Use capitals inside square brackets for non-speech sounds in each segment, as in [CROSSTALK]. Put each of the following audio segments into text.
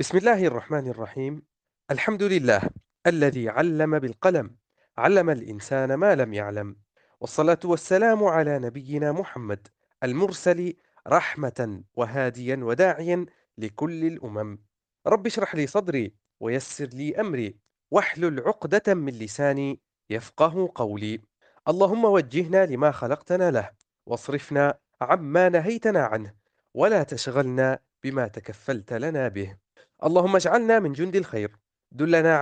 بسم الله الرحمن الرحيم. الحمد لله الذي علم بالقلم علم الإنسان ما لم يعلم. والصلاة والسلام على نبينا محمد المرسل رحمة وهاديا وداعيا لكل الأمم. رب اشرح لي صدري ويسر لي أمري واحلل عقدة من لساني يفقه قولي. اللهم وجهنا لما خلقتنا له واصرفنا عما نهيتنا عنه ولا تشغلنا بما تكفلت لنا به. اللهم اجعلنا من جند الخير دلنا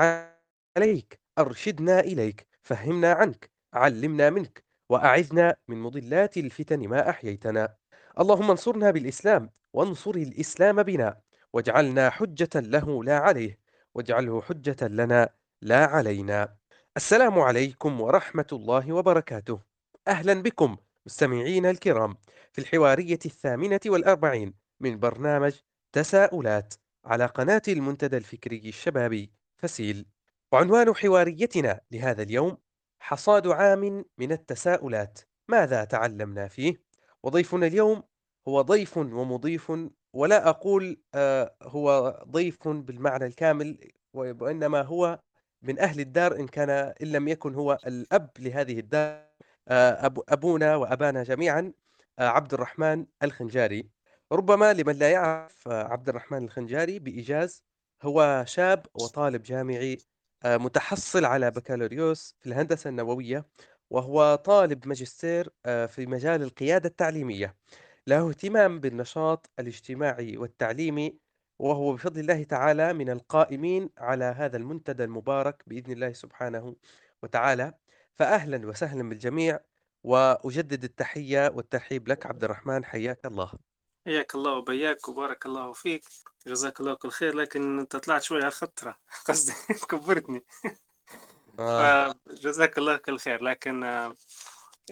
عليك أرشدنا إليك فهمنا عنك علمنا منك وأعذنا من مضلات الفتن ما أحييتنا. اللهم انصرنا بالإسلام وانصر الإسلام بنا واجعلنا حجة له لا عليه واجعله حجة لنا لا علينا. السلام عليكم ورحمة الله وبركاته. أهلا بكم مستمعين الكرام في الحوارية الثامنة والأربعين من برنامج تساؤلات. على قناة المنتدى الفكري الشبابي فسيل. وعنوان حواريتنا لهذا اليوم حصاد عام من التساؤلات. ماذا تعلمنا فيه؟ وضيفنا اليوم هو ضيف ومضيف ولا أقول آه، هو ضيف بالمعنى الكامل وإنما هو من أهل الدار إن كان إن لم يكن هو الأب لهذه الدار آه، أب أبونا وأبانا جميعا آه، عبد الرحمن الخنجاري. ربما لمن لا يعرف آه، عبد الرحمن الخنجاري بإيجاز هو شاب وطالب جامعي آه، متحصل على بكالوريوس في الهندسة النووية وهو طالب ماجستير آه، في مجال القيادة التعليمية. له اهتمام بالنشاط الاجتماعي والتعليمي وهو بفضل الله تعالى من القائمين على هذا المنتدى المبارك بإذن الله سبحانه وتعالى. فأهلا وسهلا بالجميع وأجدد التحية والترحيب لك عبد الرحمن حياك الله. حياك الله وبياك وبارك الله فيك. جزاك الله كل خير لكن أنت طلعت شوي على الخطرة. [LAUGHS] قصدي كبرتني. آه. فجزاك الله كل خير. لكن آه،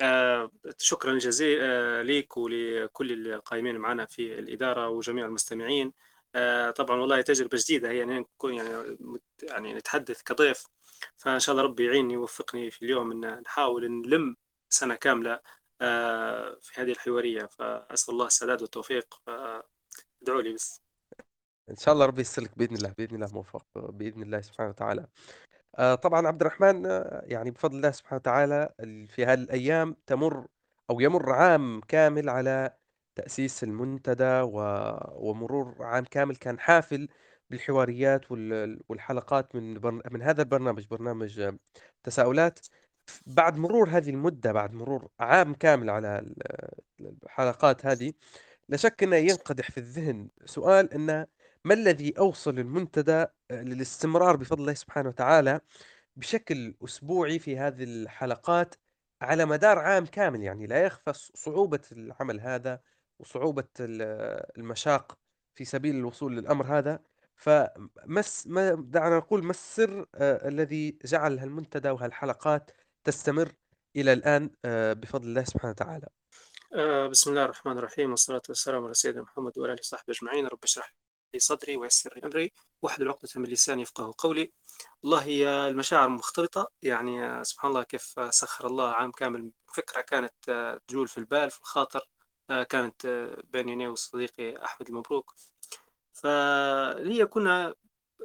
آه، شكرا جزيلا ليك ولكل القائمين معنا في الإدارة وجميع المستمعين. آه، طبعا والله تجربة جديدة هي يعني نكون يعني يعني نتحدث كضيف. فإن شاء الله ربي يعيني ويوفقني في اليوم إن نحاول نلم سنة كاملة آه، في هذه الحوارية فأسأل الله السداد والتوفيق فادعوا لي بس. إن شاء الله ربي ييسر لك بإذن الله بإذن الله موفق بإذن الله سبحانه وتعالى. آه، طبعا عبد الرحمن آه، يعني بفضل الله سبحانه وتعالى ال- في هذه الأيام تمر أو يمر عام كامل على تأسيس المنتدى ومرور عام كامل كان حافل بالحواريات وال- والحلقات من من هذا البرنامج برنامج آه، تساؤلات. بعد مرور هذه المدة بعد مرور عام كامل على ال- الحلقات هذه لا شك أنه ينقدح في الذهن سؤال أنه ما الذي أوصل المنتدى آه، للاستمرار بفضل الله سبحانه وتعالى بشكل أسبوعي في هذه الحلقات على مدار عام كامل؟ يعني لا يخفى صعوبة العمل هذا وصعوبة ال- المشاق في سبيل الوصول للأمر هذا. فمس ما دعنا نقول ما السر آه، الذي جعل هالمنتدى وهالحلقات تستمر إلى الآن آه، بفضل الله سبحانه وتعالى. آه، بسم الله الرحمن الرحيم والصلاة والسلام على سيدنا محمد وعلى آله وصحبه أجمعين. رب اشرح لي صدري ويسر لي أمري واحلل عقدة من لساني يفقه قولي. والله هي المشاعر مختلطة يعني آه، سبحان الله كيف سخر الله عام كامل. فكرة كانت تجول في البال في الخاطر كانت بيني أنا وصديقي أحمد المبروك. فهي كنا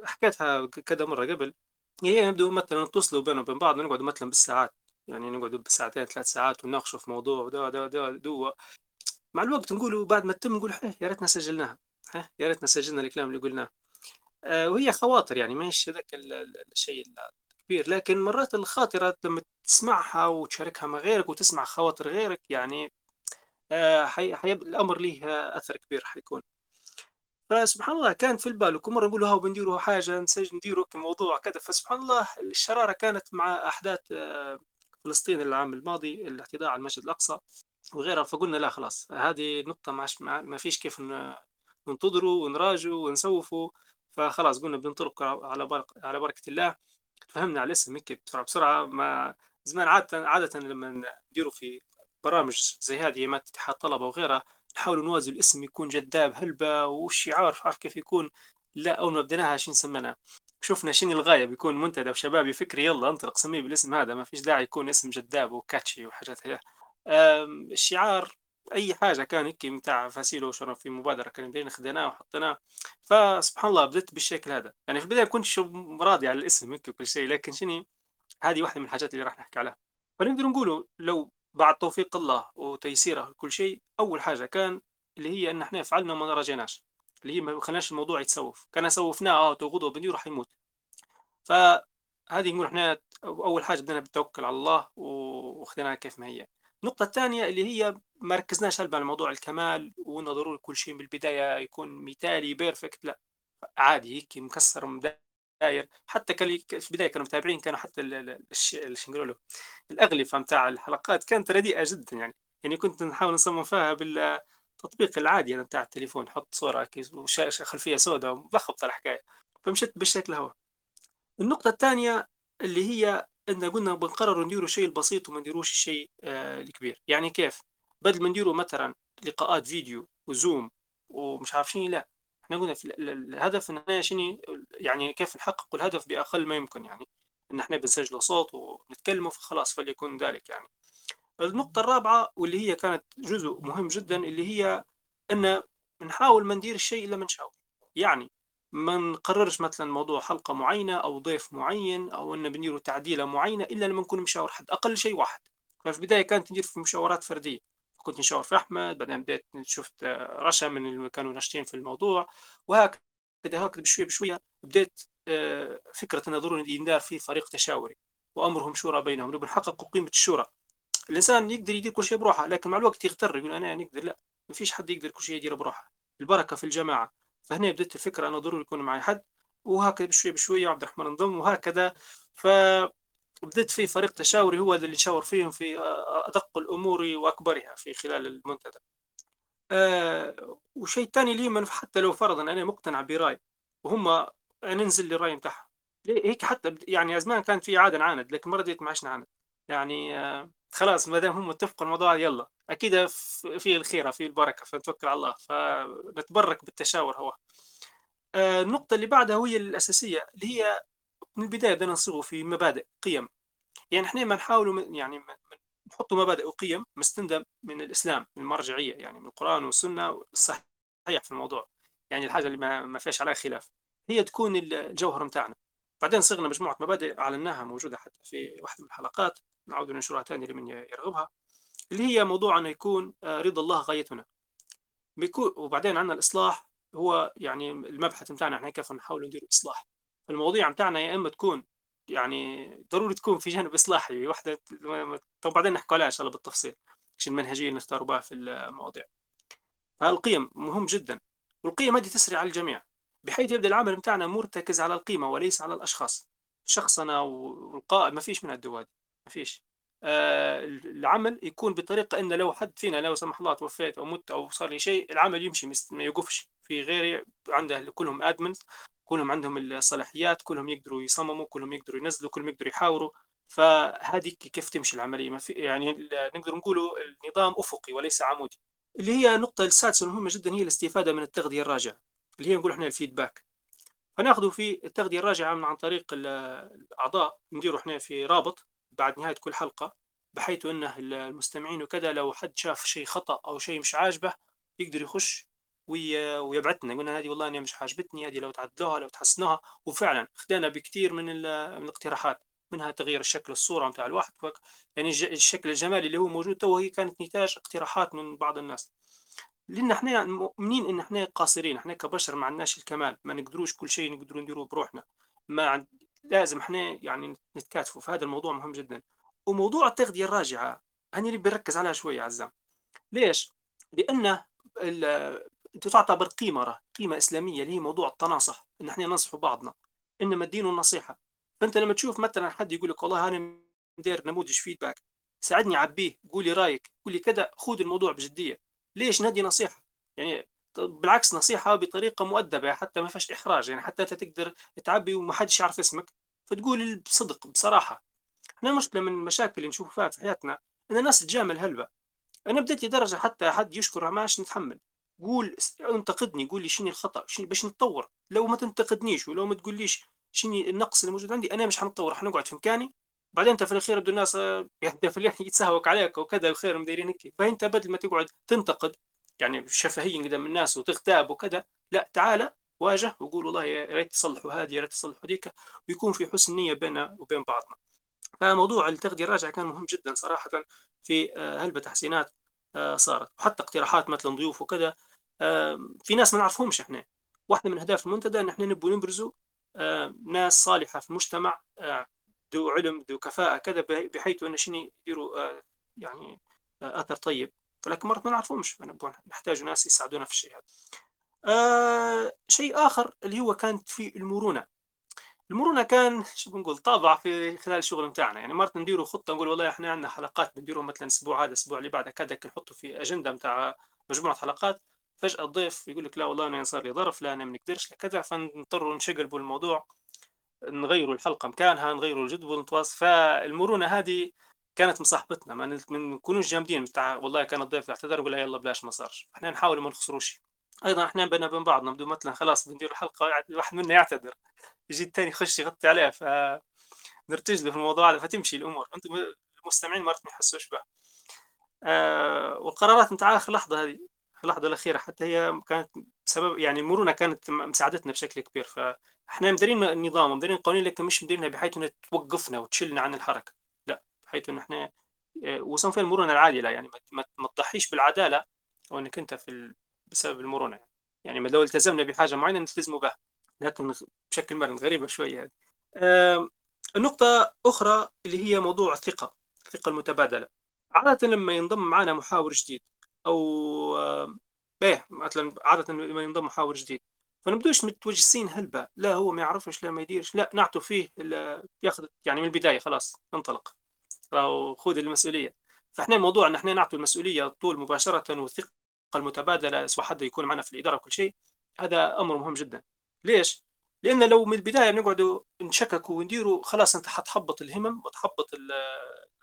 حكيتها كذا مرة قبل هي نبدو مثلا نتصلوا بيننا وبين بعض نقعدوا مثلا بالساعات يعني نقعدوا بالساعتين ثلاث ساعات ونناقشوا في موضوع ودا دا دا دو مع الوقت نقولوا بعد ما تتم نقول "إيه، يا ريتنا سجلناها إيه، يا ريتنا سجلنا الكلام اللي قلناه. آه، وهي خواطر يعني ماهيش هذاك ال- ال- الشيء الكبير لكن مرات الخاطرة لما تسمعها وتشاركها مع غيرك وتسمع خواطر غيرك يعني آه، حي... حي... الأمر ليه أثر كبير حيكون. فسبحان الله كان في البال وكل مرة نقول ها بنديروا حاجة نسجل نديروا موضوع كذا فسبحان الله الشرارة كانت مع أحداث آه، فلسطين العام الماضي الاعتداء على المسجد الأقصى وغيرها فقلنا لا خلاص هذه نقطة ما فيش كيف ننتظروا ونراجعوا ونسوفوا فخلاص قلنا بننطلق على بركة على بركة الله. فهمنا على الاسم هيك بسرعة بسرعة ما زمان عادة عادة لما نديروا في برامج زي هذه ما اتحاد طلبة وغيرها نحاول نوازي الاسم يكون جذاب هلبة والشعار كيف يكون؟ لا أول ما بديناها شنو سمينا شفنا شنو الغاية بيكون منتدى وشبابي فكري يلا انطلق سميه بالاسم هذا ما فيش داعي يكون اسم جذاب وكاتشي وحاجات هي. الشعار أي حاجة كان هيك متاع فاسيلو شرف في مبادرة كان بدينا خديناه وحطيناه. فسبحان الله بديت بالشكل هذا. يعني في البداية كنت راضي على الاسم هيك وكل شيء لكن شنو؟ هذه واحدة من الحاجات اللي راح نحكي عليها. فنقدر نقولوا لو بعد توفيق الله وتيسيره لكل شيء أول حاجة كان اللي هي إن إحنا فعلنا وما رجعناش اللي هي ما خلناش الموضوع يتسوف. كان سوفناه آه غدوة بندير راح يموت. فهذه نقول إحنا أول حاجة بدنا بالتوكل على الله وخذيناها كيف ما هي. النقطة الثانية اللي هي ما ركزناش هلبا على موضوع الكمال وإنه ضروري كل شيء من البداية يكون مثالي بيرفكت لا عادي هيك مكسر مداير حتى كان في البداية كانوا متابعين كانوا حتى شو نقولوا الأغلفة متاع الحلقات كانت رديئة جدا يعني. يعني كنت نحاول نصمم فيها بالتطبيق العادي يعني متاع التليفون حط صورة وشاشة خلفية سوداء وبخبط الحكاية. فمشيت بالشكل هو النقطة الثانية اللي هي إن قلنا بنقرر نديروا الشيء البسيط وما نديروش الشيء آه الكبير. يعني كيف؟ بدل ما نديروا مثلا لقاءات فيديو وزوم ومش عارف شنو لا. إحنا قلنا في الهدف إن إحنا شنو يعني كيف نحقق الهدف بأقل ما يمكن يعني إن إحنا بنسجل صوت ونتكلموا فخلاص فليكون ذلك يعني. النقطة الرابعة واللي هي كانت جزء مهم جدا اللي هي إن نحاول ما ندير الشيء إلا ما نشاور يعني ما نقررش مثلا موضوع حلقة معينة أو ضيف معين أو أن بنديروا تعديلة معينة إلا لما نكون مشاور حد أقل شيء واحد. ففي البداية كانت ندير في مشاورات فردية. كنت نشاور في أحمد بعدين بديت شفت رشا من اللي كانوا ناشطين في الموضوع وهكذا هكذا بشوية بشوية بديت آه، فكرة أن ضروري يندار في فريق تشاوري وأمرهم شورى بينهم نبغى نحقق قيمة الشورى. الإنسان يقدر يدير كل شيء بروحه لكن مع الوقت يغتر يقول أنا نقدر لا ما فيش حد يقدر كل شيء يديره بروحه. البركة في الجماعة. فهنا بدت الفكرة أنا ضروري يكون معي حد وهكذا بشوي بشوي عبد الرحمن انضم وهكذا. فبدت في فريق تشاوري هو اللي يشاور فيهم في أدق الأمور وأكبرها في خلال المنتدى. أه وشيء ثاني لي حتى لو فرضا أنا مقتنع برأي وهم ننزل للرأي بتاعهم. هيك حتى يعني زمان كان في عادة نعاند لكن مرة ديت ما عادش نعاند. يعني أه خلاص ما دام هم اتفقوا الموضوع يلا. أكيد في الخير في البركة فنتوكل على الله فنتبرك بالتشاور هو. آه، النقطة اللي بعدها وهي الأساسية اللي هي من البداية بدنا نصيغوا في مبادئ قيم. يعني إحنا ما نحاولوا يعني نحطوا مبادئ وقيم مستندة من الإسلام من المرجعية يعني من القرآن والسنة الصحيح في الموضوع. يعني الحاجة اللي ما, ما فيش عليها خلاف. هي تكون الجوهر متاعنا. بعدين صغنا مجموعة مبادئ أعلناها موجودة حتى في واحدة من الحلقات نعود ننشرها ثاني لمن يرغبها. اللي هي موضوع أنه يكون آه، رضا الله غايتنا. بيكون وبعدين عندنا الإصلاح هو يعني المبحث بتاعنا إحنا كيف نحاول ندير إصلاح. المواضيع بتاعنا يا إما تكون يعني ضروري تكون في جانب إصلاحي واحدة طب بعدين نحكي عليها إن شاء الله بالتفصيل إيش المنهجية اللي نختار بها في المواضيع. فالقيم مهم جدا والقيم هذه تسري على الجميع بحيث يبدأ العمل بتاعنا مرتكز على القيمة وليس على الأشخاص. شخصنا والقائد ما فيش من الدواد ما فيش. آه العمل يكون بطريقة إن لو حد فينا لو سمح الله توفيت أو مت أو صار لي شيء العمل يمشي ما يوقفش. في غيري عنده كلهم ادمنز كلهم عندهم الصلاحيات كلهم يقدروا يصمموا كلهم يقدروا ينزلوا كلهم يقدروا يحاوروا. فهذه كيف تمشي العملية؟ ما في يعني نقدر نقولوا النظام أفقي وليس عمودي. اللي هي النقطه السادسة المهمة جدا هي الاستفادة من التغذية الراجعة اللي هي نقول إحنا الفيدباك. فناخذه في التغذية الراجعة من عن طريق الأعضاء نديروا إحنا في رابط بعد نهاية كل حلقة بحيث أنه المستمعين وكذا لو حد شاف شيء خطأ أو شيء مش عاجبه يقدر يخش ويبعثنا قلنا هذه والله أنا مش عاجبتني هذه لو تعدلوها لو تحسنوها وفعلا خدنا بكثير من, من الاقتراحات منها تغيير الشكل الصورة متاع الواحد يعني الشكل الجمالي اللي هو موجود تو هي كانت نتاج اقتراحات من بعض الناس. لأن إحنا مؤمنين إن إحنا قاصرين إحنا كبشر ما عندناش الكمال ما نقدروش كل شيء نقدروا نديروه بروحنا. ما لازم إحنا يعني نتكاتفوا في هذا الموضوع مهم جدا. وموضوع التغذية الراجعة أنا اللي بركز عليها شوي يا عزام. ليش؟ لأنه تعتبر قيمة قيمة إسلامية اللي هي موضوع التناصح إن إحنا ننصح بعضنا إنما الدين النصيحة. فأنت لما تشوف مثلا حد يقول لك والله أنا مدير نموذج فيدباك ساعدني عبيه قولي رأيك قولي كذا خذ الموضوع بجدية. ليش نهدي نصيحة؟ يعني بالعكس نصيحة بطريقة مؤدبة حتى ما فيهاش إحراج يعني حتى انت تقدر تعبي وما حدش يعرف اسمك فتقول بصدق بصراحة. إحنا مشكله من المشاكل اللي نشوف فيها في حياتنا إن الناس تجامل هلبة. أنا بديت لدرجة حتى حد يشكر ماش نتحمل. قول انتقدني قول لي شنو الخطأ شنو باش نتطور. لو ما تنتقدنيش ولو ما تقوليش شنو النقص اللي موجود عندي أنا مش حنتطور حنقعد في مكاني. بعدين أنت في الأخير بده الناس يتسهوك عليك وكذا وخيرهم دايرين هيك، فأنت بدل ما تقعد تنتقد يعني بشفهية قدام الناس وتغتاب وكذا، لأ تعالَ واجه وقول والله يا ريت تصلحوا هذه، يا ريت تصلحوا هذيك، ويكون في حُسن نية بيننا وبين بعضنا. فموضوع التغذية الراجعة كان مهم جدًا صراحةً في آآ هلبة تحسينات صارت، وحتى اقتراحات مثلًا ضيوف وكذا آمم في ناس ما نعرفهمش إحنا، واحدة من أهداف المنتدى إن إحنا نبغوا نبرزوا آآ ناس صالحة في المجتمع ذو علم، ذو كفاءة كذا بحيث إن شنو يديروا يعني أثر طيب، ولكن مرات ما نعرفهمش نحتاجوا ناس يساعدونا في الشيء هذا. آآ شيء آخر اللي هو كانت في المرونة. المرونة كان شو بنقول طابع في خلال الشغل متاعنا، يعني مرات نديروا خطة نقول والله إحنا عندنا حلقات بنديروا مثلًا الأسبوع هذا الأسبوع اللي بعده كذا نحطوا في أجندة متاع مجموعة حلقات، فجأة الضيف يقول لك لا والله أنا صار لي ظرف، لا أنا ما نقدرش، كذا، فنضطروا نشقلبوا الموضوع، نغيروا الحلقة مكانها، نغيروا الجدول، نتواص فالمرونة هذه كانت مصاحبتنا. ما نكونوش جامدين بتاع والله كان الضيف اعتذر نقول له يالّا بلاش ما صارش، إحنا نحاولوا ما نخسروش. أيضًا إحنا بيننا وبين بعضنا نبدو مثلًا خلاص بنديروا حلقة واحد منا يعتذر. يجي التاني يخش يغطي عليه فنرتجلوا في الموضوع هذا فتمشي الأمور. أنتم المستمعين مرات ما يحسوش بها. آه والقرارات نتاع اخر لحظه هذه اللحظة الأخيرة حتى هي كانت سبب يعني المرونه كانت مساعدتنا بشكل كبير فاحنا مديرين النظام مديرين القوانين لكن مش مديرينها بحيث إنها توقفنا وتشلنا عن الحركة. لا بحيث إن إحنا آه، وصل فيها المرونة العادله يعني ما تضحيش بالعدالة أو انك أنت في بسبب المرونة يعني, يعني لو التزمنا بحاجة معينة نلتزموا بها. لكن بشكل مرن غريبة شوية هذه النقطة أخرى اللي هي موضوع الثقة الثقة المتبادلة. عادة لما ينضم معنا محاور جديد أو إيه مثلا عادة لما ينضم محاور جديد فنبدوش متوجسين هلبة. لا هو ما يعرفش لا ما يديرش لا نعطوا فيه ياخذ يعني من البداية خلاص انطلق. أو خذ المسؤولية. فإحنا الموضوع إن إحنا نعطوا المسؤولية طول مباشرة والثقة المتبادلة سواء حد يكون معنا في الإدارة وكل شيء هذا أمر مهم جدا. ليش؟ لأن لو من البداية بنقعدوا نشككوا ونديروا خلاص أنت حتحبط الهمم وتحبط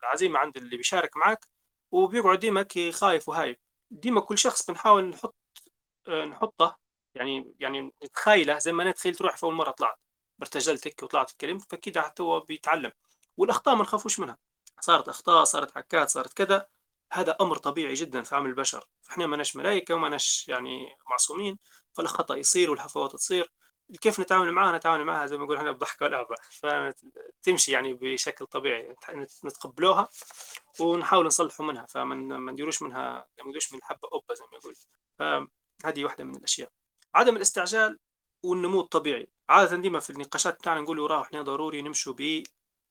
العزيمة عند اللي بيشارك معك وبيقعد ديما خايف وهايب. ديما كل شخص بنحاول نحط نحطه يعني يعني نتخيله زي ما أنا تخيلت روحي في أول مرة طلعت. برتجلت هيك وطلعت الكلمة فكده حتى هو بيتعلم. والأخطاء ما نخافوش منها. صارت أخطاء صارت حكات صارت كذا. هذا أمر طبيعي جدا في عمل البشر. إحنا ما ناش ملائكة وما ناش يعني معصومين فالخطأ يصير والهفوات تصير. كيف نتعامل معاها نتعامل معاها زي ما نقول إحنا بضحك ولعبة فتمشي يعني بشكل طبيعي. نتقبلوها ونحاول نصلحوا منها. فما نديروش منها ما نديروش من حبة قبة زي ما يقول. فهذه واحدة من الأشياء. عدم الاستعجال والنمو الطبيعي. عادة ديما في النقاشات بتاعنا نقول راه إحنا ضروري نمشوا ب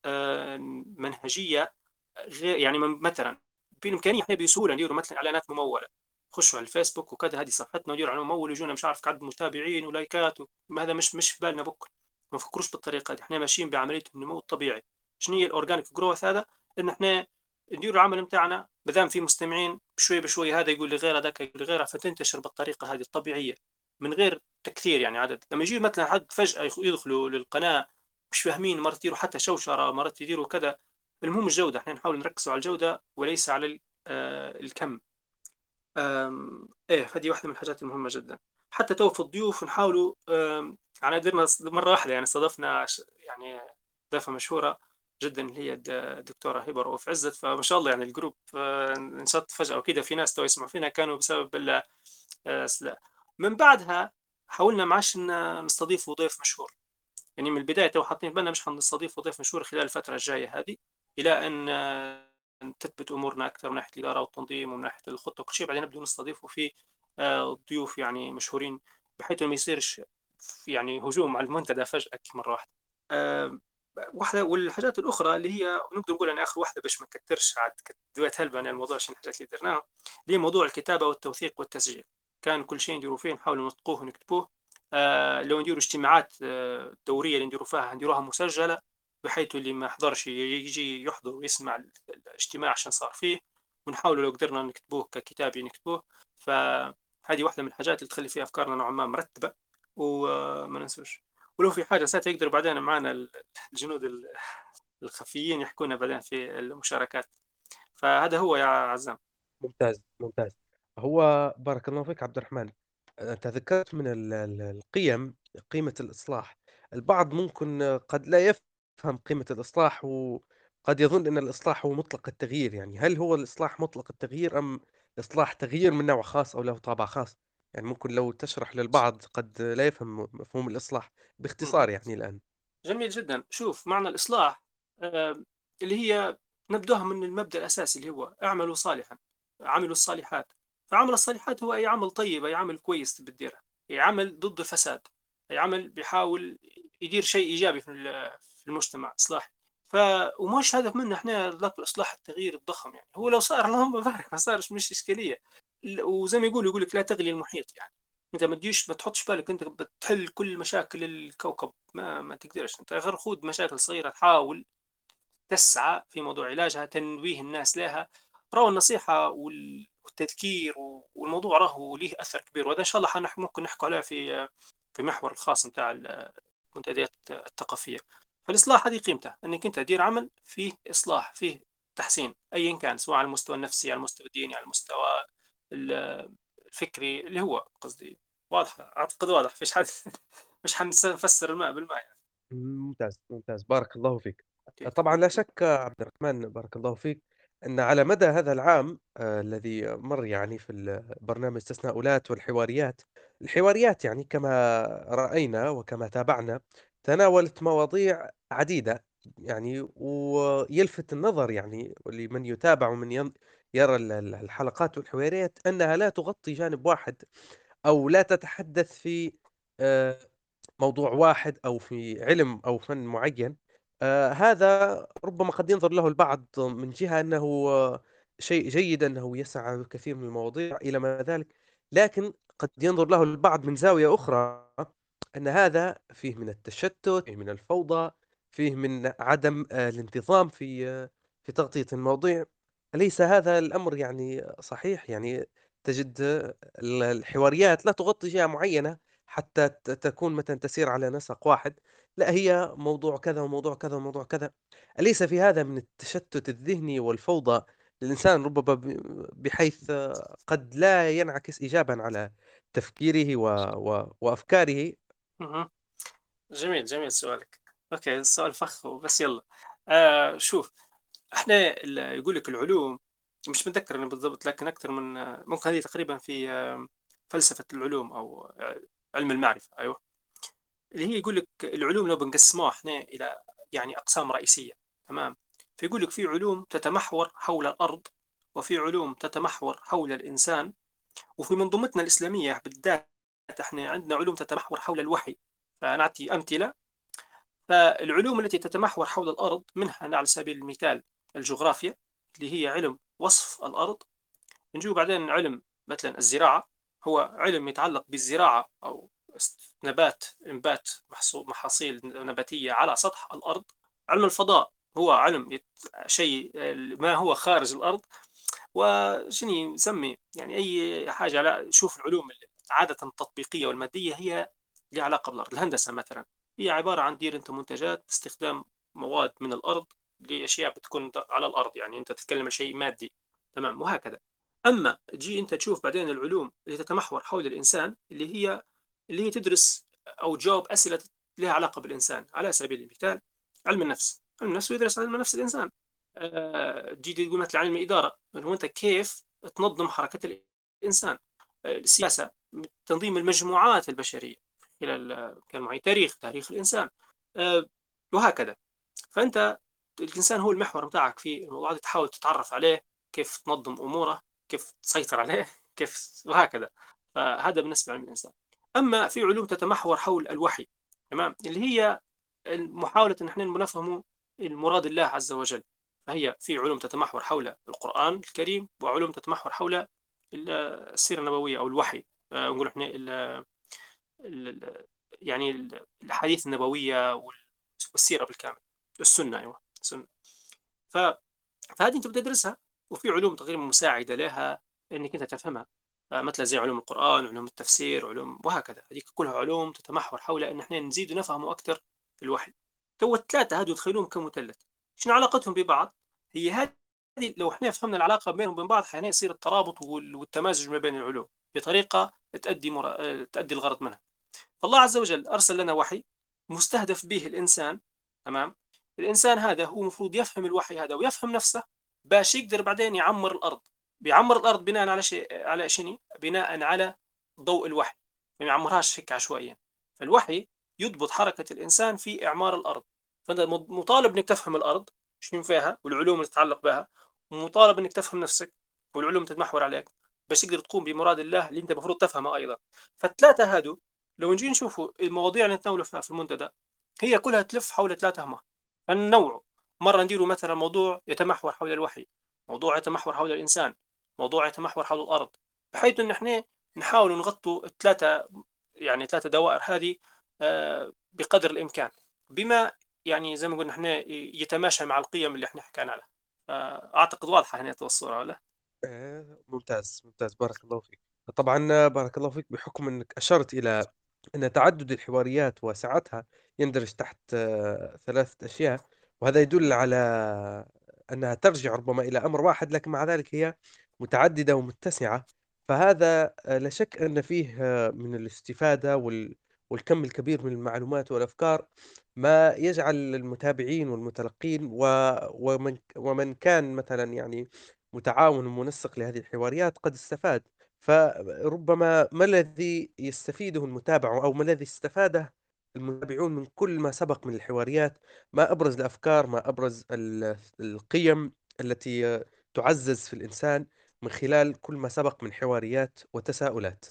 آه، منهجية غير يعني مثلا بإمكانية إحنا بسهولة نديروا مثلا إعلانات ممولة. خشوا على الفيسبوك وكذا هذه صفحتنا وديروا على ممول يجونا مش عارف عدد متابعين و likes هذا مش مش في بالنا بكرة. ما نفكروش بالطريقة دي. إحنا ماشيين بعملية النمو الطبيعي شنو هي ال organic growth هذا؟ إن إحنا ندير العمل بتاعنا ما دام في مستمعين بشوي بشوي هذا يقول لغيره ذاك يقول لغيره فتنتشر بالطريقة هذه الطبيعية من غير تكثير يعني عدد. لما يجي مثلا حد فجأة يدخلوا للقناة مش فاهمين مرات يديروا حتى شوشرة مرات يديروا كذا. المهم الجودة إحنا نحاول نركزوا على الجودة وليس على آه، الكم. إيه هذه واحدة من الحاجات المهمة جدًا، حتى تو في الضيوف نحاولوا يعني قدرنا مرة واحدة يعني استضفنا يعني ضيفة مشهورة جدًا اللي هي الدكتورة هبة رؤوف عزت، فما شاء الله يعني ال group آه، انشط فجأة وكده. في ناس تو يسمعوا فينا كانوا بسبب آه، من بعدها حاولنا ما عادش نستضيفوا ضيف مشهور، يعني من البداية تو حاطين بالنا مش حنستضيفوا ضيف مشهور خلال الفترة الجاية هذه، إلى أن تثبت أمورنا أكثر من ناحية الإدارة والتنظيم ومن ناحية الخطة وكل شيء بعدين نبدا نستضيفوا في آه، ضيوف يعني مشهورين بحيث ما يصيرش يعني هجوم على المنتدى فجأة مرة واحدة. واحدة والحاجات الأخرى اللي هي نقدر نقول أنا آخر واحدة باش ما نكثرش عاد دويت هلبة عن الموضوع عشان الحاجات اللي درناها اللي هي موضوع الكتابة والتوثيق والتسجيل كان كل شيء نديروا فيه نحاولوا نطقوه ونكتبوه آه لو نديروا اجتماعات آه دورية اللي نديروا فيها نديروها مسجلة بحيث اللي ما حضرش يجي يحضر ويسمع الاجتماع عشان صار فيه ونحاول لو قدرنا نكتبوه ككتاب نكتبوه فهذه واحدة من الحاجات اللي تخلي فيها أفكارنا نوعا ما مرتبة وما ننسوش. ولو في حاجة ساعتها يقدر بعدين معنا الجنود الخفيين يحكونا بعدين في المشاركات. فهذا هو يا عزام. ممتاز ممتاز. هو بارك الله فيك عبد الرحمن. أنت ذكرت من القيم قيمة الإصلاح. البعض ممكن قد لا يفهم قيمة الإصلاح و قد يظن أن الإصلاح هو مطلق التغيير، يعني هل هو الإصلاح مطلق التغيير أم إصلاح تغيير من نوع خاص أو له طابع خاص؟ يعني ممكن لو تشرح للبعض قد لا يفهم مفهوم الإصلاح باختصار. يعني الآن. جميل جدًا. شوف معنى الإصلاح آآ اللي هي نبدأها من المبدأ الأساسي اللي هو اعملوا صالحًا، عملوا الصالحات. فعمل الصالحات هو أي عمل طيب، أي عمل كويس بتديره، أي عمل ضد الفساد، أي عمل بيحاول يدير شيء إيجابي في المجتمع، إصلاحي. ف ومش هدف منا إحنا إطلاق الإصلاح التغيير الضخم يعني، هو لو صار اللهم بارك ما صارش مش إشكالية. ل وزي ما يقولوا يقول لك لا تغلي المحيط يعني. أنت ما تجيش ما تحطش بالك أنت بتحل كل مشاكل الكوكب، ما ما تقدرش، أنت غير خُذ مشاكل صغيرة تحاول تسعى في موضوع علاجها، تنويه الناس لها، راهو النصيحة وال والتذكير والموضوع راهو ليه أثر كبير، وهذا إن شاء الله ممكن نحكوا عليه في في محور الخاص نتاع ال المنتديات الثقافية. فالإصلاح هذه قيمته، إنك أنت تدير عمل فيه إصلاح، فيه تحسين أيًا كان، سواء على المستوى النفسي، على المستوى الديني، على المستوى ال الفكري، اللي هو قصدي واضحة، أعتقد واضح، فيش حد [LAUGHS] مش حنس نفسر الماء بالماء يعني. ممتاز، ممتاز، بارك الله فيك. أكيد. طبعًا لا شك عبد الرحمن بارك الله فيك، أن على مدى هذا العام آآ الذي مَر يعني في ال برنامج تساؤلات والحواريات، الحواريات يعني كما رأينا وكما تابعنا تناولت مواضيع عديدة يعني ويلفت النظر يعني لمن يتابع ومن يرى ال ال الحلقات والحواريات أنها لا تغطي جانب واحد أو لا تتحدث في آآ موضوع واحد أو في علم أو فن معيّن، آآ هذا ربما قد ينظر له البعض من جهة أنه آه، شيء جيد أنه يسعى كثير من المواضيع إلى ما ذلك، لكن قد ينظر له البعض من زاوية أخرى. أن هذا فيه من التشتت، فيه من الفوضى، فيه من عدم آآ الانتظام في آه، في تغطية المواضيع، أليس هذا الأمر يعني صحيح؟ يعني تجد آه، ال الحواريات لا تغطي جهة معيّنة حتى تكون مثلًا تسير على نسق واحد، لأ هي موضوع كذا، وموضوع كذا، وموضوع كذا، أليس في هذا من التشتت الذهني والفوضى للإنسان ربما بحيث قد لا ينعكس إيجابًا على تفكيره و و وأفكاره؟ جميل، جميل سؤالك. أوكي، السؤال فخ بس يالّا. آآ شوف، إحنا يقول لك العلوم مش متذكر أنا بالضبط، لكن أكثر من ممكن هذه تقريبًا في فلسفة العلوم أو ع علم المعرفة، أيوه. اللي هي يقول لك العلوم لو بنقسّموها إحنا إلى يعني أقسام رئيسية، تمام؟ فيقول لك في علوم تتمحور حول الأرض، وفي علوم تتمحور حول الإنسان، وفي منظومتنا الإسلامية بالذات إحنا عندنا علوم تتمحور حول الوحي. فنعطي أمثلة فالعلوم التي تتمحور حول الأرض منها على سبيل المثال الجغرافيا اللي هي علم وصف الأرض نجيو بعدين علم مثلا الزراعة هو علم يتعلق بالزراعة أو نبات محصو- محاصيل نباتية على سطح الأرض علم الفضاء هو علم. شيء ما هو خارج الأرض وشني نسمي يعني أي حاجة لا شوف العلوم عادة التطبيقية والمادية هي لها علاقة بالأرض. الهندسة مثلا هي عبارة عن دير أنت منتجات باستخدام مواد من الأرض لأشياء بتكون على الأرض يعني أنت تتكلم عن شيء مادي. تمام؟ وهكذا. أما تجي أنت تشوف بعدين العلوم اللي تتمحور حول الإنسان اللي هي اللي هي تدرس أو تجاوب أسئلة لها علاقة بالإنسان. على سبيل المثال علم النفس. علم النفس يدرس علم نفس الإنسان. آه، تجي تقول مثلا علم الإدارة هو أنت كيف تنظم حركة الإنسان؟ آه، السياسة. تنظيم المجموعات البشرية خلال كان تاريخ تاريخ الإنسان. آه، وهكذا. فأنت الإنسان هو المحور بتاعك في الموضوع ده تحاول تتعرف عليه كيف تنظم أموره كيف تسيطر عليه [LAUGHS] كيف وهكذا. فهذا بالنسبة لعلم الإنسان. أما في علوم تتمحور حول الوحي تمام؟ اللي هي محاولة أن إحنا نفهم المراد الله عز وجل. فهي في علوم تتمحور حول القرآن الكريم وعلوم تتمحور حول السيرة النبوية أو الوحي. نقول إحنا ال- ال- يعني الأحاديث النبوية وال- والسيرة بالكامل السنة أيوة السنة. ف... فهذه أنت بتدرسها وفي علوم تقريبا مساعدة لها إنك أنت تفهمها. مثل زي علوم القرآن علوم التفسير علوم وهكذا. هذيك كلها علوم تتمحور حول أن إحنا نزيد نفهمه أكثر في الوحي. تو الثلاثة هذول تخيلوهم كمثلث. شنو علاقتهم ببعض؟ هي هذه لو إحنا فهمنا العلاقة بينهم وبين بعض حين يصير الترابط وال- والتمازج ما بين العلوم بطريقة تؤدي مرا... تؤدي الغرض منها. فالله عز وجل أرسل لنا وحي مستهدف به الإنسان تمام؟ الإنسان هذا هو المفروض يفهم الوحي هذا ويفهم نفسه باش يقدر بعدين يعمر الأرض. بيعمر الأرض بناء على شيء على شنو؟ بناء على ضوء الوحي ما يعمرهاش هيك عشوائيا. فالوحي يضبط حركة الإنسان في إعمار الأرض. فأنت مطالب إنك تفهم الأرض شنو فيها؟ والعلوم اللي تتعلق بها ومطالب إنك تفهم نفسك والعلوم تتمحور عليك. باش تقدر تقوم بمراد الله اللي أنت المفروض تفهمه أيضا. فالثلاثة هادو لو نجي نشوفوا المواضيع اللي نتناولوا فيها في المنتدى هي كلها تلف حول ثلاثة أهمال. النوع مرة نديروا مثلا موضوع يتمحور حول الوحي موضوع يتمحور حول الإنسان موضوع يتمحور حول الأرض بحيث أن إحنا نحاول نغطوا الثلاثة يعني ثلاثة دوائر هذه آه، بقدر الإمكان. بما يعني زي ما قلنا إحنا يتماشى مع القيم اللي إحنا حكينا عليها. أعتقد واضحة هنا الصورة ولا؟ آه، ممتاز، ممتاز بارك الله فيك. طبعًا بارك الله فيك بحكم أنك أشرت إلى أن تعدد الحواريات وسعتها يندرج تحت آه، ثلاثة أشياء، وهذا يدل على أنها ترجع ربما إلى أمر واحد، لكن مع ذلك هي متعددة ومتسعة، فهذا آه، لا شك أن فيه من الاستفادة وال والكم الكبير من المعلومات والأفكار ما يجعل المتابعين والمتلقين ومن ومن كان مثلًا يعني متعاون ومنسق لهذه الحواريات قد استفاد. فربما ما الذي يستفيده المتابع أو ما الذي استفاده المتابعون من كل ما سبق من الحواريات ما أبرز الأفكار ما أبرز ال- القيم التي تعزز في الإنسان من خلال كل ما سبق من حواريات وتساؤلات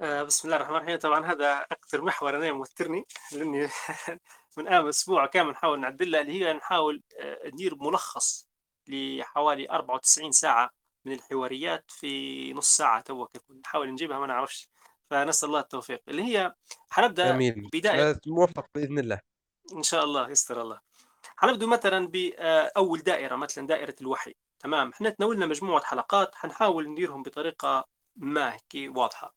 آه، بسم الله الرحمن الرحيم طبعا هذا أكثر محور أنا موترني لأني [LAUGHS] من آم أسبوع كامل نحاول نعدلها اللي هي نحاول آه، ندير ملخص لحوالي 94 ساعة من الحواريات في نص ساعة تو نحاول نجيبها ما نعرفش. فنسأل الله التوفيق. اللي هي حنبدأ جميل. بداية موفق بإذن الله. إن شاء الله يستر الله. حنبدأ مثلا بأول دائرة مثلا دائرة الوحي. تمام. إحنا تناولنا مجموعة حلقات حنحاول نديرهم بطريقة ما هيك واضحة.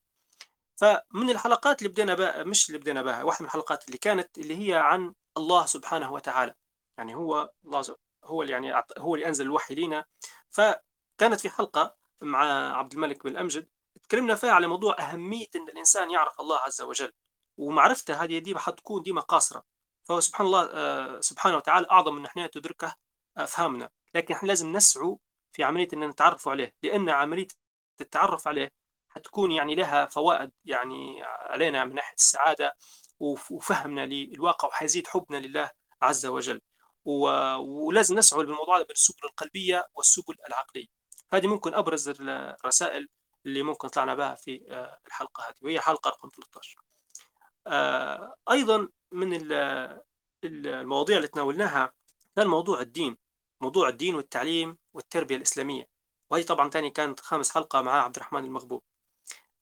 فمن الحلقات اللي بدينا بها مش اللي بدينا بها واحدة من الحلقات اللي كانت اللي هي عن الله سبحانه وتعالى. يعني هو الله هو اللي يعني هو اللي أنزل الوحي لنا ف كانت في حلقة مع عبد الملك بن الأمجد. تكلمنا فيها على موضوع أهمية أن الإنسان يعرف الله عز وجل. ومعرفته هذه دي حتكون ديما قاصرة فهو سبحان الله آه، سبحانه وتعالى أعظم من نحن تدركه أفهامنا. لكن إحنا لازم نسعوا في عملية أن نتعرف عليه. لأن عملية التعرف عليه حتكون يعني لها فوائد يعني علينا من ناحية السعادة وفهمنا للواقع وحيزيد حبنا لله عز وجل. ولازم نسعى بالموضوع بالسبل القلبية والسبل العقلية. هذه ممكن أبرز الرسائل اللي ممكن طلعنا بها في آه، الحلقة هذه وهي حلقة رقم 13 آه، أيضا من المواضيع اللي تناولناها كان موضوع الدين موضوع الدين والتعليم والتربية الإسلامية. وهي طبعا ثاني كانت خامس حلقة مع عبد الرحمن المغبوب.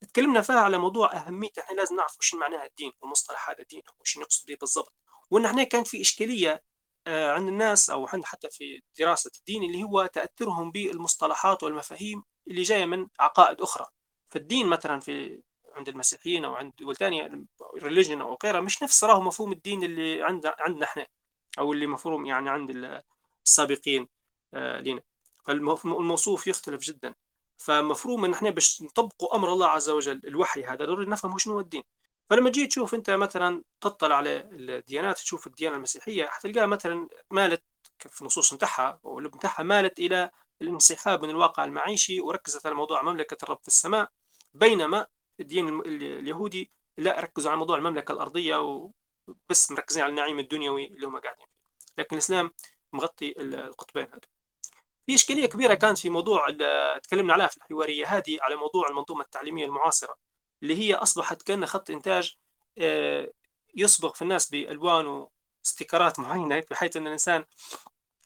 تكلمنا فيها على موضوع أهمية إحنا لازم نعرف وش معناها الدين ومصطلح هذا الدين وش نقصد به بالضبط. وإن إحنا كان في إشكالية عند الناس أو عند حتى في دراسة الدين اللي هو تأثرهم بالمصطلحات والمفاهيم اللي جاية من عقائد أخرى. فالدين مثلا في عند المسيحيين أو عند دول ثانية ريليجن أو غيرها مش نفس راهو مفهوم الدين اللي عند عندنا إحنا أو اللي مفهوم يعني عند السابقين آه، لنا فالموصوف يختلف جدا. فمفروض إن إحنا باش نطبقوا أمر الله عز وجل الوحي هذا ضروري نفهم شنو هو الدين. فلما جيت تشوف أنت مثلا تطلع على الديانات تشوف الديانة المسيحية حتلقاها مثلا مالت في النصوص نتاعها واللب نتاعها مالت إلى الانسحاب من الواقع المعيشي وركزت على موضوع مملكة الرب في السماء. بينما الدين اليهودي لا ركزوا على موضوع المملكة الأرضية وبس مركزين على النعيم الدنيوي اللي هم قاعدين فيه. لكن الإسلام مغطي القطبين هذول. في إشكالية كبيرة كانت في موضوع تكلمنا عليها في الحوارية هذه على موضوع المنظومة التعليمية المعاصرة. اللي هي أصبحت كأنها خط إنتاج آه، يصبغ في الناس بألوان واستيكرات معينة بحيث أن الإنسان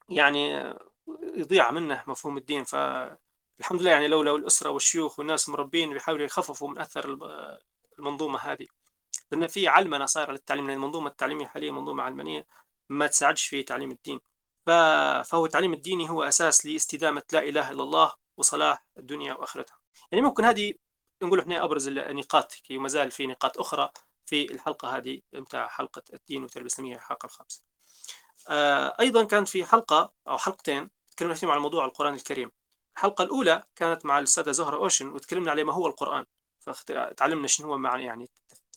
يعني يضيع منه مفهوم الدين. فالحمد لله يعني لولا الأسرة والشيوخ والناس المربين بيحاولوا يخففوا من أثر المنظومة هذه. لأن في علمنة صايرة للتعليم المنظومة التعليمية حاليا منظومة علمانية ما تساعدش في تعليم الدين. فهو التعليم الديني هو أساس لاستدامة لا إله إلا الله وصلاح الدنيا وآخرتها. يعني ممكن هذه نقول إحنا أبرز النقاط وما زال في نقاط أخرى في الحلقة هذه متاع حلقة الدين والتربيه الاسلاميه الحلقة الخامسه. آه، أيضا كانت في حلقة أو حلقتين تكلمنا فيهم عن موضوع القرآن الكريم. الحلقة الأولى كانت مع الأستاذة زهرة أوشن وتكلمنا على ما هو القرآن فتعلمنا شنو هو معنى يعني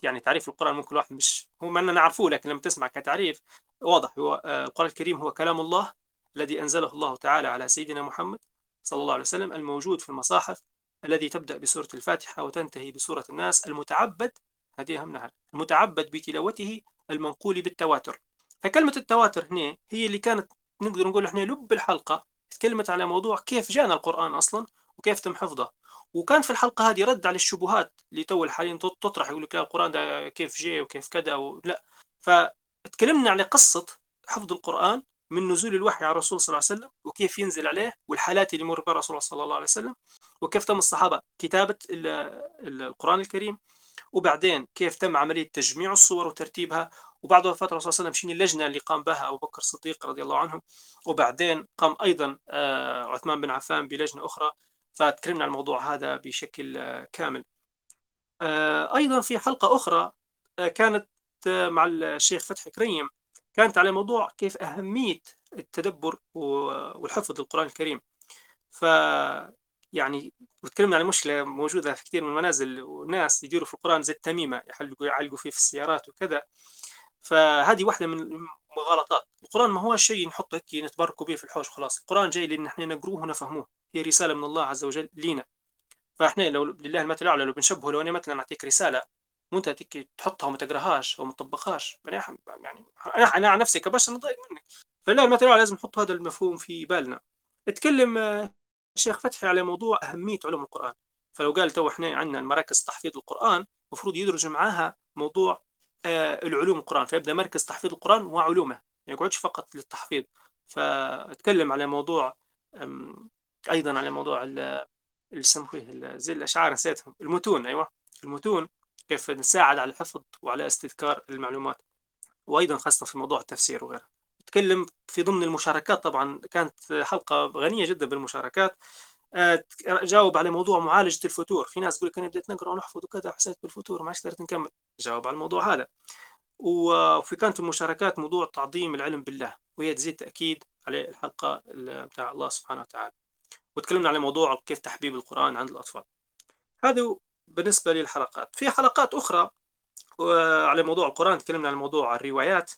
يعني تعريف القرآن ممكن الواحد مش هو ما نعرفوه لكن لما تسمع كتعريف واضح هو آه، القرآن الكريم هو كلام الله الذي أنزله الله تعالى على سيدنا محمد صلى الله عليه وسلم الموجود في المصاحف الذي تبدأ بسورة الفاتحة وتنتهي بسورة الناس المتعبد هذه أهم نهر المتعبد بتلاوته المنقول بالتواتر. فكلمة التواتر هنا هي اللي كانت نقدر نقول إحنا لب الحلقة تكلمت على موضوع كيف جانا القرآن أصلا وكيف تم حفظه. وكان في الحلقة هذه رد على الشبهات اللي تو حاليا تطرح يقول لك لا القرآن ده كيف جاي وكيف كذا لا. فتكلمنا على قصة حفظ القرآن من نزول الوحي على الرسول صلى الله عليه وسلم وكيف ينزل عليه والحالات اللي يمر بها الرسول صلى الله عليه وسلم وكيف تم الصحابة كتابة القرآن الكريم وبعدين كيف تم عملية تجميع الصور وترتيبها وبعد وفاة الرسول صلى الله عليه وسلم شنو اللجنة اللي قام بها أبو بكر الصديق رضي الله عنه وبعدين قام أيضا آه، عثمان بن عفان بلجنة أخرى فتكلمنا عن الموضوع هذا بشكل آه، كامل. آه، أيضا في حلقة أخرى كانت مع الشيخ فتحي كريم كانت على موضوع كيف أهمية التدبر والحفظ القرآن الكريم. ف يعني وتكلمنا عن مشكلة موجودة في كثير من المنازل والناس يديروا في القرآن زي التميمة يحلقوا يعلقوا فيه في السيارات وكذا. فهذه واحدة من المغالطات. القرآن ما هو شيء نحطه هيك نتبركوا به في الحوش وخلاص القرآن جاي لأن إحنا نقروه ونفهموه. هي رسالة من الله عز وجل لينا. فإحنا لو لله المثل الأعلى لو بنشبهه لو أنا مثلا أعطيك رسالة وانت تحطها وما تقراهاش أو ما تطبقهاش يعني أنا أنا عن نفسي كبشر نضايق منك. فلا المثل لازم نحط هذا المفهوم في بالنا. اتكلم الشيخ فتحي على موضوع أهمية علوم القرآن. فلو قال تو إحنا عندنا مراكز تحفيظ القرآن المفروض يدرج معاها موضوع آه، العلوم القرآن. فيبدأ مركز تحفيظ القرآن وعلومه ما يقعدش فقط للتحفيظ. فأتكلم على موضوع أيضا على موضوع اللي يسموه زي الأشعار نسيتهم. المتون أيوه. المتون كيف نساعد على الحفظ وعلى استذكار المعلومات وأيضا خاصة في موضوع التفسير وغيره. تكلم في ضمن المشاركات طبعا كانت حلقة غنية جدا بالمشاركات. آه، جاوب على موضوع معالجة الفتور. في ناس تقول لك أنا بديت نقرأ ونحفظ وكذا حسيت بالفتور ما قدرت نكمل جاوب على الموضوع هذا. وفي كانت المشاركات موضوع تعظيم العلم بالله وهي تزيد تأكيد على الحلقة بتاع الله سبحانه وتعالى. وتكلمنا على موضوع كيف تحبيب القرآن عند الأطفال. هذا بالنسبة للحلقات. في حلقات أخرى على موضوع القرآن تكلمنا عن موضوع الروايات.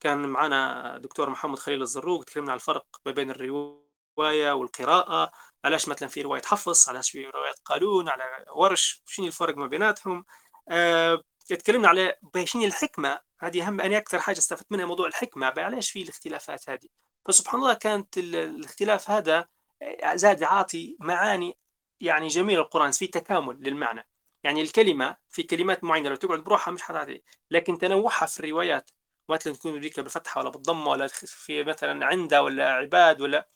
كان معنا دكتور محمد خليل الزروق تكلمنا عن الفرق ما بين الرواية والقراءة. علاش مثلا في رواية حفص؟ علاش في رواية قالون على ورش؟ شنو الفرق ما بيناتهم؟ أه تكلمنا على شنو الحكمة؟ هذه أهم أنا أكثر حاجة استفدت منها موضوع الحكمة. علاش في الاختلافات هذه؟ فسبحان الله كانت الاختلاف هذا زاد عاطي معاني يعني جميل القرآن في تكامل للمعنى. يعني الكلمة في كلمات معينة لو تقعد بروحها مش حتعطي. لكن تنوعها في الروايات مثلا تكون ذيك بالفتحة ولا بالضمة ولا في مثلا عندة ولا عباد ولا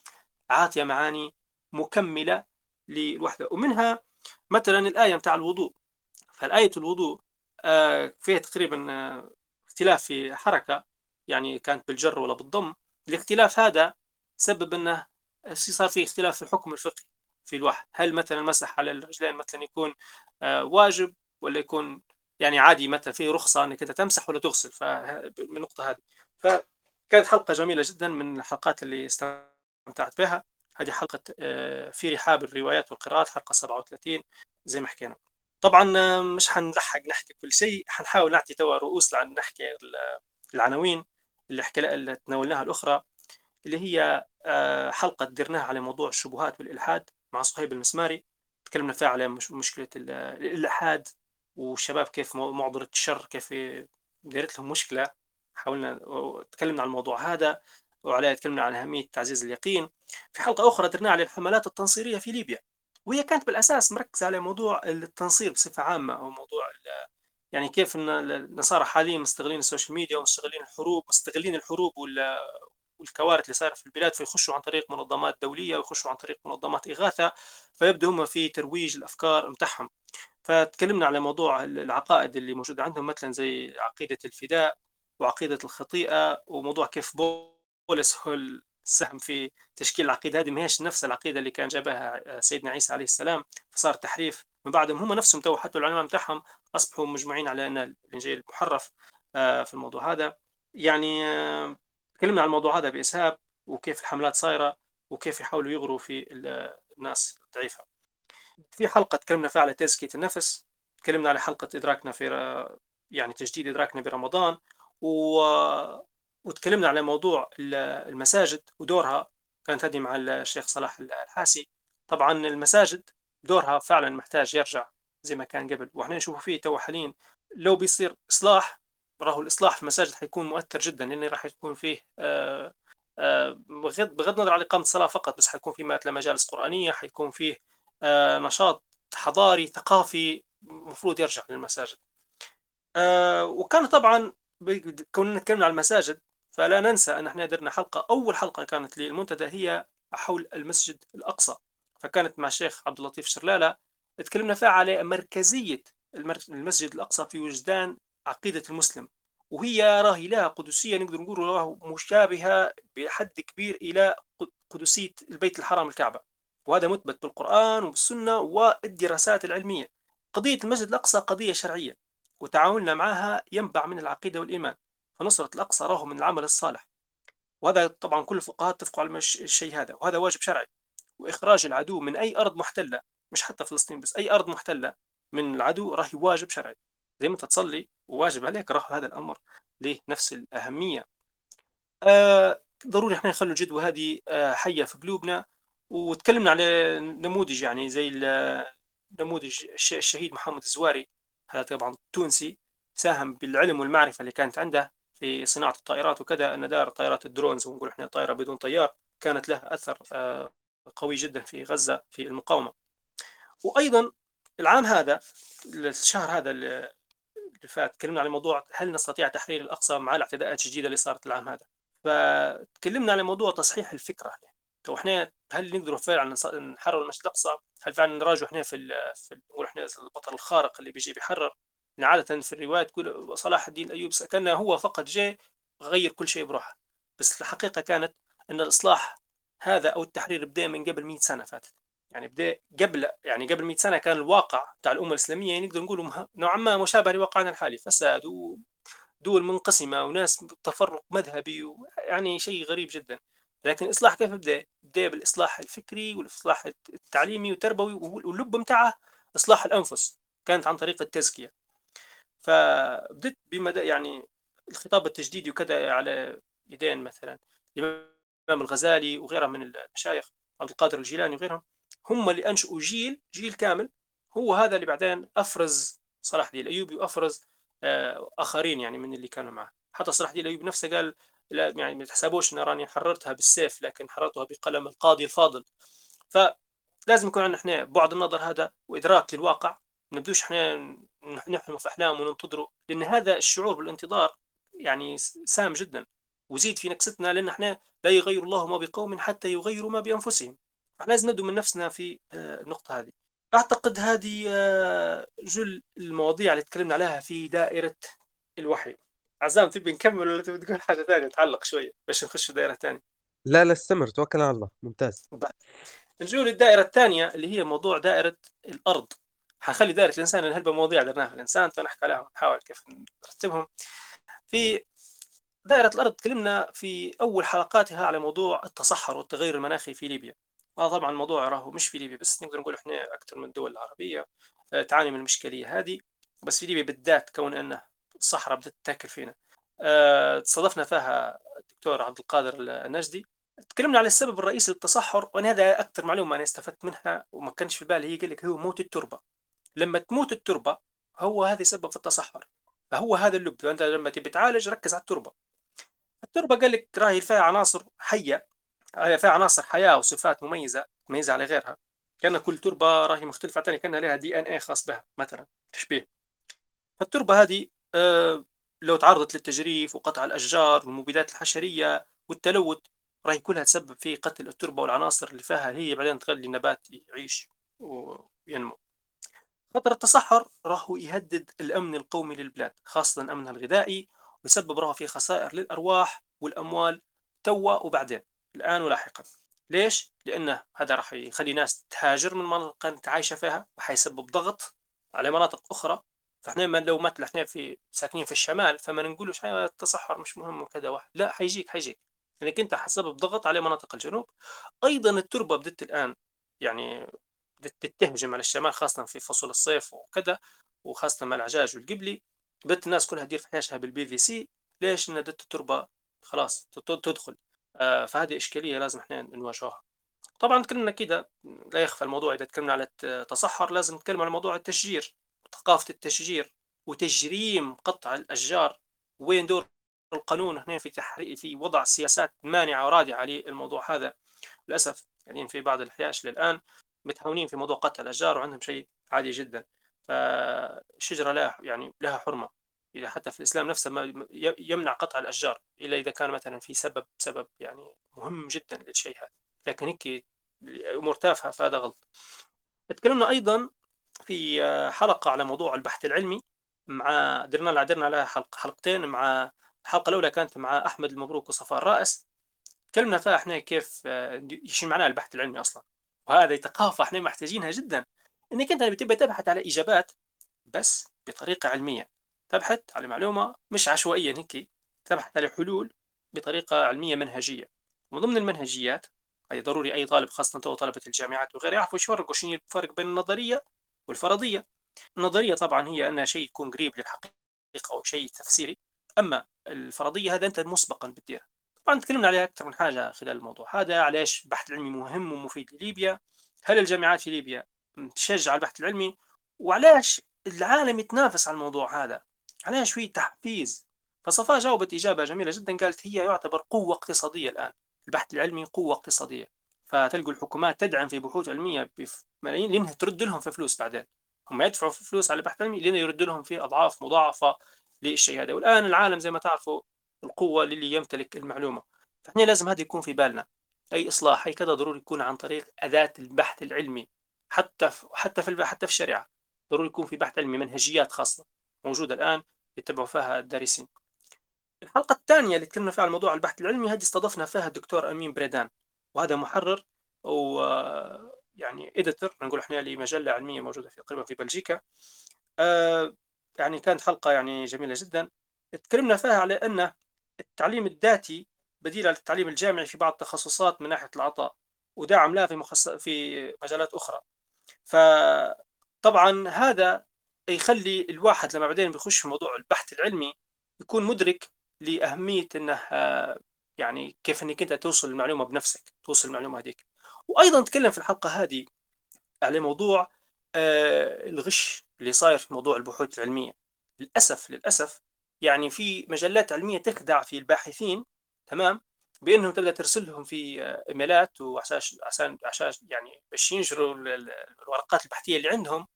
عاطية معاني مكملة للوحدة. ومنها مثلا الآية بتاع الوضوء. فالآية الوضوء آه، فيها تقريبا آه، اختلاف في حركة يعني كانت بالجر ولا بالضم. الاختلاف هذا سبب إنه صار في اختلاف في الحكم الفقهي في الواحد هل مثلا المسح على الرجلين مثلا يكون واجب ولا يكون يعني عادي مثلا في رخصة أنك أنت تمسح ولا تغسل فمن النقطة هذه. فكانت حلقة جميلة جدا من الحلقات اللي استمتعت بها. هذه حلقة آه، في رحاب الروايات والقراءات حلقة 37 زي ما حكينا. طبعا آه، مش حنلحق نحكي كل شيء حنحاول نعطي توا رؤوس لعن نحكي العناوين اللي حكي اللي تناولناها الأخرى اللي هي حلقة درناها على موضوع الشبهات والإلحاد مع صهيب المسماري. تكلمنا فيها على مشكلة الإلحاد والشباب كيف معضلة الشر كيف دارت لهم مشكلة. حاولنا تكلمنا عن الموضوع هذا وعلى تكلمنا عن أهمية تعزيز اليقين. في حلقة أخرى درنا على الحملات التنصيرية في ليبيا وهي كانت بالأساس مركزة على موضوع التنصير بصفة عامة أو موضوع يعني كيف إن النصارى حاليا مستغلين ال social media ومستغلين الحروب مستغلين الحروب والكوارث اللي صايرة في البلاد فيخشوا عن طريق منظمات دولية ويخشوا عن طريق منظمات إغاثة فيبدأ هم في ترويج الأفكار متاعهم. فتكلمنا على موضوع العقائد اللي موجودة عندهم مثلا زي عقيدة الفداء وعقيدة الخطيئة وموضوع كيف بولس هو اللي ساهم في تشكيل العقيدة هذه. ما هيش نفس العقيدة اللي كان جابها سيدنا عيسى عليه السلام. فصار تحريف من بعدهم. هم نفسهم تو حتى العلماء بتاعهم أصبحوا مجمعين على أن الإنجيل محرف آه، في الموضوع هذا. يعني آه، تكلمنا عن الموضوع هذا بإسهاب وكيف الحملات صايرة وكيف يحاولوا يغروا في الناس الضعيفة. في حلقة تكلمنا فيها على تزكيه النفس، تكلمنا على حلقة إدراكنا في يعني تجديد إدراكنا برمضان و... وتكلمنا على موضوع المساجد ودورها كانت هذه مع الشيخ صلاح الحاسي طبعا المساجد دورها فعلا محتاج يرجع زي ما كان قبل وإحنا نشوف فيه تو حاليا لو بيصير إصلاح راهو الإصلاح في المساجد حيكون مؤثر جدا لأنه راح يكون فيه آه، آه، بغض بغض النظر عن إقامة الصلاة فقط بس حيكون فيه مثلا مجالس قرآنية حيكون فيه آه، نشاط حضاري ثقافي المفروض يرجع للمساجد. وكان طبعا كوننا نتكلم عن المساجد فلا ننسى أن إحنا درنا حلقة أول حلقة كانت للمنتدى هي حول المسجد الأقصى فكانت مع الشيخ عبد اللطيف شرلالة تكلمنا فيها على مركزية المسجد الأقصى في وجدان عقيدة المسلم. وهي راهي لها قدسية نقدر نقول راه مشابهة بحد كبير إلى قدسية البيت الحرام الكعبة. وهذا مثبت بالقرآن وبالسنة والدراسات العلمية. قضية المسجد الأقصى قضية شرعية وتعاملنا معها ينبع من العقيدة والإيمان. فنصرة الأقصى راه من العمل الصالح. وهذا طبعا كل الفقهاء اتفقوا على الشيء هذا. وهذا واجب شرعي. وإخراج العدو من أي أرض محتلة مش حتى فلسطين بس أي أرض محتلة من العدو راهي واجب شرعي. زي ما انت تصلي وواجب عليك راه هذا الأمر له نفس الأهمية. آه ضروري إحنا نخلوا الجدوى هذه آه حية في قلوبنا. وتكلمنا على نموذج يعني زي نموذج الشهيد محمد الزواري. هذا طبعا تونسي ساهم بالعلم والمعرفة اللي كانت عنده في صناعة الطائرات وكذا أن دار طائرات الدرونز ونقول إحنا طائرة بدون طيار كانت لها أثر آه قوي جدا في غزة في المقاومة. وأيضا العام هذا الشهر هذا فات تكلمنا عن موضوع هل نستطيع تحرير الأقصى مع الاعتداءات الجديدة اللي صارت العام هذا فتكلمنا عن موضوع تصحيح الفكرة تو إحنا هل نقدر فعلا نحرر المسجد الأقصى؟ هل فعلا نراجع إحنا في في نقول إحنا البطل الخارق اللي بيجي بيحرر؟ عادة في الرواية تقول صلاح الدين الأيوب كان هو فقط جاء غير كل شيء بروحه بس الحقيقة كانت أن الإصلاح هذا أو التحرير بدأ من قبل 100 سنة فاتت يعني بدا قبل يعني قبل 100 سنة كان الواقع تاع الأمة الإسلامية يعني نقدر نقول نوعا ما مشابه لواقعنا الحالي فساد ودول منقسمة وناس تفرق مذهبي يعني شيء غريب جدا. لكن الاصلاح كيف بدا؟ بدا بالإصلاح الفكري والإصلاح التعليمي والتربوي واللب متاعه إصلاح الأنفس كانت عن طريق التزكية. فبدت بمدى يعني الخطاب التجديدي وكذا على يدين مثلا الإمام الغزالي وغيرها من المشايخ عبد القادر الجيلاني وغيرهم. هم اللي انشئوا جيل جيل كامل هو هذا اللي بعدين أفرز صلاح الدين الايوبي وأفرز آه، آخرين يعني من اللي كانوا معه. حتى صلاح الدين الايوبي نفسه قال لا يعني ما تحسبوش ان راني حررتها بالسيف لكن حررتها بقلم القاضي الفاضل. فلازم يكون عندنا إحنا بعد النظر هذا وإدراك للواقع. ما نبدوش إحنا نحلم في احلام وننتظروا لأن هذا الشعور بالانتظار يعني سام جدا. وزيد في نكستنا لأن إحنا لا يغير الله ما بقوم حتى يغيروا ما بأنفسهم. لازم نبدو من نفسنا في آه، النقطة هذه. أعتقد هذه آه، جل المواضيع اللي تكلمنا عليها في دائرة الوحي. عزام تبي نكمل ولا تبي تقول حاجة ثانية؟ تعلق شوية باش نخش في دائرة ثانية. لا لا استمر. توكل على الله. ممتاز. نجول للدائرة الثانية اللي هي موضوع دائرة الأرض. حخلي دائرة الإنسان لأن هلبة مواضيع درناها. في الإنسان فنحكي عليها ونحاول كيف نرتبهم. في دائرة الأرض تكلمنا في أول حلقاتها على موضوع التصحر والتغير المناخي في ليبيا. آه طبعا الموضوع راهو مش في ليبيا بس نقدر نقول إحنا أكثر من الدول العربية آه، تعاني من المشكلية هذه. بس في ليبيا بالذات كون انه الصحراء بدأت تاكل فينا. آه، تصادفنا فيها الدكتور عبد القادر النجدي. تكلمنا على السبب الرئيسي للتصحر وأنا هذا أكثر معلومة أنا استفدت منها وما كانش في بالي. هي قال لك هو موت التربة. لما تموت التربة هو هذا سبب في التصحر. فهو هذا اللب. أنت لما تبي تعالج ركز على التربة. التربة قال لك راهي فيها عناصر حية فيها عناصر حياة وصفات مميزة مميزة على غيرها. كأن كل تربة راهي مختلفة ثاني كان لها دي إن اي خاص بها مثلا. تشبيه. فالتربة هذه آه، لو تعرضت للتجريف وقطع الأشجار والمبيدات الحشرية والتلوث راهي كلها تسبب في قتل التربة والعناصر اللي فيها هي بعدين تخلي النبات يعيش وينمو. خطر التصحر راهو يهدد الأمن القومي للبلاد خاصة أمنها الغذائي ويسبب راهو في خسائر للأرواح والأموال توا وبعدين. الآن ولاحقا. ليش؟ لأنه هذا راح يخلي ناس تهاجر من مناطق كانت عايشة فيها وحيسبب ضغط على مناطق أخرى. فإحنا لو مثلا إحنا في ساكنين في الشمال فما نقولوش التصحر مش مهم وكذا واحد. لا حيجيك حيجيك. لانك أنت حسبب ضغط على مناطق الجنوب. أيضا التربة بدت الآن يعني بدت تهجم على الشمال خاصة في فصول الصيف وكذا وخاصة مع العجاج والقبلي. بدت الناس كلها تدير في بالبي في سي. ليش؟ ان التربة خلاص تدخل. آه، فهذه إشكالية لازم إحنا نواجهها. طبعا تكلمنا كده لا يخفى الموضوع إذا تكلمنا على التصحر لازم نتكلم على موضوع التشجير ثقافة التشجير وتجريم قطع الأشجار. وين دور القانون؟ هنا في تحري في وضع سياسات مانعة ورادعة للموضوع هذا. للأسف يعني في بعض الحياش للآن متهاونين في موضوع قطع الأشجار وعندهم شيء عادي جدا. فالشجره لها يعني لها حرمة. إذا حتى في الإسلام نفسه ما يمنع قطع الأشجار إلا إذا كان مثلا في سبب سبب يعني مهم جدا للشيء هذا. لكن هيك أمور تافهة فهذا غلط. تكلمنا أيضا في حلقة على موضوع البحث العلمي مع درنا درنا على حلق حلقتين مع الحلقة الأولى كانت مع أحمد المبروك وصفاء الرائس تكلمنا فيها إحنا كيف إيش معناه البحث العلمي أصلا؟ وهذه ثقافة إحنا محتاجينها جدا. إنك أنت بتبقى تبحث على إجابات بس بطريقة علمية. تبحث على معلومة مش عشوائيا هيك تبحث على حلول بطريقة علمية منهجية. ومن ضمن المنهجيات أي ضروري أي طالب خاصة طلبة الجامعات وغيره يعرفوا إيش يفرقوا شنو الفرق بين النظرية والفرضية. النظرية طبعا هي أنها شيء يكون قريب للحقيقة أو شيء تفسيري. أما الفرضية هذا أنت مسبقا بتديرها طبعا تكلمنا عليها أكثر من حاجة خلال الموضوع. هذا علاش البحث العلمي مهم ومفيد لليبيا. هل الجامعات في ليبيا تشجع البحث العلمي؟ وعلاش العالم يتنافس على الموضوع هذا؟ عليها شوية تحفيز. فصفاء جاوبت إجابة جميلة جدا قالت هي يعتبر قوة اقتصادية الآن البحث العلمي قوة اقتصادية. فتلقوا الحكومات تدعم في بحوث علمية بملايين لأنها ترد لهم في فلوس بعدين. هم يدفعوا في فلوس على البحث العلمي لأنه يرد لهم في أضعاف مضاعفة للشيء هذا. والآن العالم زي ما تعرفوا القوة للي يمتلك المعلومة. فإحنا لازم هذا يكون في بالنا. أي إصلاح أي كذا ضروري يكون عن طريق أداة البحث العلمي. حتى في حتى في حتى في الشريعة ضروري يكون في بحث علمي منهجيات خاصة موجودة الآن. يتبعوا فيها الدارسين. الحلقة الثانية اللي تكلمنا فيها عن موضوع البحث العلمي هذه استضفنا فيها الدكتور أمين بريدان وهذا محرر و يعني إديتور نقول إحنا لمجلة علمية موجودة في تقريبا في بلجيكا. آه يعني كانت حلقة يعني جميلة جدا. تكلمنا فيها على أن التعليم الذاتي بديل على التعليم الجامعي في بعض التخصصات من ناحية العطاء ودعم لها في مخص... في مجالات أخرى. فطبعا هذا يخلي الواحد لما بعدين بيخش في موضوع البحث العلمي يكون مدرك لأهمية أنه يعني كيف أنك أنت توصل المعلومة بنفسك توصل المعلومة هذيك. وأيضا تكلم في الحلقة هذه على موضوع آه، الغش اللي صاير في موضوع البحوث العلمية. للأسف للأسف يعني في مجلات علمية تخدع في الباحثين تمام؟ بأنهم تبدأ ترسل لهم في آه، إيميلات وعشان عشان عشان يعني باش ينشروا الورقات البحثية اللي عندهم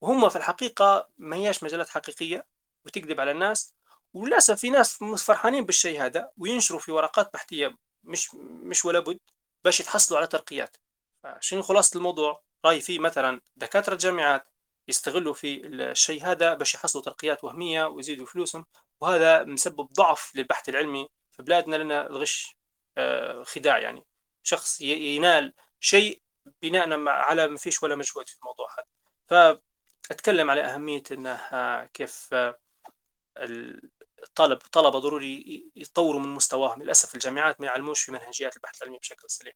وهم في الحقيقة ما هياش مجالات حقيقية وتكذب على الناس. وللأسف في ناس فرحانين بالشيء هذا وينشروا في ورقات بحثية مش مش ولا بد باش يتحصلوا على ترقيات. شنو خلاصة الموضوع؟ رأي في مثلا دكاترة الجامعات يستغلوا في الشيء هذا باش يحصلوا ترقيات وهمية ويزيدوا فلوسهم وهذا مسبب ضعف للبحث العلمي في بلادنا لأن الغش آه، خداع يعني. شخص ينال شيء بناء على ما فيش ولا مجهود في الموضوع هذا. أتكلم على أهمية إنه كيف الطالب الطلبه ضروري يطوروا من مستواهم. للأسف الجامعات ما يعلموش في منهجيات البحث العلمي بشكل سليم.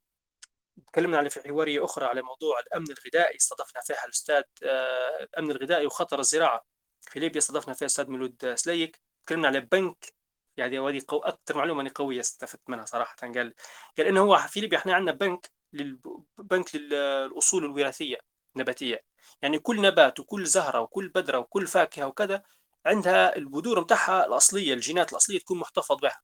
تكلمنا على في حوارية أخرى على موضوع الأمن الغذائي استضفنا فيها الأستاذ آه، الامن الغذائي وخطر الزراعة في ليبيا استضفنا فيها الأستاذ مولود سليك. تكلمنا على بنك يعني هذه قو... أكثر معلومة قوية استفدت منها صراحة. قال قال إنه هو في ليبيا إحنا عندنا بنك لل... بنك للأصول الوراثية النباتية. يعني كل نبات وكل زهرة وكل بذرة وكل فاكهة وكذا عندها البذور متاعها الأصلية الجينات الأصلية تكون محتفظ بها.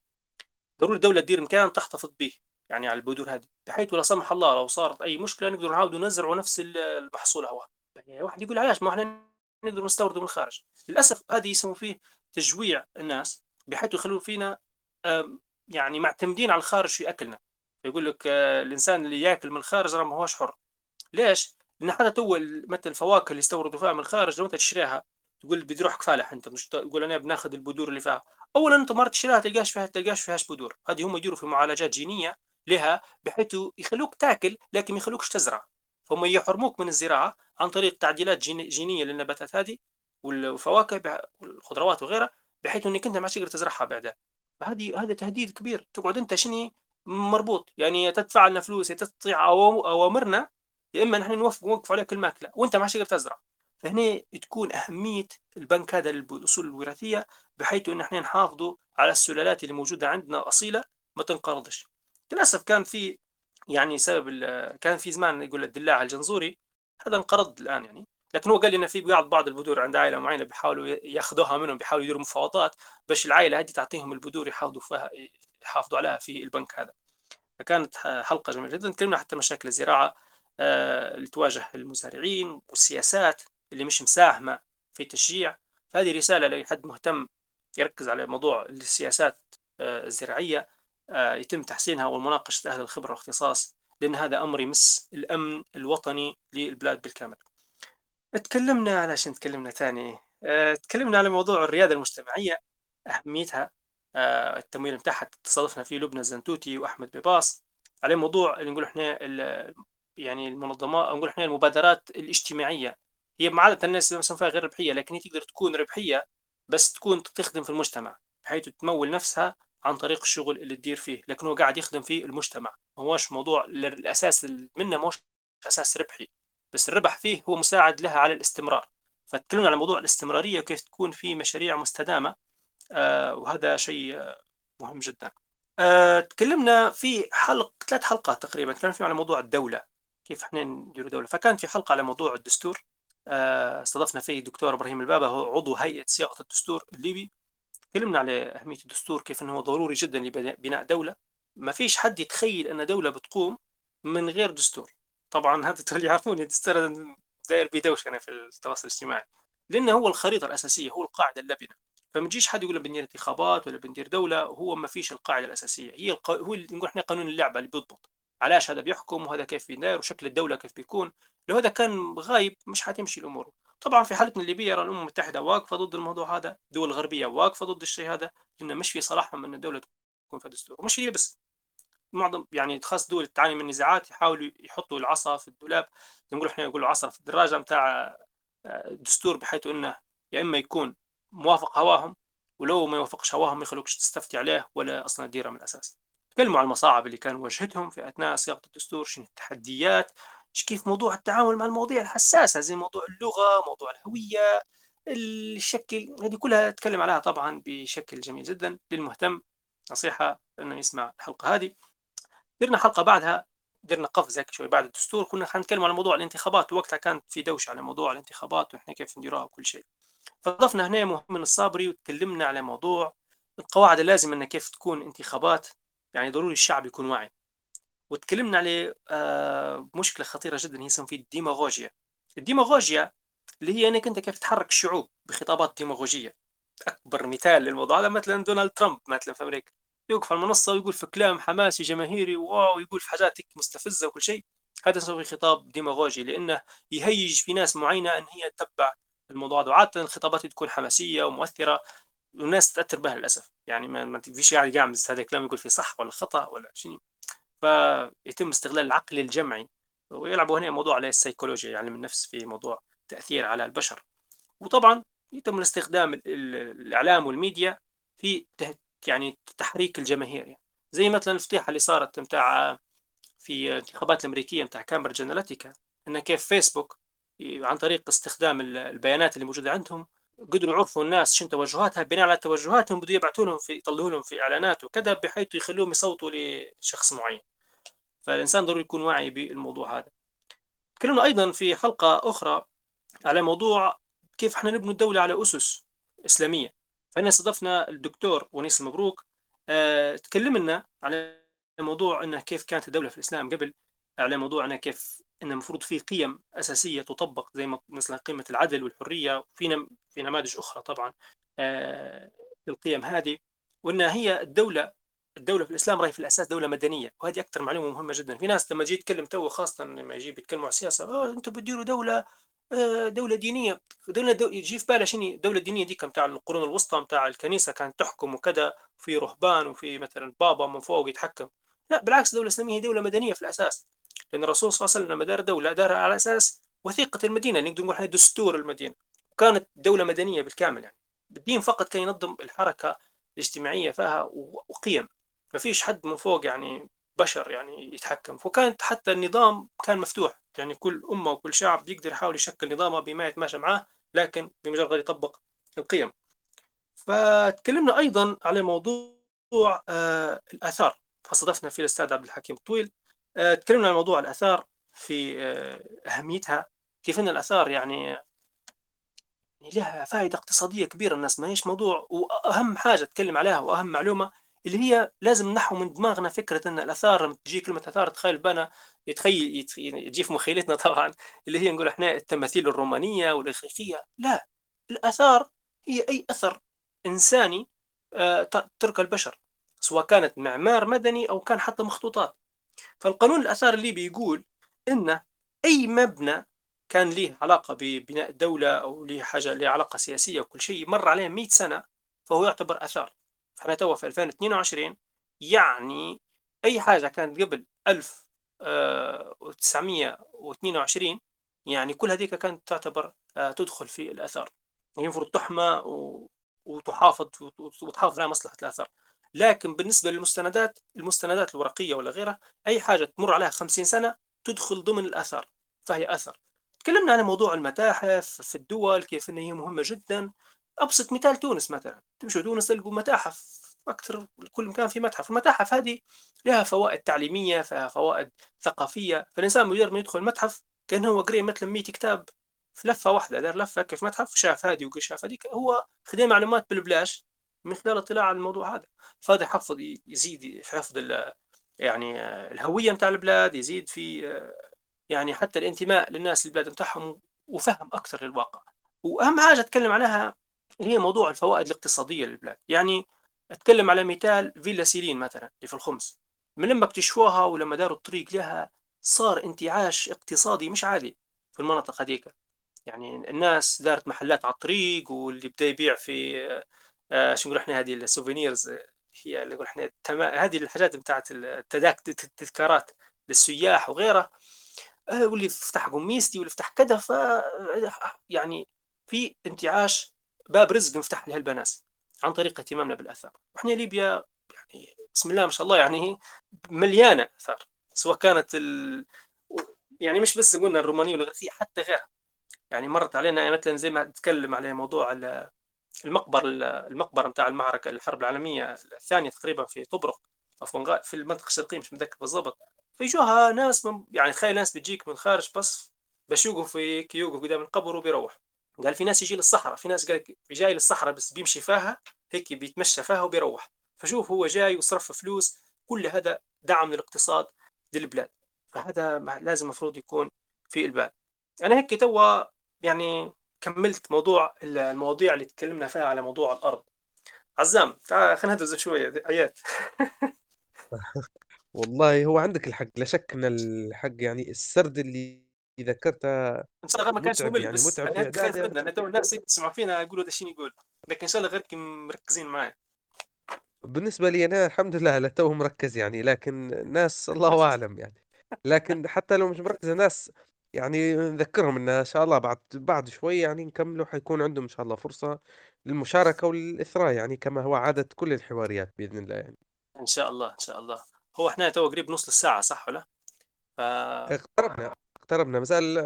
ضروري الدولة تدير مكان تحتفظ به يعني على البذور هذه بحيث لا سمح الله لو صارت أي مشكلة نقدر نعاودوا نزرعوا نفس المحصول هو. يعني واحد يقول علاش؟ ما إحنا نقدر نستوردوا من الخارج. للأسف هذه يسموا فيه تجويع الناس بحيث يخلون فينا يعني معتمدين على الخارج في أكلنا. يقول لك آه، الإنسان اللي يأكل من الخارج ما هوش حر. ليش؟ لأن حتى تو مثل الفواكه اللي يستوردوا فيها من الخارج لو أنت تشتريها تقول بدي روحك فالح أنت مش تقول أنا بناخذ البذور اللي فيها. اولا أنت مرات تشتريها تلقاش فيها تلقاش فيهاش بذور. هذه هم يديروا في معالجات جينية لها بحيث يخلوك تاكل لكن ما يخلوكش تزرع. هم يحرموك من الزراعة عن طريق تعديلات جينية للنباتات هذه والفواكه والخضروات وغيرها بحيث إنك أنت ما تقدر تزرعها بعدها. فهذه هذا تهديد كبير. تقعد أنت شنو مربوط. يعني تدفع لنا فلوس تطيع أوامرنا يا إما نحن نوفق نوقف عليك الماكله وأنت ما تقدر تزرع. فهنا تكون أهمية البنك هذا للأصول الوراثية بحيث إن إحنا نحافظوا على السلالات اللي موجودة عندنا أصيلة ما تنقرضش. للأسف كان في يعني سبب كان في زمان يقول الدلاع الجنزوري هذا انقرض الآن يعني. لكن هو قال لي إن في بعض بعض البذور عند عائلة معينة بيحاولوا يأخذوها منهم بيحاولوا يديروا مفاوضات باش العائلة هذه تعطيهم البذور يحافظوا فيها يحافظوا عليها في البنك هذا. فكانت حلقة جميلة جدا تكلمنا حتى مشاكل الزراعة اللي تواجه المزارعين والسياسات اللي مش مساهمة في تشجيع هذه رسالة لأي حد مهتم يركز على موضوع السياسات آه، الزراعية آه، يتم تحسينها والمناقشة أهل الخبرة والاختصاص لأن هذا أمر يمس الأمن الوطني للبلاد بالكامل. تكلمنا على شنو تكلمنا ثاني تكلمنا على موضوع الريادة المجتمعية أهميتها أه التمويل بتاعها تصادفنا فيه لبنى الزنتوتي وأحمد بباص على موضوع اللي نقول إحنا يعني المنظمات نقول إحنا المبادرات الاجتماعية. هي عادة الناس مثلا فيها غير ربحية لكن هي تقدر تكون ربحية بس تكون تخدم في المجتمع بحيث تمول نفسها عن طريق الشغل اللي تدير فيه. لكن هو قاعد يخدم في المجتمع. ما هوش موضوع الأساس منه مش أساس ربحي. بس الربح فيه هو مساعد لها على الاستمرار. فتكلمنا على موضوع الاستمرارية وكيف تكون في مشاريع مستدامة آه وهذا شيء مهم جدا. آه تكلمنا في حلق ثلاث حلقات تقريبا. تكلمنا فيهم على موضوع الدولة. كيف إحنا ندير دولة. فكان في حلقة على موضوع الدستور آه استضفنا فيه الدكتور إبراهيم البابا هو عضو هيئة صياغة الدستور الليبي. تكلمنا على أهمية الدستور كيف أنه ضروري جدا لبناء دولة. ما فيش حد يتخيل أن دولة بتقوم من غير دستور. طبعا هذا [LAUGHS] اللي يعرفوني دستور داير بدوش أنا في التواصل الاجتماعي. لأنه هو الخريطة الأساسية هو القاعدة اللبنه فما تجيش حد يقول بندير انتخابات ولا بندير دولة وهو ما فيش القاعدة الأساسية. هي الق... هو اللي نقول إحنا قانون اللعبة اللي بيضبط. علاش هذا بيحكم وهذا كيف بيداير وشكل الدولة كيف بيكون؟ لو هذا كان غايب مش حتمشي الأمور. طبعا في حالتنا الليبيه الأمم المتحدة واقفة ضد الموضوع هذا الدول الغربيه واقفة ضد الشيء هذا لأنه مش في صلاحهم ان الدولة تكون في دستور ومش هي بس معظم يعني خاص دول تعاني من نزاعات يحاولوا يحطوا العصا في الدولاب. نقول إحنا نقول عصا في الدراجة نتاع الدستور آه، بحيث إنه يا إما يكون موافق هواهم ولو ما يوافقش هواهم ما يخلوكش تستفتي عليه ولا أصلا تديره من الأساس. تكلموا عن المصاعب اللي كان واجهتهم في أثناء صياغة الدستور شنو التحديات كيف موضوع التعامل مع المواضيع الحساسة زي موضوع اللغة موضوع الهوية الشكل هذه كلها أتكلم عليها طبعا بشكل جميل جدا. للمهتم نصيحة إنه يسمع الحلقة هذه. درنا حلقة بعدها درنا قفز هيك شوي بعد الدستور كنا حنتكلم على موضوع الانتخابات. وقتها كانت في دوشة على موضوع الانتخابات وإحنا كيف نديروها وكل شيء. فضفنا هنا مهمن الصابري وتكلمنا على موضوع القواعد اللازم انها كيف تكون انتخابات. يعني ضروري الشعب يكون واعي. وتكلمنا على آه مشكلة خطيرة جدا هي في الديماغوجيا. الديماغوجيا اللي هي أنك أنت كيف تحرك الشعوب بخطابات ديماغوجية. أكبر مثال للموضوع هذا مثلا دونالد ترامب مثلا في أمريكا. يوقف على المنصة ويقول في كلام حماسي جماهيري أو يقول في حاجات مستفزة وكل شيء. هذا يسوي خطاب ديماغوجي لأنه يهيج في ناس معينة أن هي تتبع الموضوع ده وعادة الخطابات تكون حماسية ومؤثرة. والناس تأثر بها للأسف. يعني ما, فيش قاعد يعمل هذا الكلام يقول في صح ولا خطأ ولا شيء. فيتم استغلال العقل الجمعي. ويلعبوا هنا موضوع عليه السيكولوجيا يعني النفس في موضوع تأثير على البشر. وطبعا يتم استخدام الإعلام والميديا في يعني تحريك الجماهير. يعني. زي مثلا الفضيحه اللي صارت متاع في الانتخابات الأمريكية متاع كامبريدج أناليتيكا. إن كيف فيسبوك عن طريق استخدام البيانات اللي موجودة عندهم قدروا يعرفوا الناس شنو توجهاتها بناء على توجهاتهم بدوا يبعثوا لهم في يطلعوا لهم في إعلانات وكذا بحيث يخلوهم يصوتوا لشخص معين. فالإنسان ضروري يكون واعي بالموضوع هذا. تكلمنا أيضا في حلقة أخرى على موضوع كيف إحنا نبني الدولة على أسس إسلامية. فإحنا استضفنا الدكتور ونيس مبروك أه تكلم لنا على موضوع إنه كيف كانت الدولة في الإسلام قبل على موضوع إنه كيف إن المفروض في قيم أساسية تطبق زي مثلا قيمة العدل والحرية وفي في نماذج أخرى طبعا القيم هذه. وان هي الدولة الدولة في الإسلام راهي في الأساس دولة مدنية وهذه أكثر معلومة مهمة جدا. في ناس لما يجي يتكلم تو خاصة لما يجي بيتكلموا على السياسة آه أنتم بتديروا دولة آه، دولة دينية. دولة دو... يجي في بالها شنو؟ الدولة الدينية دي بتاع القرون الوسطى بتاع الكنيسة كانت تحكم وكذا وفي رهبان وفي مثلا بابا من فوق يتحكم. لا بالعكس الدولة الإسلامية هي دولة مدنية في الأساس. لأن الرسول صلى الله عليه وسلم لما دار دولة دارها على أساس وثيقة المدينة. نقدر نقول دستور المدينة. وكانت دولة مدنية بالكامل يعني. الدين فقط كان ينظم الحركة الاجتماعية فيها وقيم. ما فيش حد من فوق يعني بشر يعني يتحكم. وكانت حتى النظام كان مفتوح. يعني كل أمة وكل شعب بيقدر يحاول يشكل نظامه بما يتماشى معاه لكن بمجرد يطبق القيم. فتكلمنا أيضا على موضوع آه الآثار. فاستضفنا فيه الأستاذ عبد الحكيم الطويل. تكلمنا عن موضوع الآثار في آه أهميتها كيف أن الآثار يعني يعني لها فائدة اقتصادية كبيرة الناس ما هيش موضوع وأهم حاجة تكلم عليها وأهم معلومة اللي هي لازم نحو من دماغنا فكرة أن الآثار لما تجي كلمة آثار تخيل بنا يتخيل يجي في مخيلتنا طبعا اللي هي نقول إحنا التماثيل الرومانية والإغريقية. لا الآثار هي أي أثر إنساني آه، ترك البشر سواء كانت معمار مدني أو كان حتى مخطوطات. فالقانون الآثار الليبي يقول إن أي مبنى كان ليه علاقة ببناء الدولة أو ليه حاجة ليه علاقة سياسية وكل شيء مر عليه 100 سنة فهو يعتبر أثار. إحنا توا في 2022 يعني أي حاجة كانت قبل 1922 آه، يعني كل هذيك كانت تعتبر آه، تدخل في الآثار. يعني المفروض تحمى وتحافظ وتحافظ على مصلحة الآثار. لكن بالنسبة للمستندات المستندات الورقية ولا غيرها أي حاجة تمر عليها 50 سنة تدخل ضمن الآثار فهي أثر. تكلمنا عن موضوع المتاحف في الدول كيف أن هي مهمة جدا. أبسط مثال تونس مثلا. تمشوا تونس تلقوا متاحف أكثر كل مكان في متحف. المتاحف هذه لها فوائد تعليمية فيها فوائد ثقافية. فالإنسان مجرد ما يدخل المتحف كأنه هو قري مثلا 100 كتاب في لفة واحدة دار لفة كيف متحف؟ شاف هذه وشاف هذيك. هو خذ معلومات بالبلاش من خلال الاطلاع على الموضوع هذا. فهذا يحفظ يزيد في حفظ يعني الهوية متاع البلاد يزيد في يعني حتى الانتماء للناس البلاد متاعهم وفهم أكثر للواقع. وأهم حاجة أتكلم عليها هي موضوع الفوائد الاقتصادية للبلاد. يعني أتكلم على مثال فيلا سيرين مثلا اللي في الخمس. من لما اكتشفوها ولما داروا الطريق لها صار انتعاش اقتصادي مش عادي في المناطق هذيك. يعني الناس دارت محلات على الطريق واللي بدأ يبيع في آه شو نقول إحنا هذه السوفينيرز هي اللي نقول إحنا هذه الحاجات بتاعت التذكارات للسياح وغيرها آه واللي فتح قميصتي واللي فتح كذا ف يعني في انتعاش باب رزق مفتح لهالبناس عن طريق اهتمامنا بالآثار. وإحنا ليبيا يعني بسم الله ما شاء الله يعني مليانة آثار سواء كانت ال... يعني مش بس قلنا الرومانية والغربيه حتى غيرها. يعني مرت علينا مثلا زي ما تتكلم على موضوع المقبر المقبرة نتاع المعركة الحرب العالمية الثانية تقريبا في طبرق عفوا في المنطقة الشرقية مش متذكر بالضبط. فيجوها ناس من يعني تخيل ناس بتجيك من خارج بس باش يوقف في يوقف قدام القبر وبيروح قال في ناس يجي للصحراء في ناس قال جاي للصحراء بس بيمشي فيها هيك بيتمشى فيها وبيروح. فشوف هو جاي وصرف فلوس كل هذا دعم للاقتصاد للبلاد. فهذا لازم المفروض يكون في البال. أنا هيك توا يعني كملت موضوع المواضيع اللي تكلمنا فيها على موضوع الأرض. عزام تعال خلينا ندرس شوية. ايات [LAUGHS] والله هو عندك الحق. لا شك إن الحق يعني السرد اللي ذكرته إن شاء الله ما كانش ممل يعني بس متعب يعني خايف منه أنا تو الناس يسمعوا فينا يقولوا هذا يقول. لكن إن شاء الله غيركم مركزين معي بالنسبة لي أنا الحمد لله لا تو مركز يعني. لكن الناس الله أعلم يعني. لكن حتى لو مش مركز الناس يعني نذكرهم إن إن شاء الله بعد بعد شوي يعني نكملوا حيكون عندهم إن شاء الله فرصة للمشاركة والإثراء يعني كما هو عادة كل الحواريات بإذن الله يعني. إن شاء الله إن شاء الله. هو إحنا تو قريب نص الساعة صح ولا؟ ف اقتربنا اقتربنا. مازال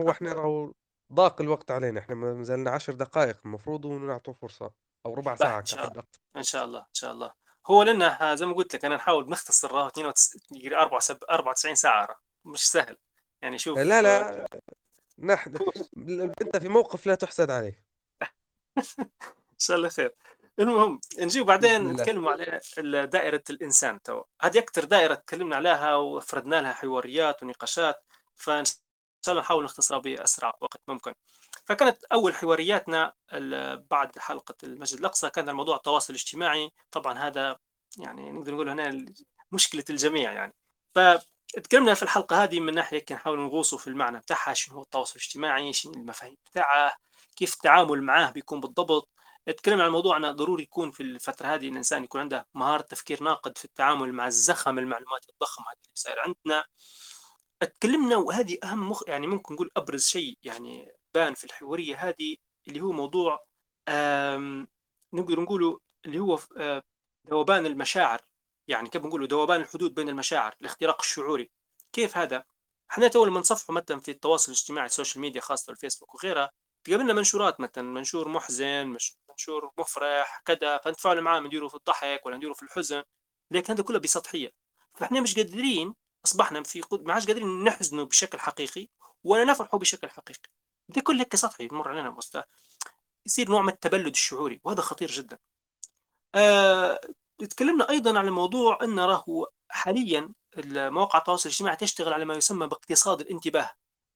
هو إحنا راهو ضاق الوقت علينا. إحنا ما زالنا عشر دقائق المفروض ونعطوا فرصة أو ربع ساعة إن شاء الله. إن شاء الله إن شاء الله. هو لنا زي ما قلت لك أنا نحاول نختصر راه 92 94 ساعة. مش سهل. يعني شوف لا لا نحن أنت في موقف لا تحسد عليه. [LAUGHS] إن شاء الله خير. المهم نجي بعدين نتكلم على دائرة الإنسان تو هذه أكثر دائرة تكلمنا عليها وفردنا لها حواريات ونقاشات فإن شاء الله نحاول نختصرها بأسرع وقت ممكن. فكانت أول حوارياتنا بعد حلقة المسجد الأقصى كان الموضوع التواصل الاجتماعي. طبعا هذا يعني نقدر نقول هنا مشكلة الجميع يعني. فتكلمنا في الحلقة هذه من ناحية نحاول نغوصوا في المعنى بتاعها شنو هو التواصل الاجتماعي شنو المفاهيم بتاعه كيف التعامل معاه بيكون بالضبط. اتكلم عن موضوع انه ضروري يكون في الفترة هذه إن الإنسان يكون عنده مهارة تفكير ناقد في التعامل مع الزخم المعلومات الضخمة هذه اللي صاير عندنا. اتكلمنا وهذه أهم مخ يعني ممكن نقول أبرز شيء يعني بان في الحوارية هذه اللي هو موضوع نقدر نقوله اللي هو آه، ذوبان المشاعر. يعني كيف نقوله ذوبان الحدود بين المشاعر الاختراق الشعوري. كيف هذا؟ إحنا تو لما نصفحوا مثلا في التواصل الاجتماعي ال social media خاصة الفيسبوك وغيرها تقابلنا منشورات مثلا منشور محزن منشور مفرح كذا فنتفاعل معاه نديره في الضحك ولا نديره في الحزن. لكن هذا كله بسطحية. فإحنا مش قادرين أصبحنا في قد... ما عادش قادرين نحزنوا بشكل حقيقي ولا نفرحوا بشكل حقيقي. ده كله هيك سطحي يمر علينا يصير نوع من التبلد الشعوري وهذا خطير جدا. آه... تكلمنا أيضا عن موضوع إن راهو حاليا مواقع التواصل الاجتماعي تشتغل على ما يسمى باقتصاد الانتباه.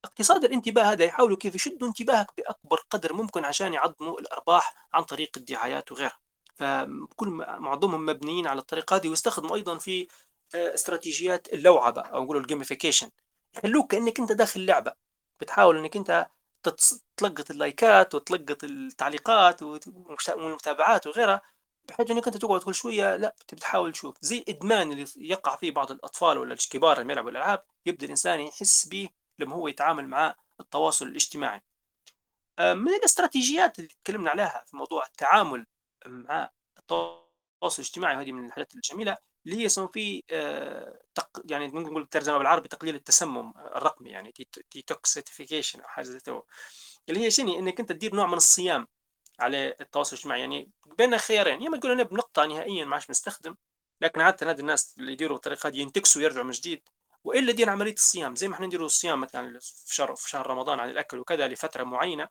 اقتصاد الانتباه هذا يحاولوا كيف يشدوا انتباهك بأكبر قدر ممكن عشان يعظموا الأرباح عن طريق الدعايات وغيرها. فكل معظمهم مبنيين على الطريقة هذه ويستخدموا أيضا في استراتيجيات اللعبة أو نقولوا ال gamification. يخلوك كأنك أنت داخل لعبة. بتحاول إنك أنت تلقط ال likes وتلقط التعليقات والمتابعات وغيرها. بحيث إنك أنت تقعد كل شوية لا بتحاول تشوف. زي الادمان اللي يقع فيه بعض الأطفال ولا الكبار اللي يلعبوا الألعاب يبدأ الإنسان يحس به لما هو يتعامل مع التواصل الاجتماعي. من الاستراتيجيات اللي تكلمنا عليها في موضوع التعامل مع التواصل الاجتماعي وهذه من الحاجات الجميلة اللي هي يسمون في تق... يعني ممكن نقول الترجمه بالعربي تقليل التسمم الرقمي يعني detoxification أو حاجة زي اللي هي شنو؟ إنك أنت تدير نوع من الصيام. على التواصل الاجتماعي. يعني بين خيارين. يا اما تقول أنا بنقطع نهائيا ما عادش بنستخدم لكن عادة هذه الناس اللي يديروا الطريقة دي ينتكسوا ويرجعوا من جديد. وإلا دير عملية الصيام. زي ما إحنا نديروا الصيام مثلا في شهر في شهر رمضان عن الأكل وكذا لفترة معينة.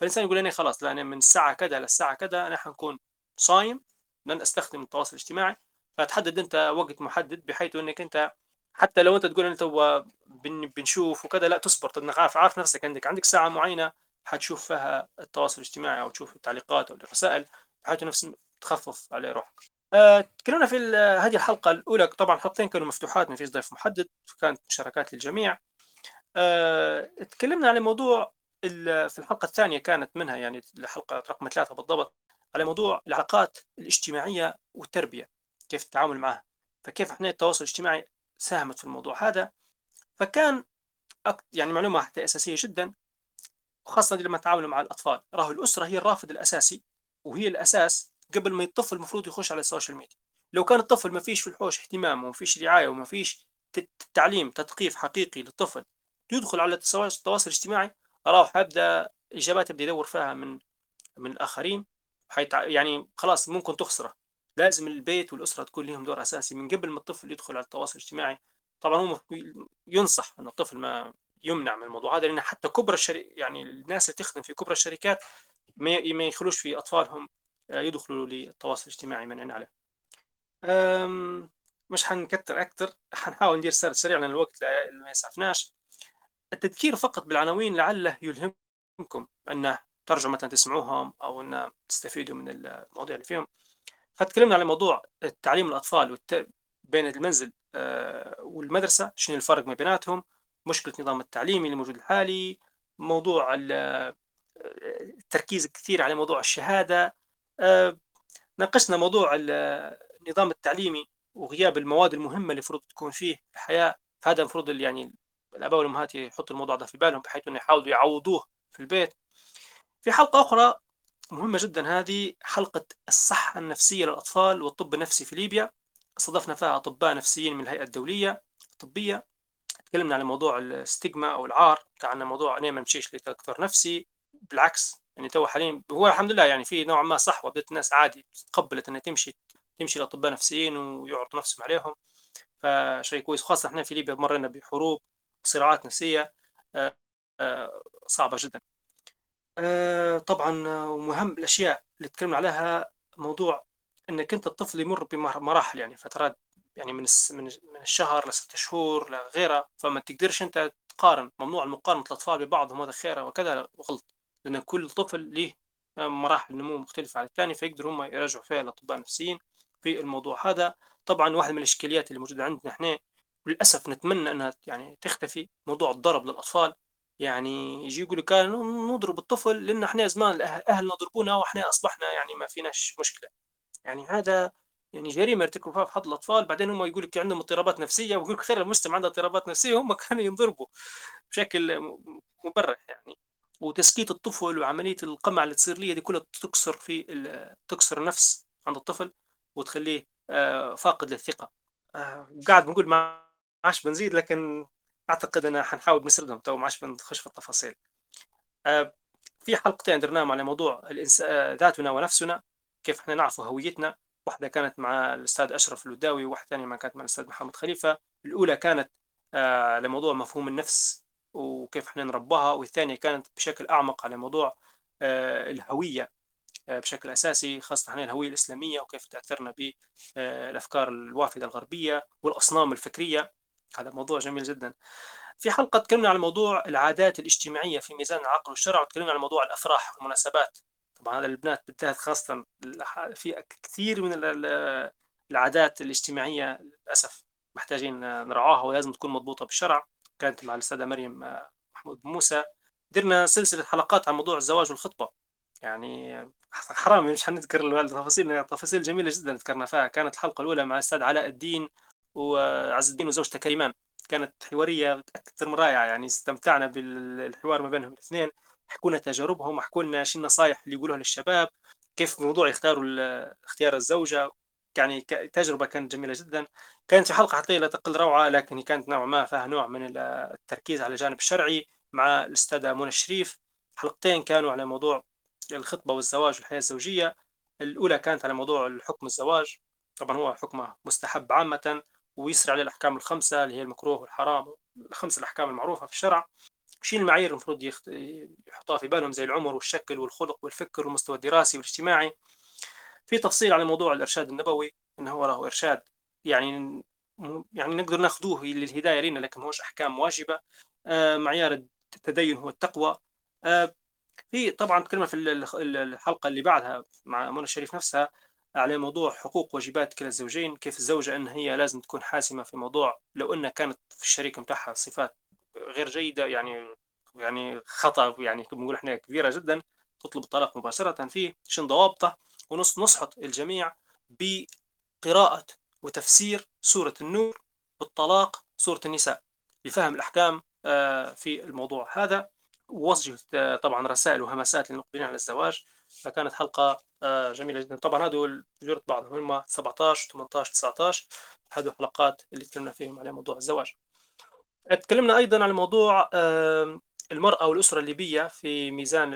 فالإنسان يقول أنا خلاص لا أنا من الساعة كذا للساعة كذا أنا حنكون صايم لن أستخدم التواصل الاجتماعي. فتحدد أنت وقت محدد بحيث إنك أنت حتى لو أنت تقول انت بنشوف وكذا لا تصبر. انك عارف عارف نفسك عندك. عندك ساعة معينة حتشوف فيها التواصل الاجتماعي أو تشوف التعليقات أو الرسائل بحيث نفس تخفف على روحك. أه تكلمنا في هذه الحلقة الأولى طبعا الحلقتين كانوا مفتوحات ما فيش ضيف محدد كانت مشاركات للجميع. أه تكلمنا على موضوع في الحلقة الثانية كانت منها يعني الحلقة رقم ثلاثة بالضبط على موضوع العلاقات الاجتماعية والتربية كيف التعامل معها فكيف إحنا التواصل الاجتماعي ساهمت في الموضوع هذا فكان يعني معلومة حتى أساسية جدا وخاصة لما تعاملوا مع الأطفال. راهو الأسرة هي الرافد الأساسي وهي الأساس قبل ما الطفل المفروض يخش على ال social media. لو كان الطفل ما فيش في الحوش اهتمام وما فيش رعاية وما فيش تعليم تثقيف حقيقي للطفل يدخل على التواصل الاجتماعي راهو حيبدا إجابات يبدأ يدور فيها من من الاخرين حيتع... يعني خلاص ممكن تخسره. لازم البيت والأسرة تكون لهم دور أساسي من قبل ما الطفل يدخل على التواصل الاجتماعي. طبعا هو ينصح إن الطفل ما يمنع من الموضوع هذا لأن حتى كبرى الشركات يعني الناس اللي تخدم في كبرى الشركات ما يخلوش في أطفالهم يدخلوا للتواصل الاجتماعي من عليه مش حنكتر أكثر حنحاول ندير سرد سريع لأن الوقت ما يسعفناش. التذكير فقط بالعناوين لعله يلهمكم أن ترجعوا مثلا تسمعوهم أو أن تستفيدوا من المواضيع اللي فيهم. فتكلمنا على موضوع تعليم الأطفال والت... بين المنزل والمدرسة شنو الفرق ما بيناتهم؟ مشكلة النظام التعليمي الموجود الحالي موضوع التركيز الكثير على موضوع الشهادة. ناقشنا موضوع النظام التعليمي وغياب المواد المهمة اللي المفروض تكون فيه في الحياة. فهذا المفروض يعني الآباء والأمهات يحطوا الموضوع ده في بالهم بحيث إنه يحاولوا يعوضوه في البيت. في حلقة أخرى مهمة جدا هذه حلقة الصحة النفسية للأطفال والطب النفسي في ليبيا. استضفنا فيها أطباء نفسيين من الهيئة الدولية الطبيه تكلمنا على موضوع الستيغما أو العار بتاع ان موضوع أنا ما نمشيش لدكتور نفسي بالعكس يعني تو حاليا هو الحمد لله يعني في نوعا ما صحوة بدات الناس عادي تقبلت إنها تمشي تمشي لأطباء نفسيين ويعرضوا نفسهم عليهم فشيء كويس خاصة إحنا في ليبيا مرينا بحروب صراعات نفسية صعبة جدا. طبعا ومهم الأشياء اللي تكلمنا عليها موضوع إنك أنت الطفل يمر بمراحل يعني فترات يعني من من من الشهر لستة شهور لغيرها فما تقدرش أنت تقارن ممنوع المقارنة الأطفال ببعضهم هذا خير وكذا غلط لأن كل طفل له مراحل نمو مختلفة عن الثاني فيقدروا هم يراجعوا فيها الأطباء النفسيين في الموضوع هذا. طبعا واحد من الإشكاليات اللي موجودة عندنا إحنا للأسف نتمنى أنها يعني تختفي موضوع الضرب للأطفال. يعني يجي يقول كان نضرب الطفل لأن إحنا زمان أهلنا ضربونا وإحنا أصبحنا يعني ما فيناش مشكلة. يعني هذا يعني جريمة ارتكبوا فيها في حد الأطفال بعدين هم يقول لك عندهم اضطرابات نفسية ويقول كثير المجتمع عنده اضطرابات نفسية هم [LAUGHS] كانوا ينضربوا بشكل مبرح يعني. وتسكيت الطفل وعملية القمع اللي تصير ليه دي كلها تكسر في تكسر النفس عند الطفل وتخليه فاقد للثقة. قاعد بنقول ما عادش بنزيد لكن أعتقد إن حنحاول نسردهم تو ما عادش بنخش في التفاصيل. آه، في حلقتين درناهم على موضوع. آه، ذاتنا ونفسنا كيف إحنا نعرف هويتنا. واحدة كانت مع الأستاذ أشرف الوداوي وواحدة ثانية ما كانت مع الأستاذ محمد خليفة. الأولى كانت آه، على موضوع مفهوم النفس وكيف إحنا نرباها والثانية كانت بشكل أعمق على موضوع الهوية بشكل أساسي خاصة إحنا الهوية الإسلامية وكيف تأثرنا بالأفكار الوافدة الغربية والأصنام الفكرية. هذا موضوع جميل جدا. في حلقة تكلمنا عن موضوع العادات الاجتماعية في ميزان العقل والشرع وتكلمنا عن موضوع الأفراح والمناسبات. طبعا البنات بالذات خاصة في كثير من العادات الاجتماعية للأسف محتاجين نرعاها ولازم تكون مضبوطة بالشرع. كانت مع الأستاذة مريم محمود موسى. درنا سلسلة حلقات عن موضوع الزواج والخطبة. يعني حرام مش حنذكر التفاصيل تفاصيل جميلة جدا ذكرنا فيها. كانت الحلقة الأولى مع الأستاذ علاء الدين وعز الدين وزوجته كريمان. كانت حوارية أكثر من رائعة يعني استمتعنا بالحوار ما بينهم الاثنين. حكوا لنا تجاربهم وحكوا لنا شو النصائح اللي يقولوها للشباب كيف موضوع يختاروا اختيار الزوجة. يعني تجربة كانت جميلة جدا. كانت في حلقة حقيقه لا تقل روعة لكن كانت نوعا ما فيها نوع من التركيز على الجانب الشرعي مع الأستاذة منى الشريف. حلقتين كانوا على موضوع الخطبة والزواج والحياة الزوجية. الأولى كانت على موضوع الحكم الزواج. طبعا هو حكمه مستحب عامة ويسري عليه الأحكام الخمسة اللي هي المكروه والحرام الخمس الأحكام المعروفة في الشرع. شيء المعايير المفروض يخت... يحطها في بالهم زي العمر والشكل والخلق والفكر والمستوى الدراسي والاجتماعي. في تفصيل على موضوع الإرشاد النبوي إنه هو له إرشاد يعني يعني نقدر ناخذوه للهداية لنا لكن هوش أحكام واجبة. آه معيار التدين هو التقوى. آه في طبعا تكلمنا في الحلقة اللي بعدها مع منى الشريف نفسها على موضوع حقوق واجبات كلا الزوجين كيف الزوجة أن هي لازم تكون حاسمة في موضوع لو أنها كانت في الشريك متاعها صفات غير جيدة يعني يعني خطأ يعني بنقول إحنا كبيرة جدا تطلب الطلاق مباشرة فيه شن ضوابطه ونص نصحط الجميع بقراءة وتفسير سورة النور بالطلاق سورة النساء لفهم الأحكام آه، في الموضوع هذا. ووجه طبعا رسائل وهمسات للمقبلين على الزواج. فكانت حلقة آه، جميلة جدا. طبعا هذول جرت بعضهم هم 17 18 19 هذول حلقات اللي تكلمنا فيهم على موضوع الزواج. تكلمنا أيضا عن موضوع المرأة والأسرة الليبية في ميزان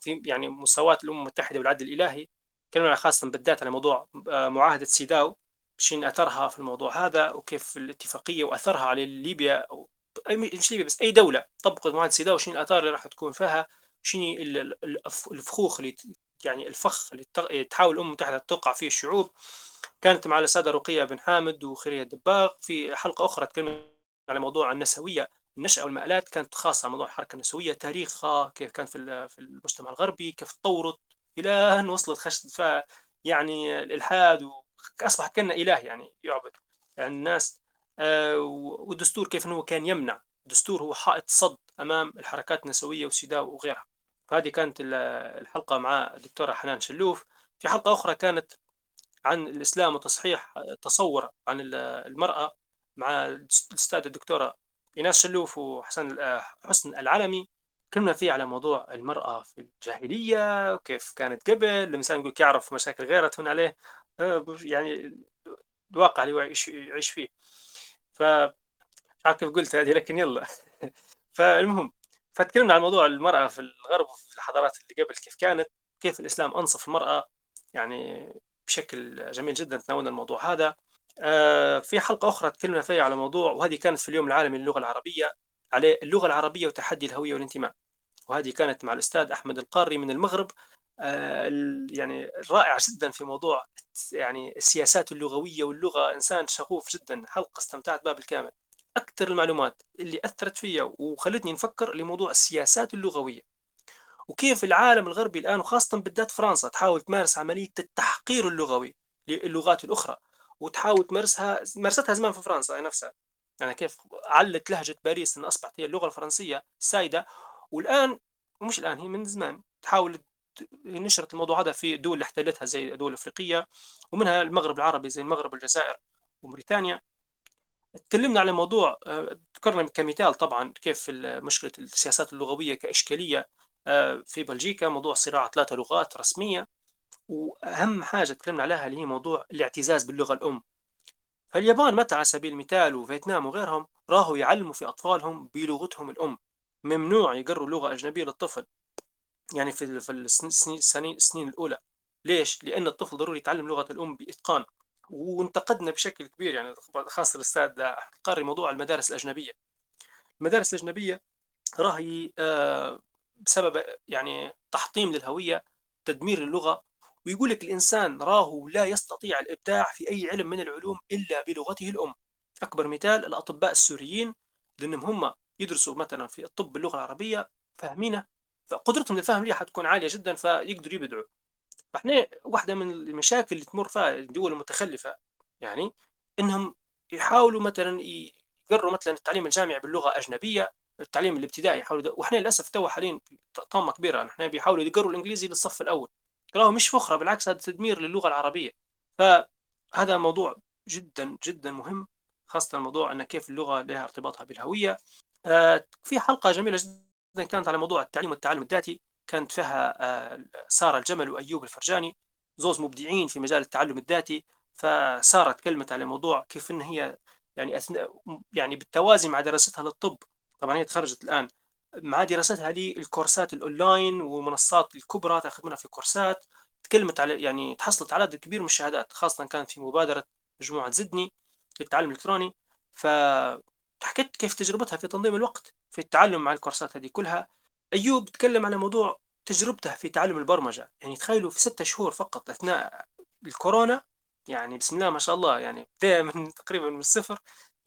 في يعني مساواة الأمم المتحدة والعدل الإلهي. تكلمنا خاصة بالذات على موضوع آه، معاهدة سيداو شين أثرها في الموضوع هذا وكيف الاتفاقية وأثرها على ليبيا مش ليبيا بس أي دولة طبقت معاهدة سيداو وشين الآثار اللي راح تكون فيها شنو الفخوخ اللي يعني الفخ اللي تحاول الأمم المتحدة توقع فيه الشعوب. كانت مع السادة رقية بن حامد وخيرية الدباغ. في حلقة أخرى تكلمنا على موضوع النسوية. النشأة والمآلات كانت خاصة على موضوع الحركة النسوية. تاريخها كيف كان في في المجتمع الغربي كيف تطورت إلى أن وصلت خشت. يعني الإلحاد وأصبح كأنه إله يعني يعبد يعني الناس. آه، والدستور كيف أنه كان يمنع. الدستور هو حائط صد أمام الحركات النسوية والسيداء وغيرها. فهذه كانت الحلقة مع الدكتورة حنان شلوف. في حلقة أخرى كانت عن الإسلام وتصحيح تصور عن المرأة مع الأستاذة الدكتورة إيناس شلوف وحسن حسن العلمي تكلمنا فيه على موضوع المرأة في الجاهلية وكيف كانت قبل. الإنسان يقول يعرف مشاكل غيرها تهون عليه. آه، يعني الواقع اللي يعيش, يعيش فيه. ف كيف قلت هذه لكن يلا. [LAUGHS] فالمهم فتكلمنا عن موضوع المرأة في الغرب وفي الحضارات اللي قبل كيف كانت كيف الإسلام أنصف المرأة يعني بشكل جميل جدا تناولنا الموضوع هذا. آه في حلقة أخرى تكلمنا فيها على موضوع وهذه كانت في اليوم العالمي للغة العربية على اللغة العربية وتحدي الهوية والانتماء. وهذه كانت مع الأستاذ أحمد القاري من المغرب. آه يعني رائع جدا في موضوع يعني السياسات اللغوية واللغة إنسان شغوف جدا. حلقة استمتعت بها بالكامل. أكثر المعلومات اللي أثرت فيا وخلتني نفكر لموضوع السياسات اللغوية. وكيف العالم الغربي الآن وخاصة بالذات فرنسا تحاول تمارس عملية التحقير اللغوي للغات الأخرى. وتحاول تمارسها مارستها زمان في فرنسا نفسها. يعني كيف علت لهجة باريس أن أصبحت هي اللغة الفرنسية السائدة والآن ومش الآن هي من زمان. تحاول نشرت الموضوع هذا في دول اللي احتلتها زي دول أفريقية ومنها المغرب العربي زي المغرب والجزائر وموريتانيا. تكلمنا على موضوع آه، ذكرنا كمثال طبعا كيف مشكلة السياسات اللغوية كإشكالية آه، في بلجيكا موضوع صراع ثلاثة لغات رسمية. وأهم حاجة تكلمنا عليها اللي هي موضوع الاعتزاز باللغة الأم. فاليابان متى على سبيل المثال وفيتنام وغيرهم راهوا يعلموا في أطفالهم بلغتهم الأم ممنوع يقروا لغة أجنبية للطفل. يعني في السنين السنين الأولى. ليش؟ لأن الطفل ضروري يتعلم لغة الأم بإتقان. وانتقدنا بشكل كبير يعني خاصة الأستاذ قاري موضوع المدارس الأجنبية. المدارس الأجنبية راهي آه، بسبب يعني تحطيم للهوية تدمير للغة ويقول لك الإنسان راهو لا يستطيع الإبداع في أي علم من العلوم إلا بلغته الأم. أكبر مثال الأطباء السوريين لأنهم هم يدرسوا مثلا في الطب باللغة العربية فاهمينه؟ فقدرتهم للفهم ليها حتكون عالية جدا فيقدروا يبدعوا. فإحنا واحدة من المشاكل اللي تمر فيها الدول المتخلفة يعني إنهم يحاولوا مثلا يقروا مثلا التعليم الجامعي باللغة أجنبية التعليم الابتدائي يحاولوا وإحنا للأسف تو حاليا طامه كبيرة. إحنا بيحاولوا يقروا الإنجليزي للصف الأول. راهو مش فخرة بالعكس هذا تدمير للغة العربية. فهذا موضوع جدا جدا مهم خاصة الموضوع إن كيف اللغة لها ارتباطها بالهوية. آه، في حلقة جميلة جدا كانت على موضوع التعليم والتعلم الذاتي كانت فيها آه، سارة الجمل وأيوب الفرجاني زوز مبدعين في مجال التعلم الذاتي. فسارة تكلمت على موضوع كيف إن هي يعني أثناء يعني بالتوازي مع دراستها للطب. طبعا هي تخرجت الآن مع دراستها للكورسات الأونلاين ومنصات الكبرى تأخذ منها في كورسات تكلمت على يعني تحصلت على عدد كبير من الشهادات خاصة كانت في مبادرة مجموعة زدني للتعلم الإلكتروني. فحكيت كيف تجربتها في تنظيم الوقت في التعلم مع الكورسات هذه كلها. أيوب تكلم على موضوع تجربته في تعلم البرمجة. يعني تخيلوا في ستة شهور فقط أثناء الكورونا يعني بسم الله ما شاء الله يعني بدأ [LAUGHS] من تقريبا من الصفر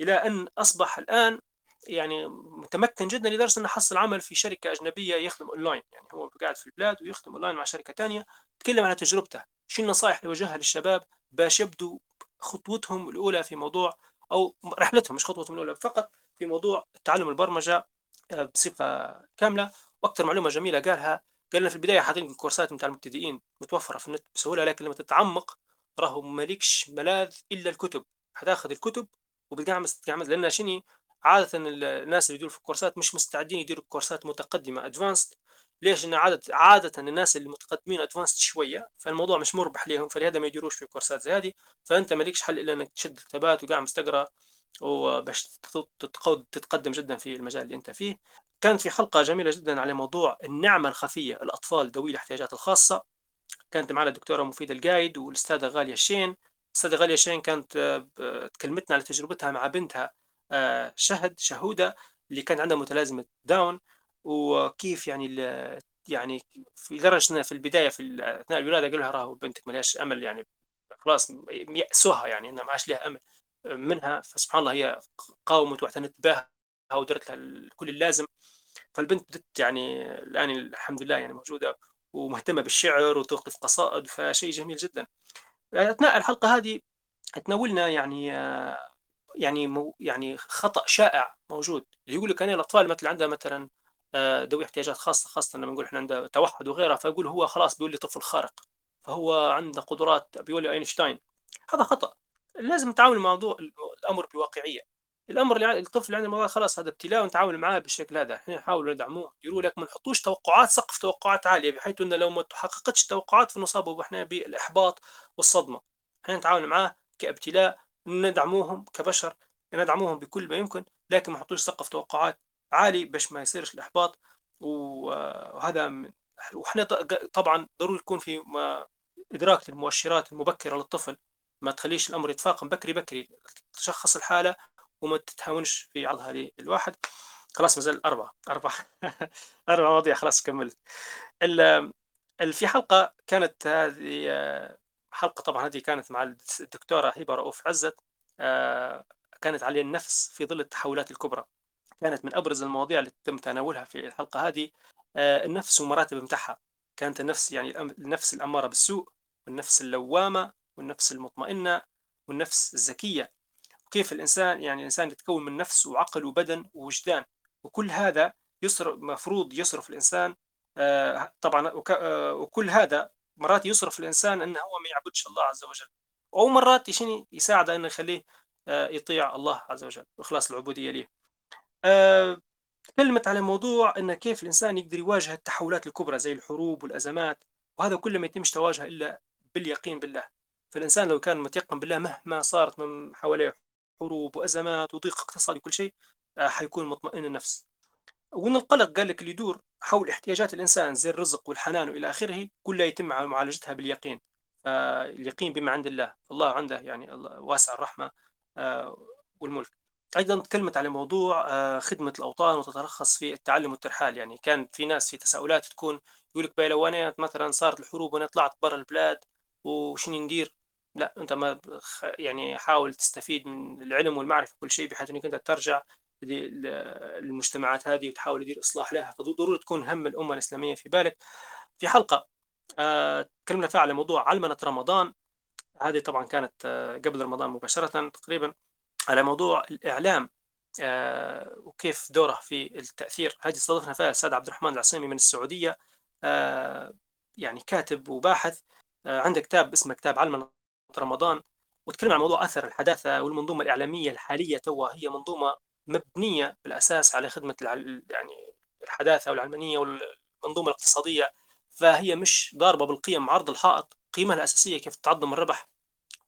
إلى أن أصبح الآن يعني متمكن جدا لدرجة إنه حصل عمل في شركة أجنبية يخدم أونلاين. يعني هو قاعد في البلاد ويخدم أونلاين مع شركة ثانية تكلم عن تجربته. شو النصائح اللي وجهها للشباب؟ باش يبدوا خطوتهم الأولى في موضوع أو رحلتهم مش خطوتهم الأولى فقط في موضوع تعلم البرمجة آه، بصفة كاملة. وأكثر معلومة جميلة قالها قال لنا في البداية حاطين الكورسات نتاع المبتدئين متوفرة في النت بسهولة لكن لما تتعمق راهو مالكش ملاذ إلا الكتب. حتاخذ الكتب وبتقعمز تقعمز لأن شنو؟ عادة الناس اللي يديروا في الكورسات مش مستعدين يديروا كورسات متقدمة ادفانسد ليش؟ ان عاده عادة الناس اللي متقدمين ادفانسد شوية فالموضوع مش مربح لهم فلهذا ما يديروش في كورسات زي هذه. فأنت مالكش حل إلا إنك تشد الكتابات وقاعد مستقرأ وباش تتقدم جدا في المجال اللي أنت فيه. كانت في حلقة جميلة جدا على موضوع النعمة الخفية الأطفال ذوي الاحتياجات الخاصة. كانت معنا الدكتورة مفيده القايد والأستاذة غالية الشين. الاستاذه غالية الشين كانت آه، تكلمتنا على تجربتها مع بنتها شهد شهودة اللي كان عندها متلازمة داون وكيف يعني يعني في درجه في البداية في أثناء الولاده قالوا لها راهو بنتك ما لهاش أمل يعني خلاص يأسوها يعني إنها ما عادش لها أمل منها فسبحان الله هي قاومت واعتنت بها ودرت لها كل اللازم. فالبنت بدت يعني الآن الحمد لله يعني موجودة ومهتمة بالشعر وتوقف قصائد فشيء جميل جدا. أثناء الحلقة هذه تناولنا يعني يعني مو يعني خطأ شائع موجود. اللي يقول لك أنا الأطفال مثل عندها مثلا آه، ذوي احتياجات خاصة خاصة لما نقول إحنا عنده توحد وغيرها فيقول هو خلاص بيقول لي طفل خارق فهو عنده قدرات بيقول لي أينشتاين. هذا خطأ. لازم نتعامل مع موضوع الأمر بواقعية. الأمر اللي الطفل اللي عنده الموضوع خلاص هذا ابتلاء ونتعامل معاه بالشكل هذا. إحنا نحاول ندعموه. يقولوا لك ما نحطوش توقعات سقف توقعات عالية بحيث إنه لو ما تحققتش التوقعات فنصاب إحنا بالإحباط والصدمة. إحنا نتعامل معاه كابتلاء ندعموهم كبشر ندعموهم بكل ما يمكن لكن ما نحطوش سقف توقعات عالي باش ما يصيرش الإحباط. وهذا من وإحنا طبعا ضروري يكون في إدراك للمؤشرات المبكرة للطفل. ما تخليش الأمر يتفاقم بكري بكري. تشخص الحالة وما تتهاونش في عرضها للواحد. خلاص مازال أربعة. أربعة. [LAUGHS] أربعة مواضيع خلاص كملت. في حلقة كانت هذه حلقة طبعا هذه كانت مع الدكتورة هبة رؤوف عزت آه، كانت على النفس في ظل التحولات الكبرى. كانت من أبرز المواضيع اللي تم تناولها في الحلقة هذه آه، النفس ومراتب متاعها كانت النفس يعني النفس الأمارة بالسوء والنفس اللوامة والنفس المطمئنة والنفس الذكية وكيف الإنسان يعني الإنسان يتكون من نفس وعقل وبدن ووجدان. وكل هذا يصرف مفروض يصرف الإنسان آه، طبعا وكل هذا مرات يصرف الإنسان أنه هو ما يعبدش الله عز وجل. أو مرات يشني يساعده انه يخليه آه، يطيع الله عز وجل واخلاص العبودية ليه. آه، تكلمت على موضوع أن كيف الإنسان يقدر يواجه التحولات الكبرى زي الحروب والأزمات وهذا كله ما يتمش تواجهه إلا باليقين بالله. فالإنسان لو كان متيقن بالله مهما صارت من حواليه حروب وأزمات وضيق اقتصادي وكل شيء آه، حيكون مطمئن النفس. وإن القلق قال لك اللي يدور حول احتياجات الإنسان زي الرزق والحنان وإلى آخره كلها يتم معالجتها باليقين. فاليقين بما عند الله الله عنده يعني الله واسع الرحمة آه، والملك. أيضا تكلمت على موضوع آه، خدمة الأوطان وتترخص في التعلم والترحال. يعني كان في ناس في تساؤلات تكون يقول لك لو أنا مثلا صارت الحروب وأنا طلعت برا البلاد وشنو ندير؟ لا أنت ما يعني حاول تستفيد من العلم والمعرفة كل شيء بحيث إنك أنت ترجع للمجتمعات هذه وتحاول تدير إصلاح لها. فضروري تكون هم الأمة الإسلامية في بالك. في حلقة آه، تكلمنا فيها على موضوع علمنة رمضان. هذه طبعا كانت آه، قبل رمضان مباشرة تقريبا. على موضوع الإعلام آه، وكيف دوره في التأثير. هذه استضفنا فيها الأستاذ عبد الرحمن العصيمي من السعودية. يعني كاتب وباحث. عنده كتاب اسمه كتاب علمنة رمضان. وتكلم عن موضوع أثر الحداثة والمنظومة الإعلامية الحالية توا هي منظومة مبنية بالأساس على خدمة يعني الحداثة والعلمانية والمنظومة الاقتصادية فهي مش ضاربة بالقيم عرض الحائط قيمها الأساسية كيف تعظم الربح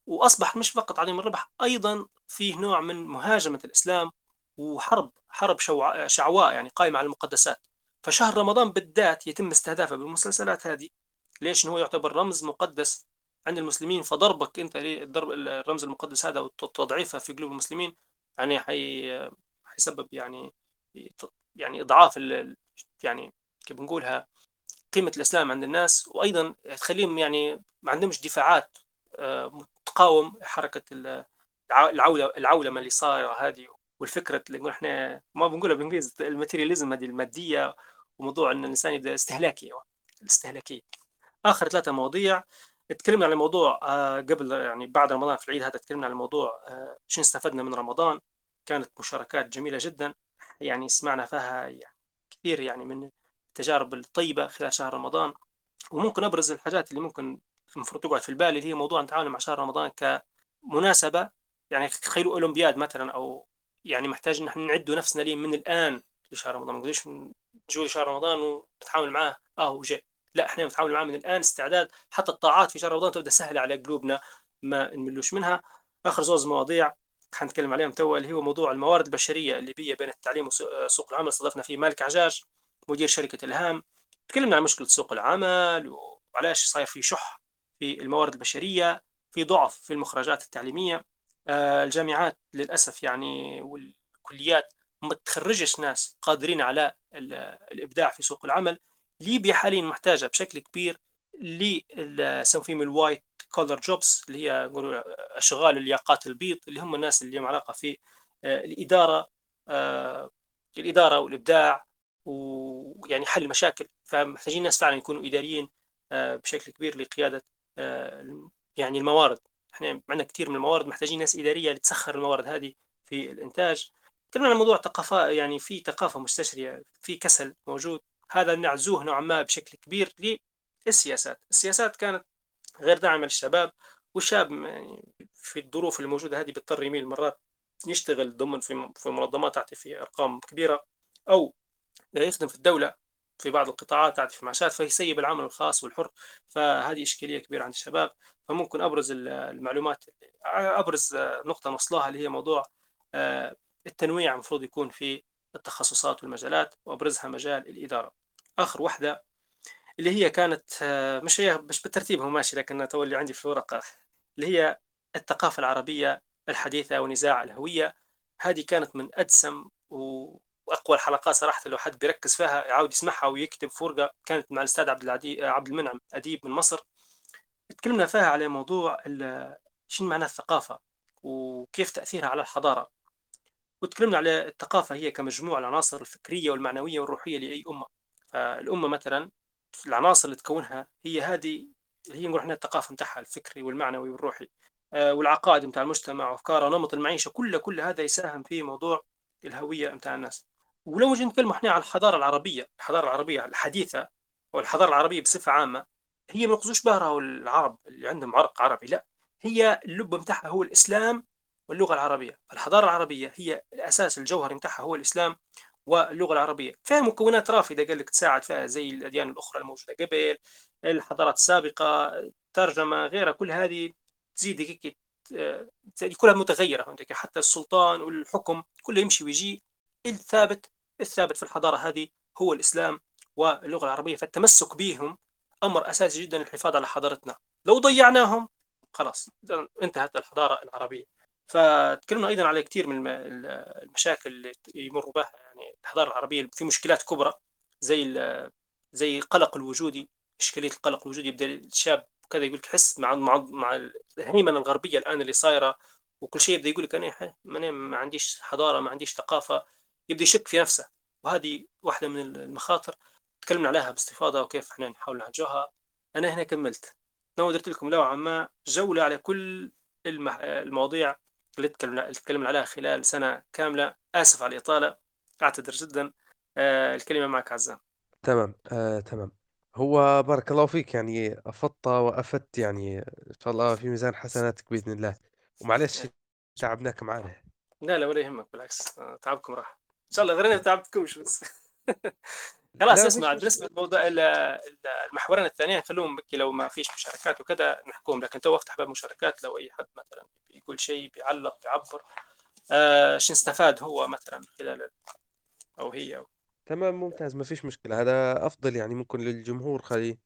وأصبح مش فقط عظيم الربح أيضا فيه نوع من مهاجمة الإسلام وحرب حرب شعواء يعني قائمة على المقدسات. فشهر رمضان بالذات يتم استهدافه بالمسلسلات هذه. ليش؟ هو يعتبر رمز مقدس عند المسلمين فضربك أنت الضرب الرمز المقدس هذا وتضعيفه في قلوب المسلمين يعني حي حيسبب يعني يعني إضعاف يعني كيف بنقولها قيمة الأسلام عند الناس وأيضا تخليهم يعني ما عندهمش دفاعات آه، تقاوم حركة العولة العولمة اللي صايرة هذه والفكرة اللي نقول إحنا ما بنقولها بالإنجليزي الماتيرياليزم هذه المادية وموضوع إن الإنسان يبدأ استهلاكي الاستهلاكية. آخر ثلاثة مواضيع تكلمنا عن الموضوع آه، قبل يعني بعد رمضان في العيد هذا تكلمنا عن الموضوع آه، شنو استفدنا من رمضان. كانت مشاركات جميلة جدا. يعني سمعنا فيها يعني كثير يعني من التجارب الطيبة خلال شهر رمضان. وممكن أبرز الحاجات اللي ممكن المفروض تقعد في البال اللي هي موضوع التعامل مع شهر رمضان كمناسبة. يعني تخيلوا أولمبياد مثلا أو يعني محتاج إن إحنا نعدوا نفسنا ليه من الآن لشهر رمضان. ما نقدرش نجوا لشهر رمضان ونتعامل معاه آه وجاء لا إحنا نتعامل معاه من الآن استعداد. حتى الطاعات في شهر رمضان تبدأ سهلة على قلوبنا ما نملوش منها. آخر زوز مواضيع. حنتكلم عليهم تو اللي هو موضوع الموارد البشرية اللي بيه بين التعليم وسوق العمل. استضفنا فيه مالك عجاج مدير شركة الهام. تكلمنا عن مشكلة سوق العمل وعلاش صاير في شح في الموارد البشرية في ضعف في المخرجات التعليمية. آه، الجامعات للأسف يعني والكليات ما تخرجش ناس قادرين على الإبداع في سوق العمل. ليبيا حاليا محتاجة بشكل كبير لسنفيم الوايت كولر جوبز اللي هي أشغال الياقات البيض اللي هم الناس اللي لهم علاقة في آه، الإدارة آه، الإدارة والإبداع ويعني حل المشاكل. فمحتاجين ناس فعلا يكونوا إداريين آه، بشكل كبير لقيادة يعني الموارد. إحنا عندنا كثير من الموارد محتاجين ناس إدارية لتسخر الموارد هذه في الإنتاج. تكلمنا عن موضوع ثقافه يعني في ثقافة مستشرية في كسل موجود. هذا نعزوه نوعا ما بشكل كبير للسياسات السياسات كانت غير داعمة للشباب والشاب يعني في الظروف الموجودة هذه بيضطر يميل مرات يشتغل ضمن في منظمات تعطي في أرقام كبيرة أو يخدم في الدولة في بعض القطاعات تعطي في معاشات فيسيب العمل الخاص والحر فهذه إشكالية كبيرة عند الشباب. فممكن أبرز المعلومات أبرز نقطة نوصلها اللي هي موضوع آه، التنويع المفروض يكون في التخصصات والمجالات وأبرزها مجال الإدارة. آخر واحدة اللي هي كانت آه، مش هي مش بالترتيب هو ماشي لكن تولي عندي في الورقة اللي هي الثقافة العربية الحديثة ونزاع الهوية. هذه كانت من أدسم وأقوى الحلقات صراحة لو حد بيركز فيها يعاود يسمعها ويكتب فرقة كانت مع الأستاذ عبد العدي عبد المنعم أديب من مصر. تكلمنا فيها على موضوع شنو معنى الثقافة وكيف تأثيرها على الحضارة. وتكلمنا على الثقافة هي كمجموع العناصر الفكرية والمعنوية والروحية لأي أمة. فالأمة مثلا العناصر اللي تكونها هي هذه اللي هي نقول إحنا الثقافه نتاعها الفكري والمعنوي والروحي. آه، والعقائد نتاع المجتمع وأفكاره ونمط المعيشة كل كل هذا يساهم في موضوع الهوية نتاع الناس. ولو نجي نتكلم إحنا عن الحضارة العربية الحضارة العربية الحديثة والحضاره العربية بصفة عامة هي ما يقصدوش بها العرب اللي عندهم عرق عربي لا. هي اللب نتاعها هو الإسلام واللغة العربية. الحضارة العربية هي الأساس الجوهري نتاعها هو الإسلام واللغة العربية. فيها مكونات رافدة قال لك تساعد فيها زي الأديان الأخرى الموجودة قبل الحضارات السابقة ترجمه غيرها كل هذه تزيد هيك كلها متغيرة حتى السلطان والحكم كله يمشي ويجي. الثابت الثابت في الحضارة هذه هو الإسلام واللغة العربية فالتمسك بهم أمر أساسي جدا للحفاظ على حضارتنا. لو ضيعناهم خلاص انتهت الحضارة العربية. فتكلمنا أيضا على كثير من المشاكل اللي يمر بها يعني الحضارة العربية في مشكلات كبرى زي زي القلق الوجودي إشكالية القلق الوجودي يبدأ الشاب كذا يقول لك حس مع مع مع الهيمنة الغربية الآن اللي صايرة وكل شيء يبدأ يقول لك أنا ما عنديش حضارة ما عنديش ثقافة. يبدأ يشك في نفسه. وهذه واحدة من المخاطر تكلمنا عليها باستفاضة وكيف إحنا نحاول نعالجها أنا هنا كملت. ناوي درت لكم نوعا ما جولة على كل المواضيع اللي تكلمنا عليها خلال سنة كاملة. آسف على الإطالة. أعتذر جدا آه الكلمة معك عزام. تمام آه، تمام. هو بارك الله فيك يعني أفضت وأفدت يعني إن شاء الله في ميزان حسناتك بإذن الله. ومعلش تعبناك معنا لا لا ولا يهمك بالعكس آه، تعبكم راح. إن شاء الله غير ما تعبتكمش بس. [LAUGHS] خلاص اسمع بالنسبة لموضوع المحورين الثانيين خلوهم بكي لو ما فيش مشاركات وكذا نحكوهم. لكن تو أفتح باب مشاركات لو أي حد مثلا يقول شيء بيعلق بيعبر آه شو استفاد هو مثلا خلال أو هي أو. تمام ممتاز ما فيش مشكلة. هذا أفضل يعني ممكن للجمهور. خلي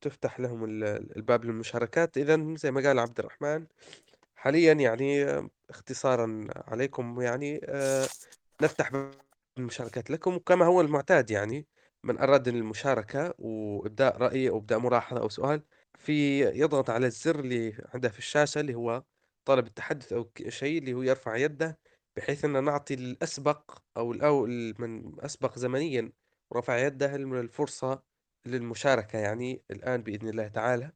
تفتح لهم الباب للمشاركات. إذا زي ما قال عبد الرحمن حاليا يعني اختصارا عليكم يعني آه نفتح باب المشاركات لكم. وكما هو المعتاد يعني من أراد المشاركة وإبداء رأي أو إبداء ملاحظة أو سؤال في يضغط على الزر اللي عنده في الشاشة اللي هو طلب التحدث أو شيء اللي هو يرفع يده. بحيث أن نعطي الأسبق أو الأول من أسبق زمنيا ورفع يده الفرصة للمشاركة يعني الآن بإذن الله تعالى.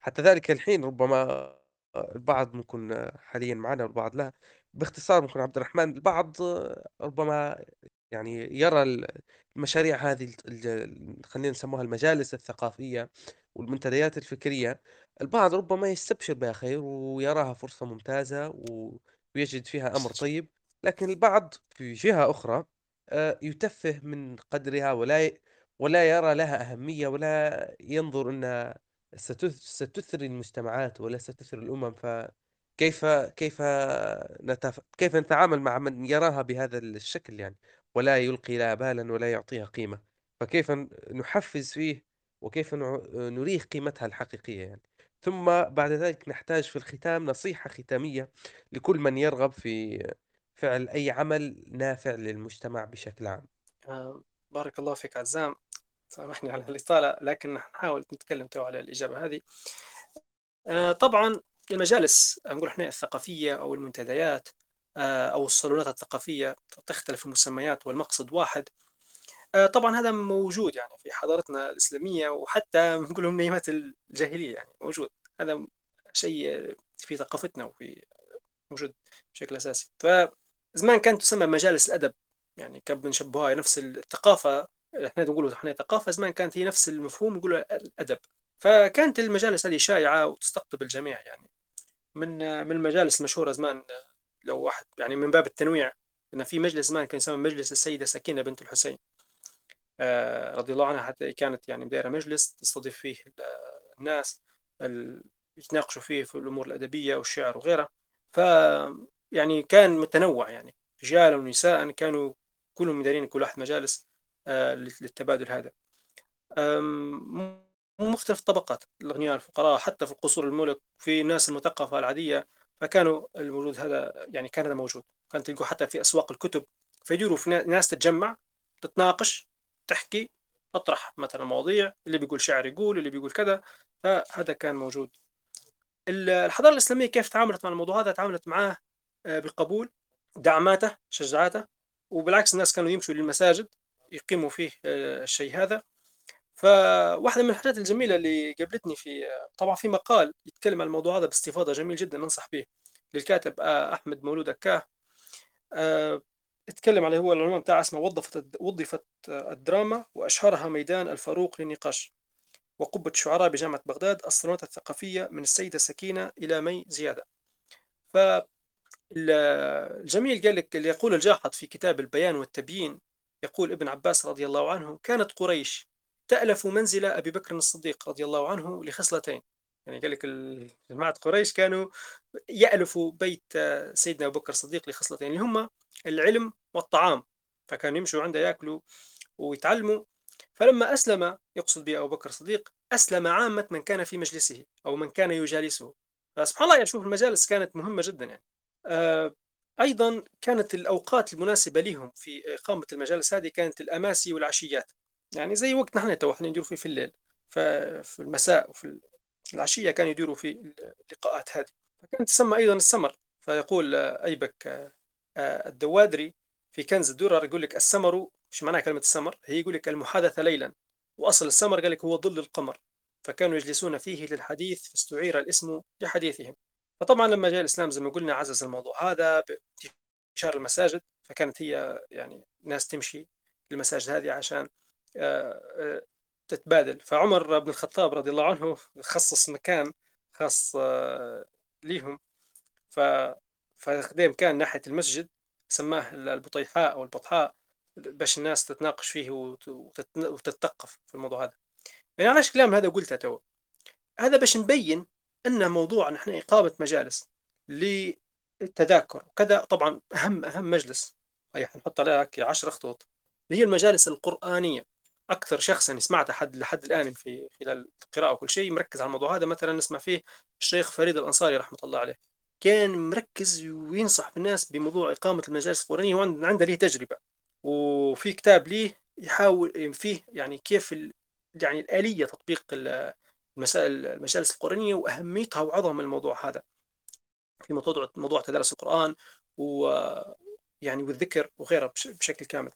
حتى ذلك الحين ربما البعض ممكن حاليا معنا والبعض لا. باختصار ممكن عبد الرحمن البعض ربما يعني يرى المشاريع هذه خلينا نسموها المجالس الثقافية والمنتديات الفكرية. البعض ربما يستبشر بها خير ويراها فرصة ممتازة ويجد فيها أمر طيب. لكن البعض في جهة أخرى آه، يتفه من قدرها ولا ولا يرى لها أهمية ولا ينظر أنها ستثري المجتمعات ولا ستثري الأمم. فكيف كيف نتف... كيف نتعامل مع من يراها بهذا الشكل يعني؟ ولا يلقي لها بالا ولا يعطيها قيمة. فكيف نحفز فيه وكيف نريه قيمتها الحقيقية يعني. ثم بعد ذلك نحتاج في الختام نصيحة ختامية لكل من يرغب في فعل أي عمل نافع للمجتمع بشكل عام. آه، بارك الله فيك عزام. سامحني على الإطالة لكن نحاول نتكلم تو على الإجابة هذه. آه، طبعا المجالس نقول إحنا الثقافية أو المنتديات آه، أو الصالونات الثقافية تختلف المسميات والمقصد واحد. طبعا هذا موجود يعني في حضارتنا الإسلامية وحتى [LAUGHS] نقول من أيامات الجاهلية يعني موجود. هذا شيء في ثقافتنا وفي موجود بشكل أساسي. فزمان كانت تسمى مجالس الأدب يعني كان بنشبهها نفس الثقافة إحنا نقول إحنا ثقافة زمان كانت هي نفس المفهوم نقول الأدب. فكانت المجالس هذه شائعة وتستقطب الجميع يعني. من من المجالس المشهورة زمان لو واحد يعني من باب التنويع إن في مجلس زمان كان يسمى مجلس السيدة سكينه بنت الحسين. آه رضي الله عنها حتى كانت يعني دايرة مجلس تستضيف فيه الناس يتناقشوا فيه في الأمور الأدبية والشعر وغيرها. ف يعني كان متنوع يعني. رجالا ونساء كانوا كلهم مدارين كل واحد مجالس آه للتبادل هذا. مختلف الطبقات الأغنياء الفقراء حتى في قصور الملك في الناس المثقفة العادية فكانوا الموجود هذا يعني كان هذا موجود. كان تلقوا حتى في أسواق الكتب فيدوروا في ناس تتجمع تتناقش تحكي تطرح مثلا مواضيع اللي بيقول شعر يقول اللي بيقول كذا فهذا كان موجود. الحضارة الإسلامية كيف تعاملت مع الموضوع هذا؟ تعاملت معاه آه، بقبول دعماته شجعاته وبالعكس الناس كانوا يمشوا للمساجد يقيموا فيه آه، الشيء هذا. فواحدة من الحاجات الجميلة اللي قابلتني في طبعا في مقال يتكلم عن الموضوع هذا باستفاضة جميل جدا ننصح به للكاتب آه، أحمد مولود أكاه. آه، اتكلم عليه هو العنوان بتاعه اسمه وظفت وظفت الدراما وأشهرها ميدان الفاروق للنقاش وقبة الشعراء بجامعة بغداد الصالونات الثقافية من السيدة سكينة إلى مي زيادة. فالجميل قال لك اللي يقول الجاحظ في كتاب البيان والتبيين يقول ابن عباس رضي الله عنه كانت قريش تألف منزل أبي بكر الصديق رضي الله عنه لخصلتين. يعني قال لك جماعة قريش كانوا يألفوا بيت سيدنا أبو بكر الصديق لخصلتين اللي هم العلم والطعام. فكانوا يمشوا عنده يأكلوا ويتعلموا. فلما أسلم يقصد به أبو بكر الصديق أسلم عامة من كان في مجلسه أو من كان يجالسه. فسبحان الله يعني شوف المجالس كانت مهمة جدا يعني. آه، أيضا كانت الأوقات المناسبة لهم في إقامة المجالس هذه كانت الأماسي والعشيات. يعني زي وقت نحن تو إحنا نديروا فيه في الليل ففي المساء وفي العشية كانوا يديروا في اللقاءات هذه. فكانت تسمى أيضا السمر. فيقول أيبك آه، الدوادري في كنز الدرر يقول لك السمر إيش معناها كلمة السمر؟ هي يقول لك المحادثة ليلا. وأصل السمر قال لك هو ظل القمر. فكانوا يجلسون فيه للحديث فاستعير الاسم لحديثهم. فطبعا لما جاء الإسلام زي ما قلنا عزز الموضوع هذا بانتشار المساجد فكانت هي يعني ناس تمشي المساجد هذه عشان آه، آه، تتبادل. فعمر بن الخطاب رضي الله عنه خصص مكان خاص آه، ليهم. ف فخدم كان ناحية المسجد سماه البطيحاء أو البطحاء باش الناس تتناقش فيه وتتثقف في الموضوع هذا. يعني علاش الكلام هذا قلته تو؟ هذا باش نبين أن موضوع نحن إقامة مجالس للتذاكر وكذا طبعا أهم أهم مجلس. حنحط عليها 10 خطوط. اللي هي المجالس القرآنية. أكثر شخص يعني سمعت حد لحد الآن في خلال القراءة وكل شيء مركز على الموضوع هذا. مثلا نسمع فيه الشيخ فريد الأنصاري رحمة الله عليه. كان مركز وينصح الناس بموضوع إقامة المجالس القرآنية. وعنده ليه تجربة. وفي كتاب ليه يحاول فيه يعني كيف يعني الآلية تطبيق المسائل المجالس القرآنية وأهميتها وعظم الموضوع هذا. في موضوع موضوع تدرس القرآن و يعني والذكر وغيرها بشكل كامل.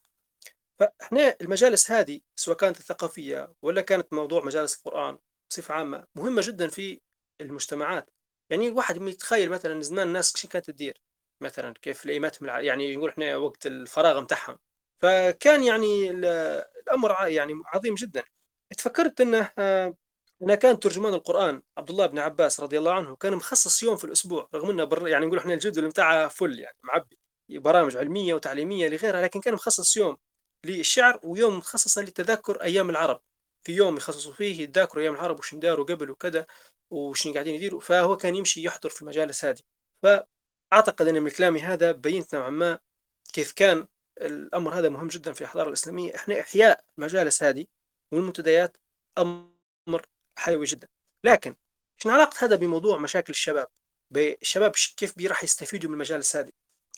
فإحنا المجالس هذه سواء كانت الثقافية ولا كانت موضوع مجالس القرآن بصفة عامة مهمة جدا في المجتمعات. يعني الواحد يتخيل مثلا زمان الناس كيف كانت تدير. مثلا كيف لقيمتهم يعني نقول إحنا وقت الفراغ متاعهم. فكان يعني الأمر يعني عظيم جدا. تفكرت إنه أنا كان ترجمان القرآن عبد الله بن عباس رضي الله عنه كان مخصص يوم في الأسبوع رغم إنه بر يعني نقول إحنا الجدول بتاعه فل يعني معبي برامج علمية وتعليمية لغيرها لكن كان مخصص يوم للشعر ويوم مخصص لتذكر أيام العرب. في يوم يخصصوا فيه يتذاكروا أيام العرب وش داروا قبل وكذا وش قاعدين يديروا فهو كان يمشي يحضر في المجالس هذه. فأعتقد أن من كلامي هذا بينت نوعا ما كيف كان الأمر هذا مهم جدا في الحضارة الإسلامية. إحنا إحياء المجالس هذه والمنتديات أمر حيوي جدا. لكن شنو علاقة هذا بموضوع مشاكل الشباب. الشباب كيف راح يستفيدوا من المجالس هذه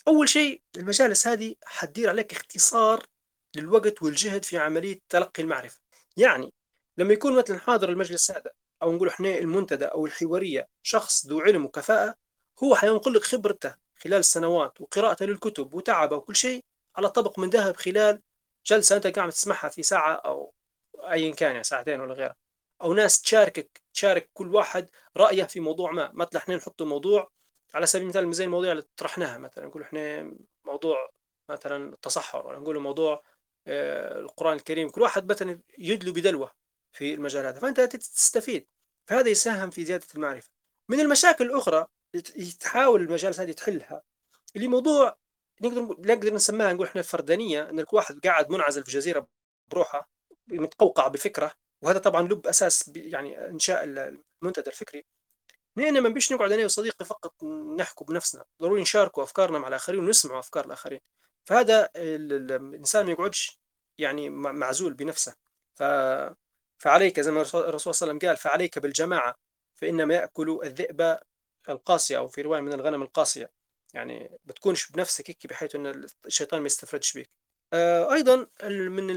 أول شيء المجالس هذه حتدير عليك اختصار للوقت والجهد في عملية تلقي المعرفة. يعني لما يكون مثلا حاضر المجلس هذا أو نقول إحنا المنتدى أو الحوارية شخص ذو علم وكفاءة هو حينقل لك خبرته خلال السنوات وقراءته للكتب وتعبه وكل شيء على طبق من ذهب خلال جلسة أنت قاعد تسمعها في ساعة أو ايا كان يعني ساعتين ولا غيرها. أو ناس تشاركك تشارك كل واحد رأيه في موضوع ما. مثلا إحنا نحط موضوع على سبيل المثال زي المواضيع اللي طرحناها مثلا. نقول إحنا موضوع مثلا التصحر ولا نقول موضوع آه، القرآن الكريم. كل واحد مثلا يدلو بدلوة في المجال هذا. فأنت تستفيد. فهذا يساهم في زيادة المعرفة. من المشاكل الأخرى تحاول المجالس هذه تحلها اللي موضوع نقدر نقدر نسميها نقول إحنا الفردانيه إن كل واحد قاعد منعزل في جزيرة بروحه متقوقع بفكره وهذا طبعا لب أساس يعني إنشاء المنتدى الفكري. نحن ما بيش نقعد أنا وصديقي فقط نحكوا بنفسنا. ضروري نشاركوا أفكارنا مع الآخرين ونسمعوا أفكار الآخرين. فهذا الإنسان ما يقعدش يعني معزول بنفسه. ف فعليك زي ما الرسول صلى الله عليه وسلم قال فعليك بالجماعة فإنما ياكل الذئب القاسيه أو في رواية من الغنم القاسيه يعني بتكونش بنفسك هيك بحيث إن الشيطان ما يستفردش بك آه، أيضا من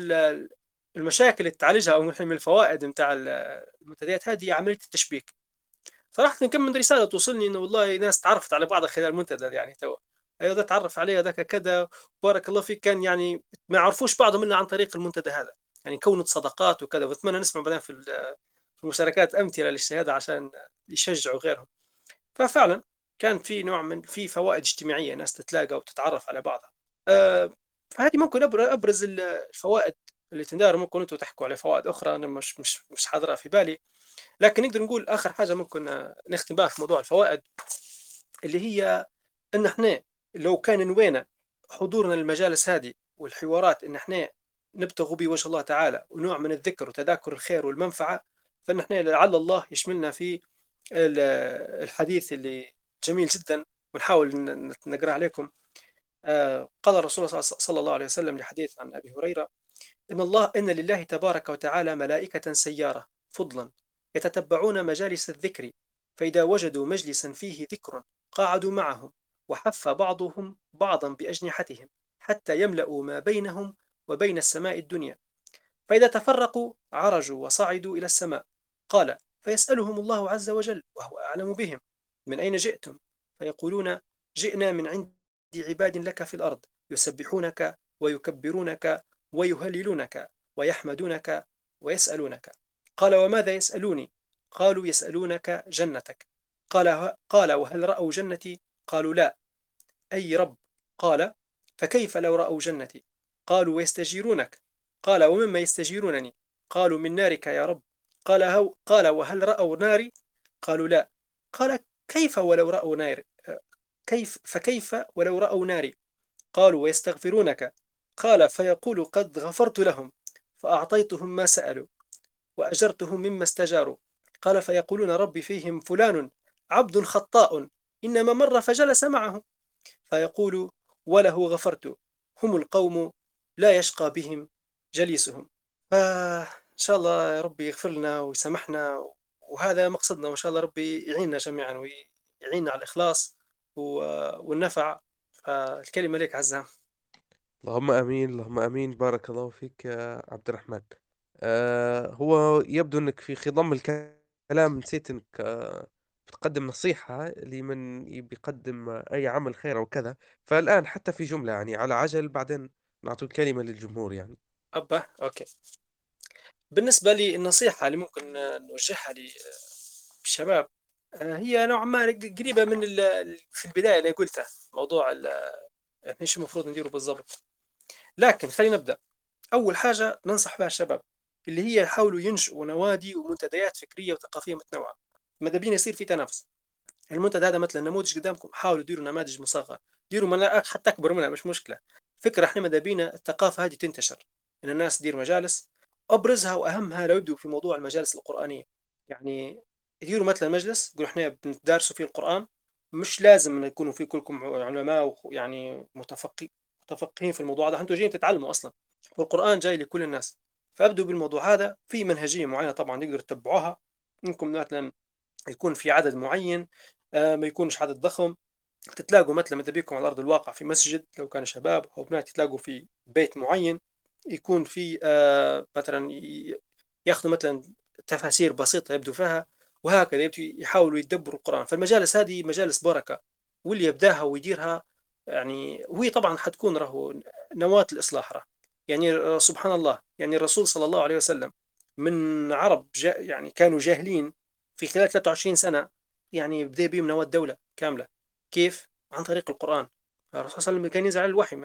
المشاكل اللي تعالجها أو من الفوائد نتاع المنتديات هذه عملية التشبيك. صراحة كم من رسالة توصلني إنه والله ناس تعرفت على بعضها خلال المنتدى يعني تو. أيوه ده تعرف عليه ذاك كذا. بارك الله فيك. كان يعني ما يعرفوش بعضهم الا عن طريق المنتدى هذا. يعني كونت صداقات وكذا. وأتمنى نسمع بعدين في المشاركات أمثلة للشهادة عشان يشجعوا غيرهم. ففعلا كان في نوع من في فوائد اجتماعية ناس تتلاقى وتتعرف على بعضها. أه فهذه ممكن أبرز الفوائد اللي تندار ممكن أنتم تحكوا على فوائد أخرى أنا مش مش مش حاضره في بالي. لكن نقدر نقول آخر حاجة ممكن نختم بها في موضوع الفوائد اللي هي إن إحنا لو كان نوينا حضورنا للمجالس هذه والحوارات إن إحنا نبتغوا بوجه الله تعالى ونوع من الذكر وتذاكر الخير والمنفعة فإن إحنا لعل الله يشملنا في الحديث اللي جميل جدا ونحاول نقرأ عليكم. آه، قال الرسول صلى الله عليه وسلم لحديث عن أبي هريرة إن الله إن لله تبارك وتعالى ملائكة سيارة فضلا يتتبعون مجالس الذكر فإذا وجدوا مجلسا فيه ذكر قعدوا معهم وحف بعضهم بعضا بأجنحتهم حتى يملأوا ما بينهم وبين السماء الدنيا. فإذا تفرقوا عرجوا وصعدوا إلى السماء. قال فيسألهم الله عز وجل وهو أعلم بهم من أين جئتم؟ فيقولون جئنا من عند عباد لك في الأرض يسبحونك ويكبرونك ويهللونك ويحمدونك ويسألونك. قال وماذا يسألوني؟ قالوا يسألونك جنتك. قال, قال وهل رأوا جنتي؟ قالوا لا. أي رب؟ قال فكيف لو رأوا جنتي؟ قالوا ويستجيرونك. قال ومما يستجيرونني؟ قالوا من نارك يا رب. قال, هو قال وهل رأوا ناري؟ قالوا لا. قال كيف ولو رأوا نار كيف فكيف ولو رأوا ناري؟ قالوا ويستغفرونك. قال فيقول قد غفرت لهم فأعطيتهم ما سألوا وأجرتهم مما استجاروا. قال فيقولون ربي فيهم فلان عبد خطاء إنما مر فجلس معه. فيقول وله غفرت هم القوم لا يشقى بهم جليسهم. فإن شاء الله ربي يغفر لنا ويسامحنا وهذا مقصدنا وإن شاء الله ربي يعيننا جميعا ويعيننا على الإخلاص والنفع. فالكلمة لك عزام اللهم آمين اللهم آمين بارك الله فيك يا عبد الرحمن. آه هو يبدو أنك في خضم الكلام نسيت أنك آه بتقدم نصيحة لمن بيقدم أي عمل خير أو كذا. فالآن حتى في جملة يعني على عجل بعدين نعطي الكلمة للجمهور يعني. أبا أوكي. بالنسبة لي النصيحة اللي ممكن نوجهها للشباب آه، هي نوعا ما قريبة من في البداية اللي قلتها موضوع يعني إيش المفروض نديره بالضبط. لكن خلينا نبدأ. أول حاجة ننصح بها الشباب اللي هي يحاولوا ينشئوا نوادي ومنتديات فكرية وثقافية متنوعة. ماذا بينا يصير في تنافس؟ المنتدى هذا مثلا نموذج قدامكم حاولوا ديروا نماذج مصغرة. ديروا مناطق حتى أكبر منها مش مشكلة. فكرة إحنا ماذا بينا؟ الثقافة هذه تنتشر. إن الناس تدير مجالس. أبرزها وأهمها لو يبدوا في موضوع المجالس القرآنية. يعني يديروا مثلا مجلس يقولوا إحنا بندرسوا فيه القرآن. مش لازم ان يكونوا في كلكم علماء ويعني متفقي متفقهين في الموضوع هذا أنتم جايين تتعلموا أصلا. والقرآن جاي لكل الناس. فأبدوا بالموضوع هذا في منهجية معينة طبعا تقدروا تتبعوها انكم مثلا يكون في عدد معين آه، ما يكونش عدد ضخم. تتلاقوا مثلا متى بيكم على ارض الواقع في مسجد لو كان شباب أو بنات يتلاقوا في بيت معين يكون في آه، مثلا ياخذوا مثلا تفاسير بسيطة يبدو فيها وهكذا يحاولوا يدبروا القرآن. فالمجالس هذه مجالس بركة واللي يبدأها ويديرها يعني وهي طبعا حتكون راهو نواة الإصلاح راه يعني سبحان الله يعني الرسول صلى الله عليه وسلم من عرب جا يعني كانوا جاهلين في خلال 23 سنة يعني بدأ بهم نواة دولة كاملة. كيف؟ عن طريق القرآن. الرسول صلى الله عليه وسلم كان ينزل على الوحي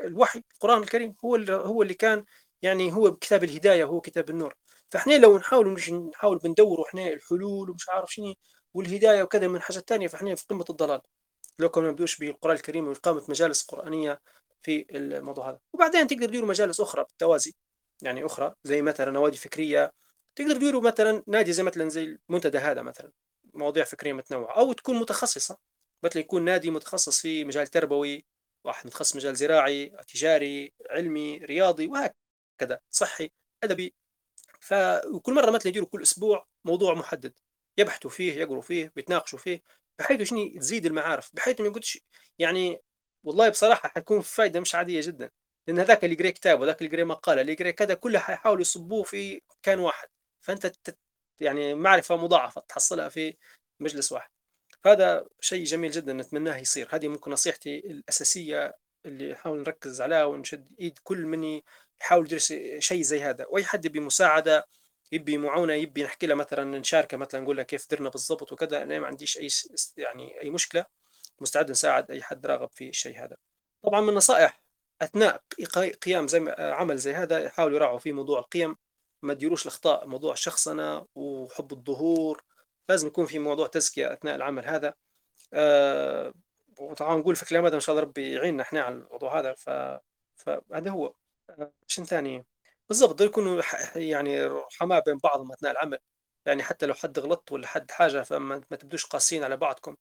الوحي القرآن الكريم هو هو اللي كان يعني هو كتاب الهداية هو كتاب النور. فإحنا لو نحاول مش نحاول بندور إحنا الحلول ومش عارف شنو والهداية وكذا من حاجات ثانية فإحنا في قمة الضلال. لو كنا نبدوش بالقرآن الكريم وإقامة مجالس قرآنية في الموضوع هذا. وبعدين تقدر تديروا مجالس أخرى بالتوازي يعني أخرى زي مثلا نوادي فكرية. تقدر تديروا مثلا نادي زي مثلا زي المنتدى هذا مثلا مواضيع فكرية متنوعة أو تكون متخصصة. مثلا يكون نادي متخصص في مجال تربوي واحد متخصص مجال زراعي تجاري علمي رياضي وهكذا صحي أدبي. فكل مرة مثلا يديروا كل أسبوع موضوع محدد. يبحثوا فيه يقروا فيه بيتناقشوا فيه. بحيث شنو تزيد المعارف بحيث ما يقولش يعني والله بصراحة حتكون فائده مش عادية جدا. لأن هذاك اللي يقرا كتاب وذاك اللي يقرا مقالة اللي يقرا كذا كلها حيحاولوا يصبوه في كان واحد. فأنت يعني معرفة مضاعفة تحصلها في مجلس واحد. هذا شيء جميل جدا نتمناه يصير. هذه ممكن نصيحتي الأساسية اللي نحاول نركز عليها ونشد إيد كل من يحاول يدرس شيء زي هذا. واي حد يبي مساعده يبي معونة يبي نحكي له مثلا نشاركه مثلا نقول له كيف درنا بالضبط وكذا أنا ما عنديش أي يعني أي مشكلة. مستعد نساعد أي حد راغب في الشيء هذا. طبعا من النصائح أثناء قيام زي عمل زي هذا يحاولوا يراعوا في موضوع القيم. ما تديروش الأخطاء موضوع الشخصنه وحب الظهور. لازم يكون في موضوع تزكية أثناء العمل هذا. آه وطبعا نقول في الكلام هذا إن شاء الله ربي يعيننا إحنا على الموضوع هذا. ف... فهذا هو. آه شن ثاني. بالضبط يكونوا يعني رحماء بين بعضهم أثناء العمل. يعني حتى لو حد غلط ولا حد حاجة فما ما تبدوش قاسيين على بعضكم.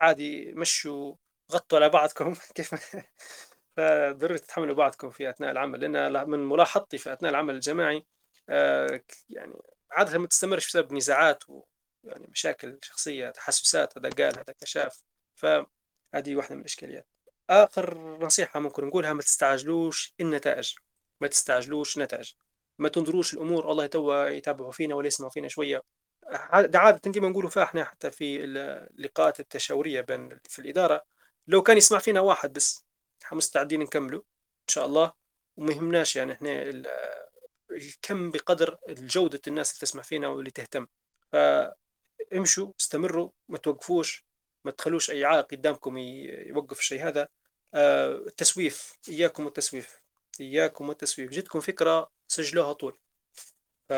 عادي مشّوا غطّوا على بعضكم. [LAUGHS] كيف [LAUGHS] فضروري تتحمّلوا بعضكم في أثناء العمل، لأن من ملاحظتي في أثناء العمل الجماعي ك يعني عادةً ما تستمرش بسبب نزاعات ويعني مشاكل شخصية، تحسُّسات، هذا قال، هذاك شاف، فهذه واحدة من الإشكاليات. آخر نصيحة ممكن نقولها ما تستعجلوش النتائج، ما تستعجلوش نتائج، ما تنظروش الأمور والله توا يتابعوا فينا والّا يسمعوا فينا شوية، ع ده عادةً ديما نقولوا فيها إحنا حتى في ال اللقاءات التشاورية بين في الإدارة، لو كان يسمع فينا واحد بس، إحنا مستعدين نكمّلوا إن شاء الله، وما يهمناش يعني إحنا ال الكم بقدر جودة الناس اللي تسمع فينا واللي تهتم، فامشوا، استمروا، ما توقفوش، ما تخلّوش أي عائق قدامكم يوقّف الشيء هذا. آآ التسويف، إياكم والتسويف، إياكم والتسويف، جتكم فكرة سجّلوها طول. ف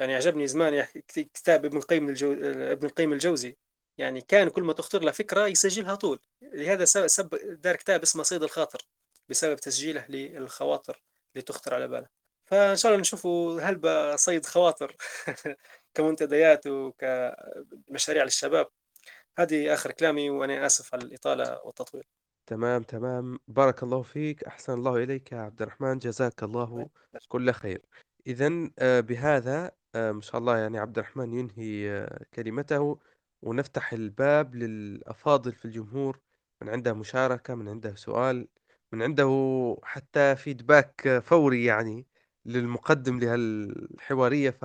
يعني عجبني زمان كتاب ابن القيم الجو ابن القيم الجوزي، يعني كان كل ما تخطر له فكرة يسجّلها طول، لهذا سب دار كتاب اسمه صيد الخاطر، بسبب تسجيله للخواطر اللي تخطر على باله. فإن شاء الله نشوفوا هلبة صيد خواطر [LAUGHS] كمنتديات وكمشاريع للشباب. هذه آخر كلامي وأنا آسف على الإطالة والتطويل. تمام، تمام، بارك الله فيك، أحسن الله إليك يا عبد الرحمن، جزاك الله كل خير. إذًا آآ بهذا آآ ما شاء الله يعني عبد الرحمن ينهي آه، كلمته، ونفتح الباب للأفاضل في الجمهور، من عنده مشاركة، من عنده سؤال، من عنده حتى feedback فوري يعني للمقدم لهالحوارية، ف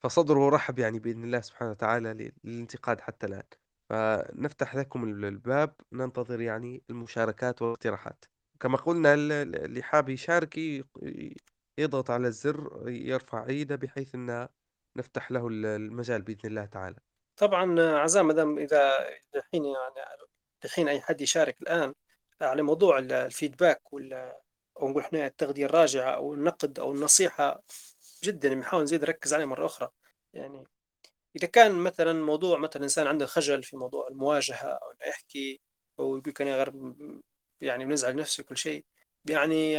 فصدره رحب يعني بإذن الله سبحانه وتعالى للانتقاد حتى الآن. فنفتح لكم ال الباب، ننتظر يعني المشاركات والاقتراحات. كما قلنا ال ال اللي حابب يشارك يضغط على الزر يرفع يده بحيث إن نفتح له ال المجال بإذن الله تعالى. طبعًا عزام ما دام إذا الحين يعني الحين أي حد يشارك الآن على موضوع ال الfeedback وال أو نقول إحنا التغذية الراجعة أو النقد أو النصيحة، جدًا بنحاول نزيد نركز عليه مرة أخرى، يعني إذا كان مثلًا موضوع مثلًا إنسان عنده خجل في موضوع المواجهة أو إنه يحكي أو يقول لك أنا غير يعني بنزعل نفسي وكل شيء، يعني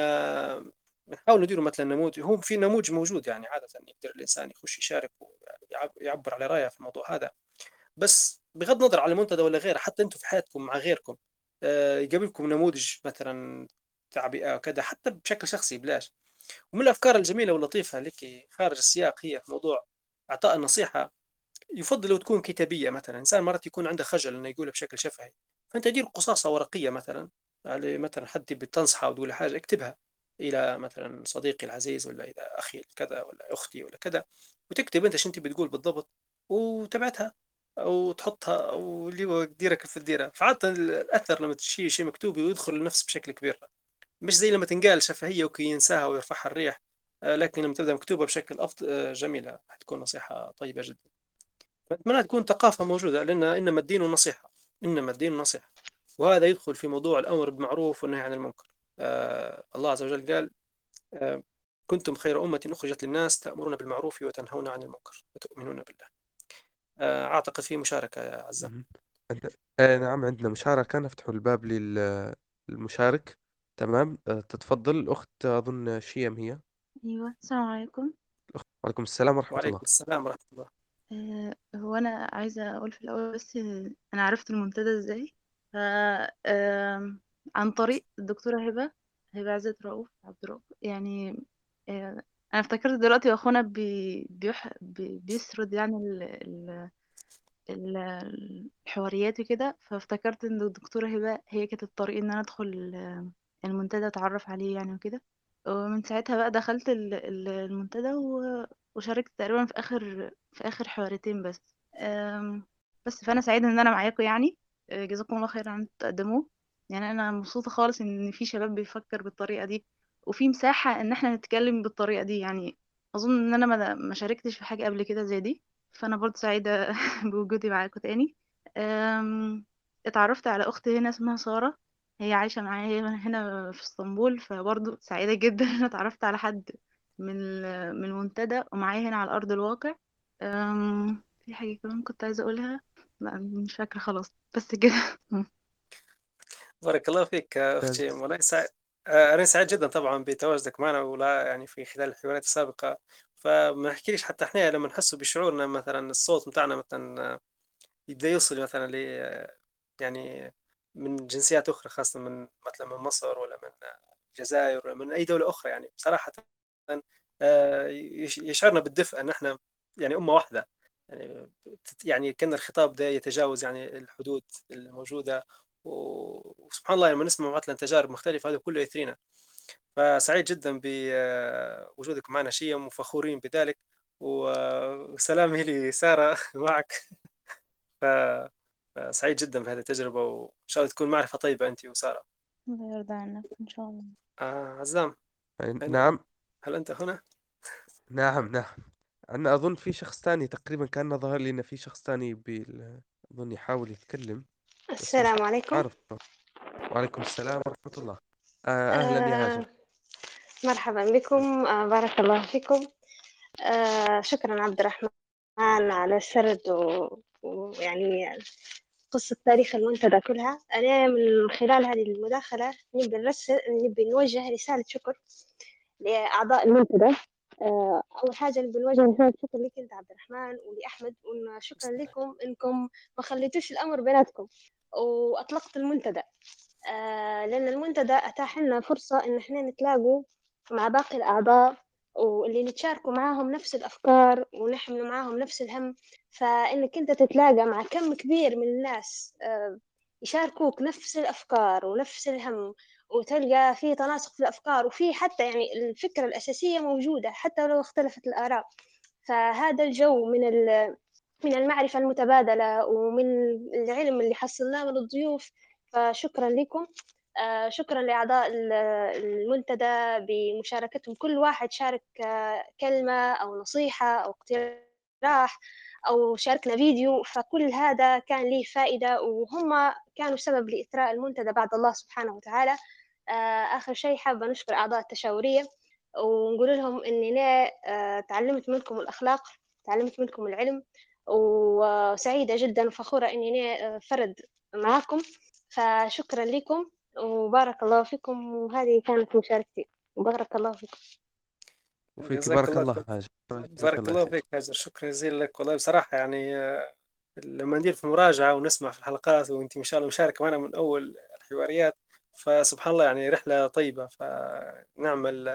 بنحاول ندير له مثلًا نموذج هو في نموذج موجود يعني عادةً يقدر الإنسان يخش يشارك ويعب يعبّر على رأيه في الموضوع هذا. بس بغض النظر على المنتدى ولا غيره حتى أنتم في حياتكم مع غيركم آآ يقابلكم نموذج مثلًا تعبئة وكذا حتى بشكل شخصي بلاش، ومن الأفكار الجميلة واللطيفة التي خارج السياق هي في موضوع إعطاء النصيحة يُفضّل لو تكون كتابية مثلًا، إنسان مرات يكون عنده خجل إنه يقولها بشكل شفهي، فأنت دير قصاصة ورقية مثلًا. على مثلًا حد تبي تنصحه أو تقول له حاجة اكتبها إلى مثلًا صديقي العزيز والّا إلى أخي كذا والّا أختي والّا كذا، وتكتب أنت شنو تبي تقول بالضبط وتبعتها أو تحطها أو اللي هو ديرها كيف تديرها، فعادةً ال الأثر لمّا تشي شيء مكتوب ويدخل النفس بشكل كبير، مش زي لمّا تنقال شفهية وكي ينساها ويرفعها الريح، آآ لكن لمّا تبدأ مكتوبة بشكل أفض آآ جميلة، حتكون نصيحة طيبة جدًا. فأتمنى تكون ثقافة موجودة لأن إنما الدين النصيحة، إنما الدين النصيحة، وهذا يدخل في موضوع الأمر بالمعروف والنهي عن المنكر. آآ الله عز وجل قال: آآ "كنتم خير أمة أخرجت للناس تأمرون بالمعروف وتنهون عن المنكر وتؤمنون بالله." آآ أعتقد في مشاركة يا عزام. آآ نعم عندنا مشاركة، نفتح الباب لل للمشارك، تمام، آآ تتفضل الأخت أظن شيم هي، أيوه، السلام عليكم. الأخت وعليكم السلام ورحمة الله. وعليكم السلام ورحمة الله. آآ هو أنا عايزة أقول في الأول بس أنا عرفت المنتدى إزاي، ف عن طريق الدكتورة هبة، هبة عزت رؤوف عبد الرؤوف، يعني آآ أنا افتكرت دلوقتي أخونا بي بيح بي بيسرد يعني ال ال ال الحواريات وكده، فافتكرت إن الدكتورة هبة هي كانت الطريق إن أنا أدخل المنتدى أتعرّف عليه يعني وكده، ومن ساعتها بقى دخلت ال ال المنتدى وشاركت تقريبًا في آخر في آخر حوارتين بس. بس، فأنا سعيدة إن أنا معاكم يعني، آآ جزاكم الله خير أنتم بتقدموه، يعني أنا مبسوطة خالص إن في شباب بيفكّر بالطريقة دي، وفي مساحة إن إحنا نتكلّم بالطريقة دي، يعني أظن إن أنا ما شاركتش في حاجة قبل كده زي دي، فأنا برضه سعيدة [LAUGHS] بوجودي معاكم تاني. اتعرّفت على أخت هنا اسمها سارة، هي عايشة معايا هنا في إسطنبول، فبرضه سعيدة جدًا أنا اتعرّفت على حد من من المنتدى ومعايا هنا على أرض الواقع. في حاجة كمان كنت عايزة أقولها، لأ مش فاكرة خلاص، بس كده. بارك الله فيك والله سع آآ أنا سعيد جدًا طبعًا بتواجدك معنا ولا يعني في خلال الحوارات السابقة، فما نحكيليش حتى إحنا لمّا نحسّوا بشعورنا مثلًا الصوت متاعنا مثلًا يبدأ يوصل مثلًا ل يعني من جنسيات أخرى خاصة من مثلا من مصر ولا من الجزائر ولا من أي دولة أخرى يعني بصراحة. آه، يشعرنا بالدفء أن إحنا يعني أمة واحدة. يعني يعني كأن الخطاب ده يتجاوز يعني الحدود الموجودة. وسبحان الله لما نسمع مثلا تجارب مختلفة هذا كله يثرينا. فسعيد جدا بوجودك معنا شيم وفخورين بذلك. وسلام [LAUGHS] لي سارة [LAUGHS] معك. فسعيد جدا بهذه التجربة وإن شاء الله تكون معرفة طيبة أنت وسارة. الله يرضى عنك إن شاء الله. آه عزام. نعم. هل أنت هنا؟ نعم نعم. أنا أظن في شخص ثاني تقريبا كان ظهر لي إن في شخص ثاني بال... أظن يحاول يتكلم. السلام عليكم. عارف. وعليكم السلام ورحمة الله. آه أهلا يا هاجر. آه مرحبا بكم. آه بارك الله فيكم. آه شكرا عبد الرحمن على السرد ويعني قصة تاريخ المنتدى كلها. أنا من خلال هذه المداخلة نبي نرسل نبي نوجه رسالة شكر لأعضاء المنتدى آه، أول حاجة نبي نوجه رسالة شكر لك أنت عبد الرحمن ولأحمد وشكرا لكم إنكم ما خليتوش الأمر بيناتكم وأطلقت المنتدى. آه، لأن المنتدى أتاح لنا فرصة إن إحنا نتلاقوا مع باقي الأعضاء واللي نتشاركوا معاهم نفس الأفكار ونحمل معاهم نفس الهم. فإنك أنت تتلاقى مع كم كبير من الناس آه، يشاركوك نفس الأفكار ونفس الهم وتلقى في تناسق في الأفكار وفي حتى يعني الفكرة الأساسية موجودة حتى لو اختلفت الآراء. فهذا الجو من من المعرفة المتبادلة ومن العلم اللي حصلناه من الضيوف. فشكرا لكم. آه، شكرا لأعضاء المنتدى بمشاركتهم. كل واحد شارك آه، كلمة أو نصيحة أو اقتراح أو شاركنا فيديو. فكل هذا كان له فائدة وهم كانوا سبب لإثراء المنتدى بعد الله سبحانه وتعالى. آخر شيء حابة نشكر أعضاء التشاورية ونقول لهم إني تعلمت منكم الأخلاق تعلمت منكم العلم وسعيدة جدا وفخورة إني فرد معكم فشكرا لكم وبارك الله فيكم. وهذه كانت مشاركتي. وبارك الله فيكم. وفيك بارك الله هاجر بارك الله فيك هاجر شكرا جزيلا لك والله. بصراحة يعني آه، لما ندير في مراجعة ونسمع في الحلقات وإنت إن شاء الله مشاركة معنا من أول الحواريات فسبحان الله يعني رحلة طيبة فنعمل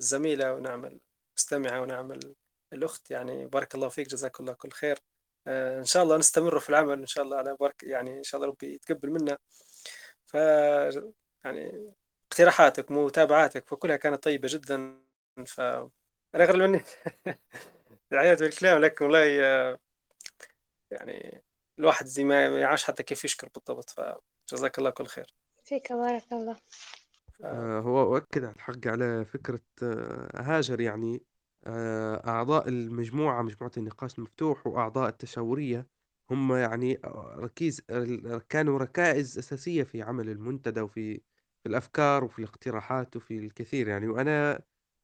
الزميلة ونعمل مستمعة ونعمل الأخت يعني بارك الله فيك جزاك الله كل خير. آه، إن شاء الله نستمر في العمل إن شاء الله على برك يعني إن شاء الله ربي يتقبل منا. ف يعني اقتراحاتك ومتابعاتك فكلها كانت طيبة جدا ف أنا أغلب مني العياذ [LAUGHS] بالكلام لكن والله يعني الواحد زي ما يعرفش حتى كيف يشكر بالضبط فجزاك الله كل خير. فيك بارك الله. آه هو أؤكد على الحق على فكرة آه هاجر يعني آه أعضاء المجموعة مجموعة النقاش المفتوح وأعضاء التشاورية هم يعني ركيز كانوا ركائز أساسية في عمل المنتدى وفي في الأفكار وفي الاقتراحات وفي الكثير يعني. وأنا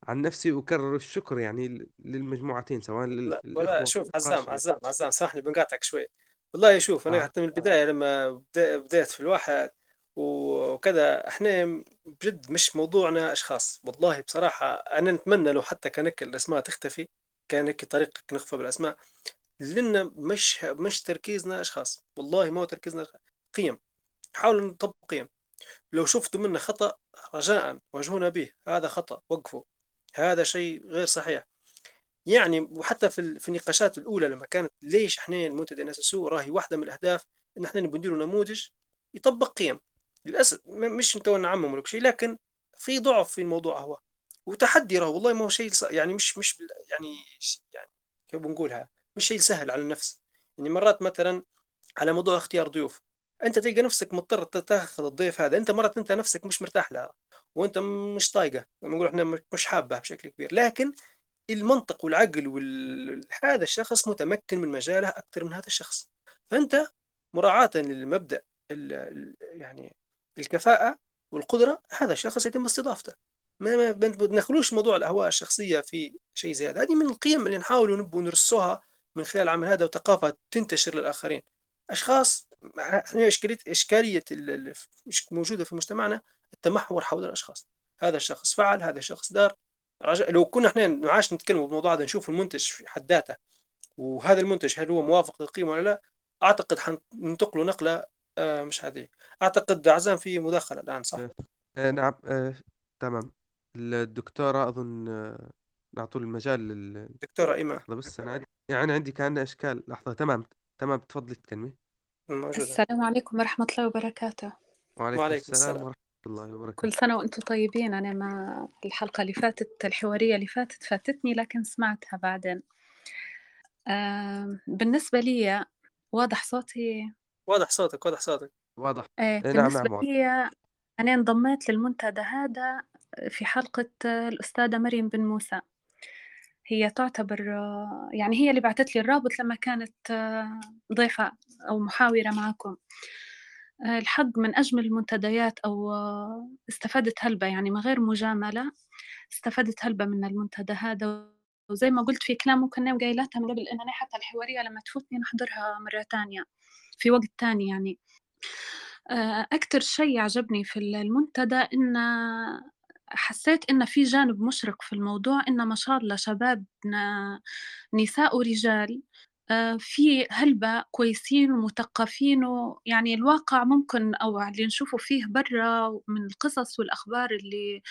عن نفسي أكرر الشكر يعني للمجموعتين سواء لا ولا شوف عزام عزام عزام سامحني بنقاطعك شوي. والله شوف أنا آه. حتى من البداية لما بديت في الواحد وكذا. إحنا بجد مش موضوعنا أشخاص. والله بصراحة أنا نتمنى لو حتى كان الأسماء تختفي كان هيك طريقك نخفى بالأسماء لأن مش مش تركيزنا أشخاص. والله ما هو تركيزنا قيم. حاولوا نطبق قيم. لو شفتوا منا خطأ رجاء واجهونا به. هذا خطأ. وقفوا. هذا شيء غير صحيح. يعني وحتى في النقاشات الأولى لما كانت ليش إحنا المنتدى ناس السوء؟ راهي واحدة من الأهداف إن إحنا نديروا نموذج يطبق قيم. للأسف مش نتو نعمم ولا شيء لكن في ضعف في الموضوع هو وتحدي راه والله ما هو شيء يعني مش مش يعني يعني كيف بنقولها مش شيء سهل على النفس. يعني مرات مثلا على موضوع اختيار ضيوف أنت تلقى نفسك مضطر تاخذ الضيف هذا أنت مرات أنت نفسك مش مرتاح لها وأنت مش طايقة نقول إحنا مش حابة بشكل كبير لكن المنطق والعقل وهذا الشخص متمكن من مجاله أكثر من هذا الشخص. فأنت مراعاة للمبدأ يعني الكفاءة والقدرة هذا الشخص يتم استضافته. ما بندخلوش موضوع الأهواء الشخصية في شيء زي هذا. هذه من القيم اللي نحاول نبغى نرسوها من خلال العمل هذا وثقافة تنتشر للآخرين. أشخاص إحنا إشكالية إشكالية موجودة في مجتمعنا التمحور حول الأشخاص. هذا الشخص فعل هذا الشخص دار. لو كنا إحنا ما عادش نتكلم بالموضوع هذا نشوف المنتج في حد ذاته وهذا المنتج هل هو موافق للقيمة ولا لا أعتقد حننتقله نقلة آآ مش عادية. أعتقد عزام في مداخلة الآن صح؟ آآ آآ نعم آآ تمام. الدكتورة أظن آه، نعطوا المجال لل دكتورة إيمان لحظة بس أنا عندي يعني عندي كان إشكال لحظة تمام، تمام تفضلي تكلمي. موجودة. السلام عليكم ورحمة الله وبركاته وعليكم وعليكم السلام السلام. ورحمة الله وبركاته. كل سنة وأنتم طيبين أنا ما الحلقة اللي فاتت الحوارية اللي فاتت فاتتني لكن سمعتها بعدين آه بالنسبة لي واضح صوتي واضح صوتك، واضح صوتك. واضح. إيه نعم، بالنسبة نعم. لي أنا انضميت للمنتدى هذا في حلقة الأستاذة مريم بن موسى هي تعتبر يعني هي اللي بعثت لي الرابط لما كانت ضيفة أو محاورة معكم الحق من أجمل المنتديات أو استفدت هلبة يعني من غير مجاملة استفدت هلبة من المنتدى هذا وزي ما قلت في كلام ممكن نبقى قايلاتها من قبل إن أنا حتى الحوارية لما تفوتني نحضرها مرة تانية في وقت تاني يعني. آه، أكتر شيء عجبني في المنتدى إن حسيت إن في جانب مشرق في الموضوع إن ما شاء الله شبابنا نساء ورجال في هلبة كويسين ومثقفين ويعني الواقع ممكن أو اللي نشوفه فيه برا من القصص والأخبار اللي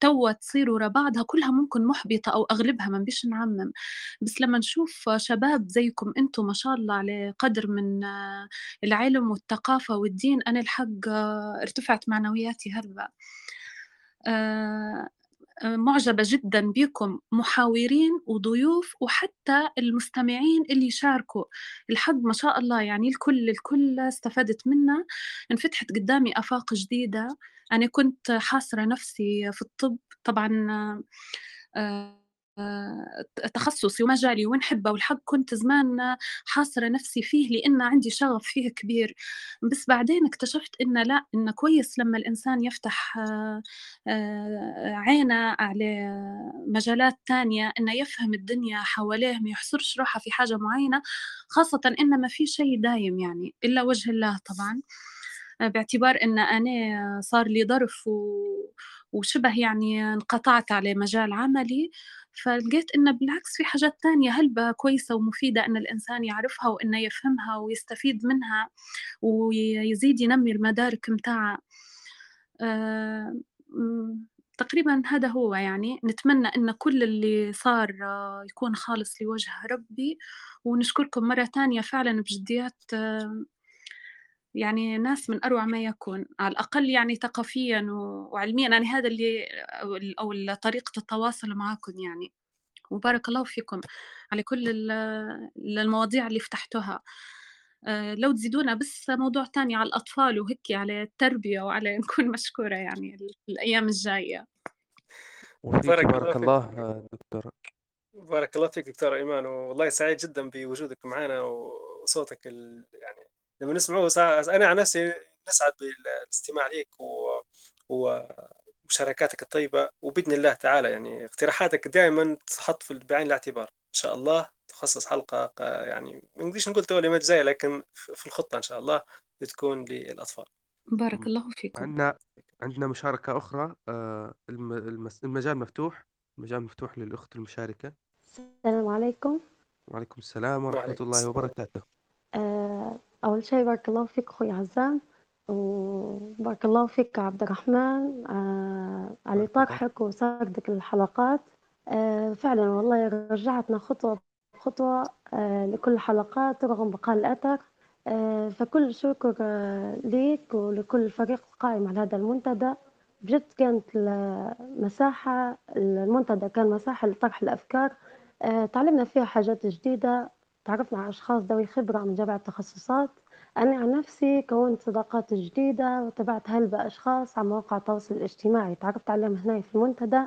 توا تصير ورا بعضها كلها ممكن محبطة أو أغلبها ما نبيش نعمم. بس لما نشوف شباب زيكم أنتم ما شاء الله على قدر من آه، العلم والثقافة والدين أنا الحق آه، ارتفعت معنوياتي هلبة آه، معجبة جدا بكم محاورين وضيوف وحتى المستمعين اللي يشاركوا الحق ما شاء الله يعني الكل الكل استفدت منه. انفتحت قدامي آفاق جديدة. أنا كنت حاصرة نفسي في الطب. طبعا آه، آه، تخصصي ومجالي ونحبه والحق كنت زمان حاصرة نفسي فيه لأن عندي شغف فيه كبير. بس بعدين اكتشفت إن لا إن كويس لما الإنسان يفتح آه، عينه على مجالات تانية إنه يفهم الدنيا حواليه ما يحصرش روحه في حاجة معينة خاصة إن ما في شيء دايم يعني إلا وجه الله طبعا. باعتبار إن أنا صار لي ظرف و... وشبه يعني انقطعت على مجال عملي. فلقيت إنه بالعكس في حاجات تانية هلبة كويسة ومفيدة إن الإنسان يعرفها وإنه يفهمها ويستفيد منها ويزيد ينمي المدارك متاعه. م، تقريبا هذا هو يعني. نتمنى إن كل اللي صار آه، يكون خالص لوجه ربي. ونشكركم مرة تانية فعلا بجديات آه، يعني ناس من أروع ما يكون على الأقل يعني ثقافيا وعلميا يعني هذا اللي أو ال- أو ال- طريقة التواصل معكم يعني وبارك الله فيكم على كل ال- المواضيع اللي فتحتوها آه، لو تزيدونا بس موضوع تاني على الأطفال وهيك على التربية وعلى [LAUGHS] نكون مشكورة يعني ال- الأيام الجاية وفيكِ بارك الله بارك فيك. الله آه، دكتورة. بارك الله فيك دكتورة إيمان والله سعيد جدا بوجودك معنا وصوتك ال... يعني لما نسمعه سا... أنا عن نفسي نسعد بالاستماع لك و... و... ومشاركاتك الطيبة وبإذن الله تعالى يعني اقتراحاتك دائما تحط في بعين الاعتبار إن شاء الله تخصص حلقة ق- يعني ما نقدرش نقول تولي مجزية لكن في الخطة إن شاء الله بتكون للأطفال بارك. الله فيكم عندنا عندنا مشاركة أخرى آآ الم المس المجال مفتوح، المجال مفتوح للأخت المشاركة. السلام عليكم وعليكم السلام ورحمة وعليكم الله السلام وبركاته. أول شيء بارك الله فيك أخوي عزام وبارك الله فيك عبد الرحمن آه، على. طرحك وسردك للحلقات. آه، فعلا والله رجعتنا خطوة بخطوة آه، لكل الحلقات رغم بقاء الأثر. آه، فكل شكر آه، ليك ولكل الفريق القائم على هذا المنتدى. بجد كانت المساحة المنتدى كان مساحة لطرح الأفكار. آه، تعلمنا فيها حاجات جديدة. تعرفنا على أشخاص ذوي خبرة من جميع التخصصات. أنا عن نفسي كونت صداقات جديدة وتابعت هلبة أشخاص على مواقع التواصل الاجتماعي. تعرفت عليهم هنا في المنتدى.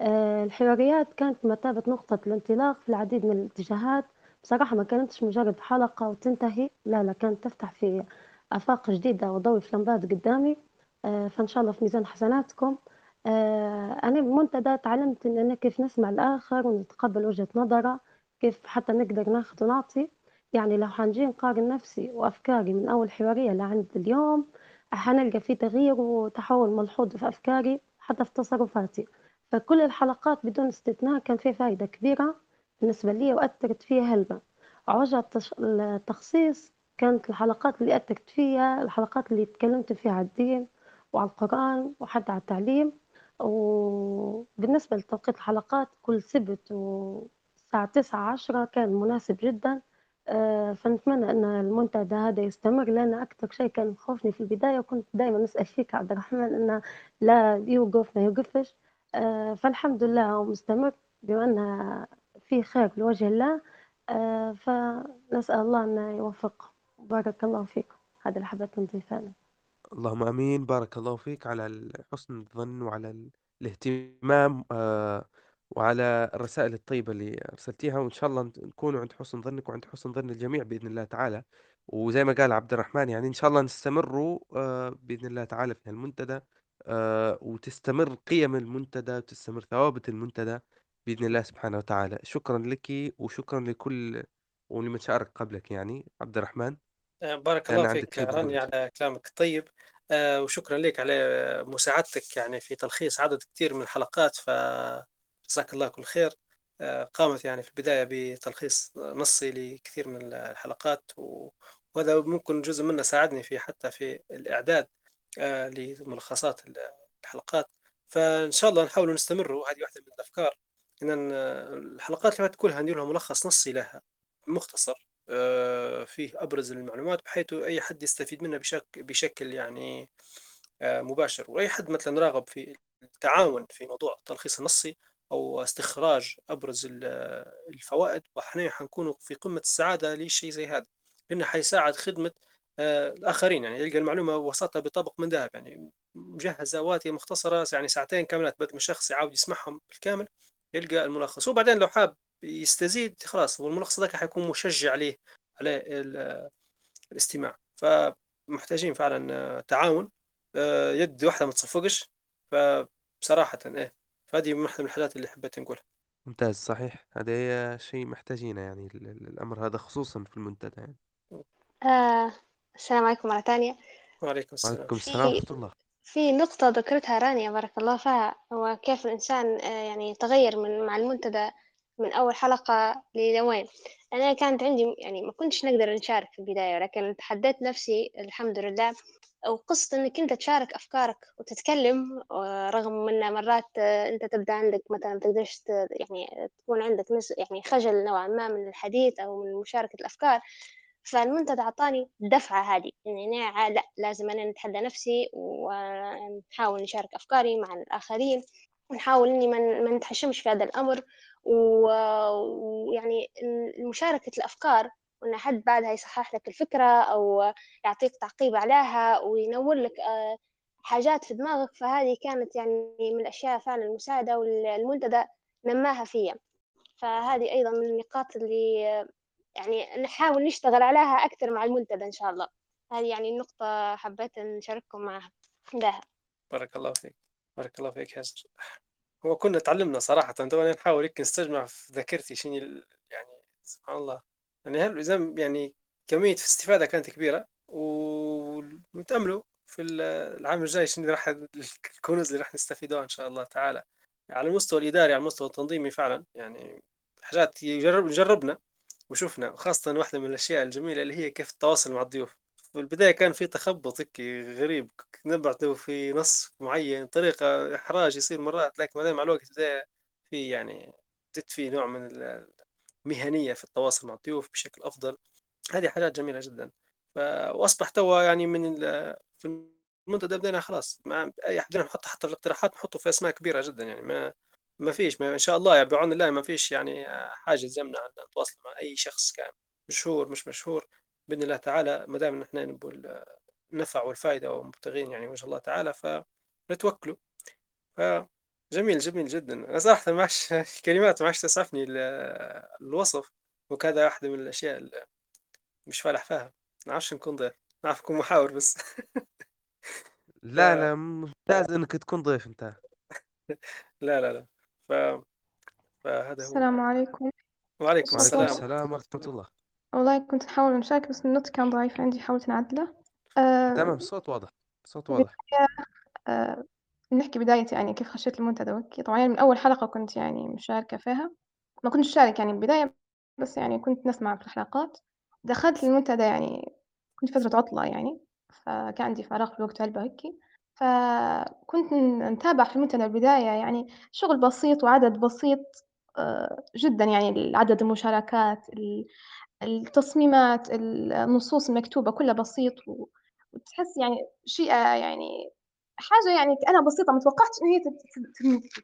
آه، الحواريات كانت بمثابة نقطة الانطلاق في العديد من الاتجاهات. بصراحة ما كانتش مجرد حلقة وتنتهي لا لا كانت تفتح في آفاق جديدة وضوء في لمبات قدامي. آه، فإن شاء الله في ميزان حسناتكم. آه، أنا بالمنتدى تعلمت إن أنا كيف نسمع الآخر ونتقبل وجهة نظره. كيف حتى نقدر ناخذ ونعطي؟ يعني لو حنجي نقارن نفسي وأفكاري من أول حوارية لعند اليوم حنلقى في تغيير وتحول ملحوظ في أفكاري حتى في تصرفاتي. فكل الحلقات بدون استثناء كان فيها فائدة كبيرة بالنسبة لي وأثرت فيها هلبة وجه التش- التخصيص كانت الحلقات اللي أثّرت فيّا الحلقات اللي اتكلّمت فيها على الدين وعلى القرآن وحتى على التعليم، وبالنسبة لتوقيت الحلقات كل سبت والساعة 09:00، 10:00 كان مناسب جدًا، آآ فنتمنى إن المنتدى هذا يستمر، لأن أكتر شي كان مخوفني في البداية وكنت دايمًا نسأل فيك عبد الرحمن إنه لا يوقف ما يوقفش، آآ فالحمد لله هو مستمر بما أنه فيه خير لوجه الله، آآ فنسأل الله إنه يوفقكم، بارك الله فيكم، هذا اللي حبيت. اللهم آمين، بارك الله فيك على حُسن الظن وعلى ال الاهتمام وعلى الرسائل الطيبة اللي أرسلتيها، وإن شاء الله نت نكونوا عند حُسن ظنِّك وعند حُسن ظن الجميع بإذن الله تعالى، وزي ما قال عبد الرحمن يعني إن شاء الله نستمروا آآ، بإذن الله تعالى في هالمنتدى آآ، وتستمر قيم المنتدى، وتستمر ثوابت المنتدى بإذن الله سبحانه وتعالى. شكرًا لِكِ وشكرًا لكل ولمن شارك قبلك يعني عبد الرحمن، آه، بارك الله عندك فيك شيء راني. على كلامك الطيب آه، وشكرا لك على مساعدتك يعني في تلخيص عدد كثير من الحلقات فجزاك الله كل خير. آه، قامت يعني في البداية بتلخيص نصي لكثير من الحلقات وهذا ممكن جزء منه ساعدني في حتى في الإعداد آه، لملخصات الحلقات. فإن شاء الله نحاول نستمر وهذه واحدة من الأفكار إن الحلقات اللي كلها ندير لها ملخص نصي لها مختصر آه، فيه أبرز المعلومات بحيث أي حد يستفيد منها بشكل بشكل يعني مباشر. وأي حد مثلا راغب في التعاون في موضوع التلخيص النصي أو استخراج أبرز ال- الفوائد وإحنا حنكونوا في قمة السعادة لشيء زي هذا لأنه حيساعد خدمة آه، الآخرين يعني يلقى المعلومة وسطها بطبق من ذهب يعني مجهزة واتية مختصرة يعني ساعتين كاملات بدل ما الشخص يعاود يسمعهم بالكامل يلقى الملخص. وبعدين لو حاب يستزيد خلاص والملخص ذاك حيكون مشجع عليه على ال- الاستماع. فمحتاجين فعلا آه، تعاون آه، يد واحدة ما تصفقش فبصراحة إيه فهذه من الحاجات اللي حبيت نقولها. ممتاز صحيح، هذا هي شيء محتاجينه يعني ال ال الأمر هذا خصوصًا في المنتدى يعني. آه السلام عليكم مرة تانية وعليكم السلام. وعليكم السلام في ورحمة الله. في نقطة ذكرتها رانيا بارك الله فيها. هو كيف الإنسان آه، يعني تغير من مع المنتدى من أول حلقة لوين أنا كانت عندي يعني ما كنتش نقدر نشارك في البداية ولكن تحديت نفسي الحمد لله وقصة إنك أنت تشارك أفكارك وتتكلم آه، رغم إن مرات آه، أنت تبدأ عندك مثلا تقدرش يعني تكون عندك نس يعني خجل نوعا ما من الحديث أو من مشاركة الأفكار. فالمنتدى أعطاني الدفعة هذه إني أنا لا لازم أنا نتحدى نفسي ونحاول نشارك أفكاري مع الآخرين ونحاول إني ما نتحشمش في هذا الأمر. ويعني مشاركة الأفكار وإن حد بعدها يصحح لك الفكرة أو يعطيك تعقيب عليها وينور لك آه، حاجات في دماغك فهذه كانت يعني من الأشياء فعلا المساعدة والمنتدى نماها فيا. فهذه أيضا من النقاط اللي يعني نحاول نشتغل عليها أكثر مع المنتدى إن شاء الله. هذه يعني النقطة حبيت نشارككم معها. ده بارك الله فيك. بارك الله فيك ياسر هو كنا تعلمنا صراحة تونا نحاول نستجمع في ذاكرتي شنو يعني سبحان الله. يعني هل يعني كمية استفادة كانت كبيرة ونتأملوا في ال- العام الجاي شنو راح [LAUGHS] الكنوز اللي راح نستفيدوها إن شاء الله تعالى. على المستوى الإداري على المستوى التنظيمي فعلا يعني حاجات يجرب جربنا وشفنا خاصة واحدة من الأشياء الجميلة اللي هي كيف التواصل مع الضيوف. في البداية كان في تخبط هيك غريب نبعته في نص معين طريقة إحراج يصير مرات لكن بعدين مع الوقت في يعني في نوع من المهنية في التواصل مع الضيوف بشكل أفضل. هذه حاجات جميلة جدا. ف... وأصبح توا يعني من. في المنتدى بدينا خلاص ما بدينا نحط حتى في الاقتراحات نحطه في أسماء كبيرة جدا يعني ما ما فيش ما إن شاء الله يعني بعون الله ما فيش يعني حاجز يمنع أن نتواصل مع أي شخص كان مشهور مش مشهور. بإذن الله تعالى ما دام نحن نبغى النفع والفائدة ومبتغين يعني وجه الله تعالى فنتوكلوا. فجميل جميل جدا. أنا صراحة ما عادش [LAUGHS] الكلمات ما عادش تسعفني ال- الوصف وكذا واحدة من الأشياء اللي مش فالح فيها. ما نعرفش نكون ضيف. نعرف نكون محاور بس. [LAUGHS] لا، ف- لا ممتاز إنك تكون ضيف أنت. [LAUGHS] لا لا لا. ف... فهذا هو. السلام عليكم. وعليكم وعليكم السلام. السلام ورحمة الله. والله كنت أحاول نشارك بس النت كان ضعيف عندي حاولت نعدله. أه تمام الصوت واضح، الصوت واضح. أه نحكي بدايتي يعني كيف خشيت المنتدى وهيك طبعا يعني من أول حلقة كنت يعني مشاركة فيها. ما كنتش شارك يعني البداية بس يعني كنت نسمع في الحلقات. دخلت المنتدى يعني كنت فترة عطلة يعني فكان عندي فراغ في الوقت هلبة هيك فكنت نتابع في المنتدى البداية يعني شغل بسيط وعدد بسيط آه، جدا يعني عدد المشاركات التصميمات النصوص المكتوبة كلها بسيط وتحس يعني شيء يعني حاجة يعني أنا بسيطة متوقعتش إن هي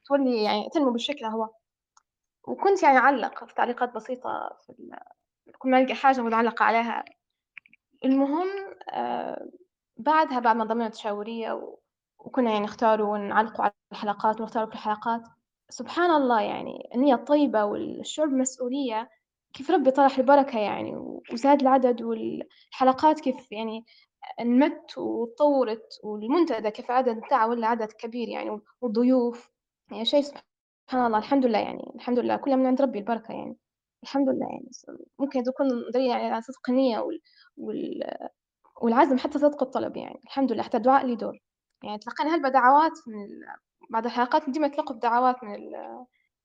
تولي يعني تنمو بالشكل هو. وكنت يعني أعلق في تعليقات بسيطة في كل ما ألقى حاجة متعلقة عليها. المهم آه بعدها بعد ما ضمنت تشاورية وكنا يعني نختاروا ونعلقوا على الحلقات ونختاروا في الحلقات سبحان الله يعني النية الطيبة والشعور بمسؤولية كيف ربي طرح البركة يعني وزاد العدد والحلقات كيف يعني نمت وتطورت والمنتدى كيف عدد بتاعه ولا عدد كبير يعني والضيوف. يعني شيء سبحان الله الحمد لله يعني الحمد لله كلها من عند ربي البركة يعني. الحمد لله يعني ممكن يكون دليل يعني على صدق النية وال... وال... والعزم حتى صدق الطلب يعني. الحمد لله حتى الدعاء له دور. يعني تلقينا هلبة دعوات من ال... بعد الحلقات ديما تلقوا بدعوات من ال...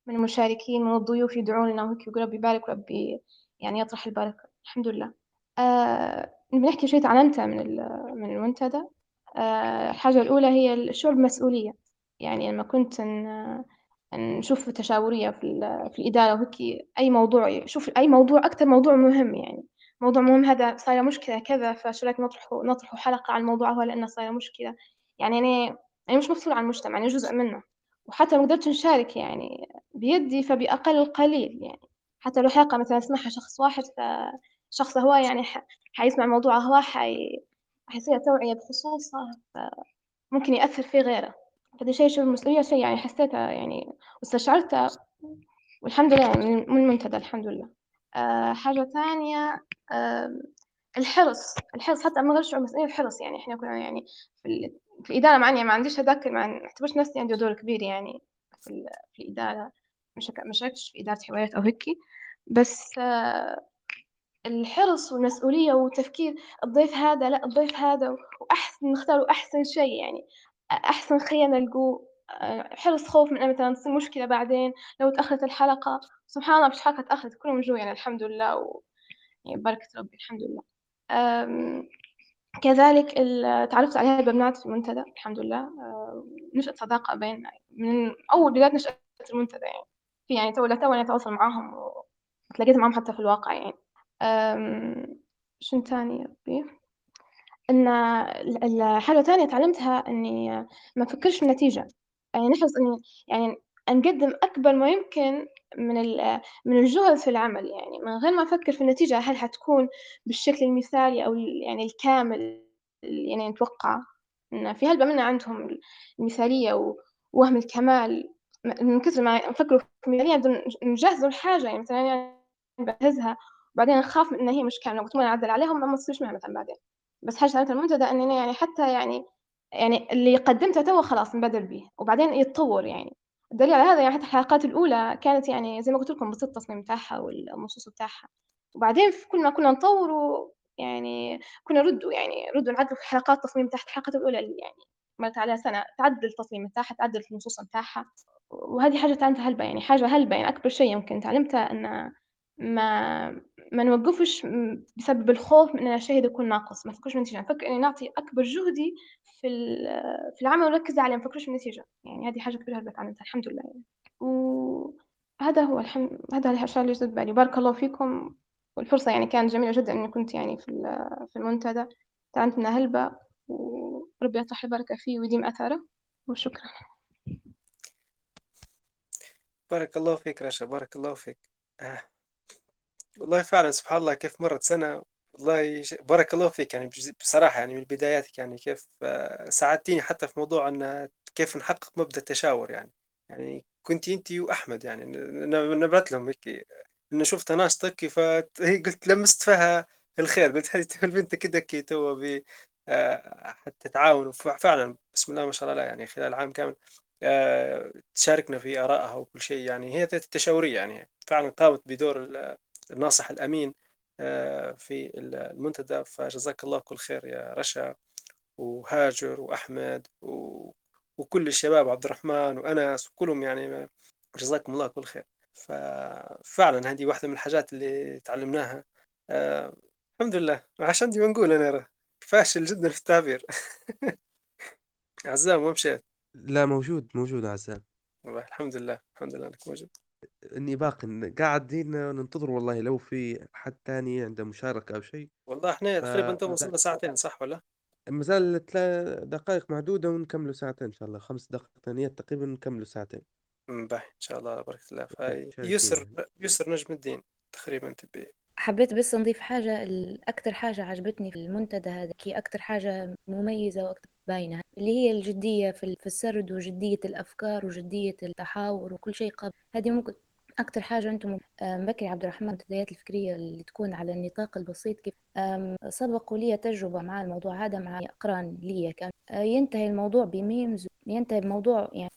من المشاركين من الضيوف يدعون لنا وهيك يقول ربي يبارك وربي يعني يطرح البركة. الحمد لله. آه بنحكي شيء تعلمته من من المنتدى. آه الحاجة الأولى هي الشعور بمسؤولية. يعني لما كنت نشوف تشاورية في, في الإدارة وهيك أي موضوع شوف أي موضوع أكثر موضوع مهم يعني. موضوع مهم هذا صايرة مشكلة كذا فشو رأيك نطرحه نطرحه حلقة عن الموضوع هو لأنه صايرة مشكلة. يعني أنا أنا مش مسؤولة عن المجتمع أنا جزء منه. وحتى لو قدرت نشارك يعني بيدي فبأقل القليل يعني. حتى لو حلقة مثلا يسمعها شخص واحد فشخص هو يعني حيسمع موضوع هو حي... حيصير توعية بخصوصه فممكن يأثر في غيره. فده شيء شو المسؤولية شيء يعني حسيتها يعني واستشعرتها والحمد لله يعني من المنتدى الحمد لله. أه حاجة ثانية أه الحرص. الحرص حتى ما غير شعور مسؤولية الحرص يعني إحنا كنا يعني في, في الإدارة معني ما عنديش هذاك ما اعتبرش نفسي عندي دور كبير يعني في, الإدارة. مش ما شاركتش في إدارة حوارات أو هيك بس أه الحرص والمسؤولية والتفكير الضيف هذا لا الضيف هذا وأحسن نختار أحسن شيء يعني أحسن خيانة نلقوه. حرص خوف من مثلا تصير مشكلة بعدين لو تأخرت الحلقة. سبحان الله مش حلقة تأخرت كلهم جو يعني الحمد لله و يعني بركة ربي الحمد لله. كذلك تعرفت على البنات في المنتدى الحمد لله. نشأت صداقة بين من أول بداية نشأت المنتدى يعني. في يعني تو تو أتواصل معاهم وتلاقيت معاهم حتى في الواقع يعني. شنو تاني يا ربي إن الحاجة الثانية تعلمتها إني ما أفكرش في النتيجة. يعني نحرص إني يعني نقدم أكبر ما يمكن من من الجهد في العمل. يعني من غير ما أفكر في النتيجة هل حتكون بالشكل المثالي أو يعني الكامل يعني نتوقع. إن في هلبة منا عندهم المثالية ووهم الكمال. من كثر ما نفكروا في المثالية نجهزوا الحاجة يعني مثلا يعني بجهزها وبعدين نخاف إن هي مش كاملة وقت ما نعدل عليهم ما تصيرش معها مثلا بعدين. بس حاجة تعلمتها المنتدى إني يعني حتى يعني يعني اللي قدمته تو خلاص نبدل به وبعدين يتطور يعني. الدليل على هذا يعني حتى الحلقات الأولى كانت يعني زي ما قلت لكم بسيط التصميم بتاعها والنصوص بتاعها. وبعدين في كل ما كنا نطوروا يعني كنا ردوا يعني ردوا نعدلوا في حلقات التصميم تحت الحلقات الأولى اللي يعني مرت عليها سنة. تعدل التصميم بتاعها تعدل النصوص بتاعها. وهذه حاجة تعلمتها هلبة يعني حاجة هلبة يعني أكبر شيء يمكن تعلمتها إن ما ما نوقفش بسبب الخوف من إن الشيء يكون ناقص. ما نفكرش بالنتيجه نفكر اني نعطي أكبر جهدي في في العمل ونركز عليه. ما نفكرش بالنتيجه يعني هذه حاجة كبيرة هربت عنها الحمد لله. يعني وهذا هو الحمد هذا الشيء اللي جد بالي بارك الله فيكم. والفرصة يعني كانت جميلة جدا إني كنت يعني في في المنتدى. تعلمت منها هلبة. وربي يطرح البركة فيه ويديم أثره. وشكرا. بارك الله فيك رشا. بارك الله فيك. آه. والله فعلا سبحان الله كيف مرت سنة. والله بارك الله فيك يعني بصراحة يعني من بداياتك يعني كيف آه، ساعدتيني حتى في موضوع أن كيف نحقق مبدأ التشاور يعني. يعني كنت أنت وأحمد يعني نبعت لهم هيك إن شفت ناشطك فهي قلت لمست فيها الخير. قلت هذه [LAUGHS] البنت كده كي تو ب آه، حتى تعاون. فعلا بسم الله ما شاء الله يعني خلال عام كامل آه، تشاركنا في آرائها وكل شيء يعني. هي التشاورية يعني فعلا قامت بدور الناصح الأمين آه، في المنتدى فجزاك الله كل خير يا رشا وهاجر وأحمد وكل الشباب عبد الرحمن وأنس وكلهم يعني جزاكم الله كل خير ففعلا هذه واحدة من الحاجات اللي تعلمناها آه، الحمد لله، ما عادش عندي ما نقول أنا فاشل جدًا في التعبير. [LAUGHS] عزام وين مشات؟ لا موجود، موجود عزام. والله الحمد لله، الحمد لله إنك موجود. إني باق قاعدين ننتظر والله لو في حد تاني عنده مشاركة أو شيء، والله إحنا تقريبًا تو وصلنا ساعتين صح والّا؟ ما زال 3 دقايق معدودة ونكملوا ساعتين إن شاء الله، 5 دقائق تانيات تقريبًا نكملوا ساعتين. باهي إن شاء الله بارك الله. مشاركين فيسر يعني. يسر نجم الدين تقريبًا تبي حبيت بس نضيف حاجة ال- أكتر حاجة عجبتني في المنتدى هذا كي أكتر حاجة مميزة وأكتر باينة اللي هي الجدية في ال- في السرد وجدية الأفكار وجدية التحاور وكل شيء قبل. هذه ممكن أكتر حاجة أنتم بكري عبد الرحمن المنتديات الفكرية اللي تكون على النطاق البسيط كيف؟ سبق لي تجربة مع الموضوع هذا مع أقران لي كان. آه، ينتهي الموضوع بميمز ينتهي الموضوع يعني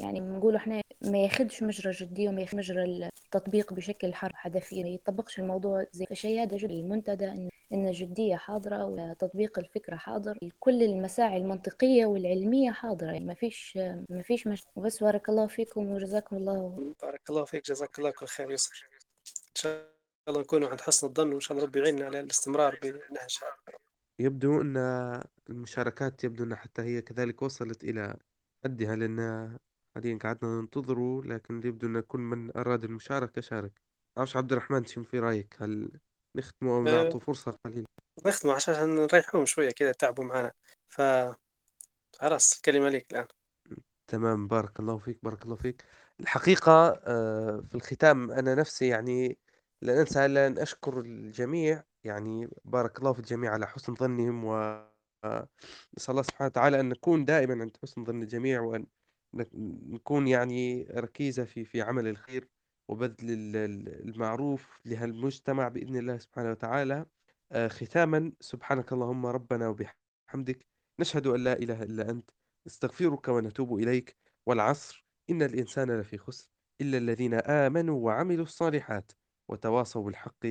يعني بنقولوا إحنا ما ياخدش مجرى جدية وما ياخدش مجرى التطبيق بشكل حرب حدثي ما يطبقش الموضوع زي فشيء هذا جد المنتدى إن إن الجدية حاضرة وتطبيق الفكرة حاضر كل المساعي المنطقية والعلمية حاضرة. يعني ما فيش ما فيش مش... وبس بارك الله فيكم وجزاكم الله بارك الله فيك جزاك الله كل خير يسر. شاء الله نكونوا عند حسن الظن وإن شاء الله ربي يعيننا على الاستمرار بالنهج. يبدو أن المشاركات يبدو أنها حتى هي كذلك وصلت إلى حدها لأن حاليا قعدنا ننتظروا لكن يبدو أن كل من أراد المشاركة شارك. معرفش عبد الرحمن شنو في رأيك؟ هل نختموا أو آآ نعطوا فرصة قليلة؟ نختموا عشان نريحوهم شوية كذا تعبوا معانا. ف خلاص الكلمة ليك الآن. تمام بارك الله فيك بارك الله فيك الحقيقة آه، في الختام أنا نفسي يعني لا إلا أن أشكر الجميع يعني بارك الله في الجميع على حسن ظنهم و نسأل الله سبحانه وتعالى أن نكون دائما عند حسن ظن الجميع وأن نك- نكون يعني ركيزة في في عمل الخير وبذل ال- ال- المعروف لهالمجتمع بإذن الله سبحانه وتعالى. آه، ختاما سبحانك اللهم ربنا وبحمدك نشهد أن لا إله إلا أنت نستغفرك ونتوب إليك والعصر إن الإنسان لفي خسر إلا الذين آمنوا وعملوا الصالحات. وتواصوا بالحق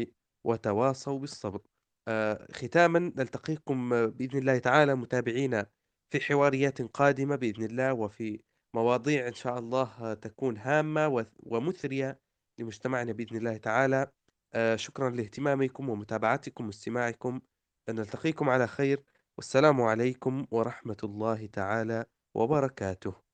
وتواصوا بالصبر. آه، ختاما نلتقيكم بإذن الله تعالى متابعينا في حواريات قادمة بإذن الله وفي مواضيع إن شاء الله تكون هامة وث- ومثرية لمجتمعنا بإذن الله تعالى. آه، شكرا لاهتمامكم ومتابعتكم واستماعكم. نلتقيكم على خير. والسلام عليكم ورحمة الله تعالى وبركاته.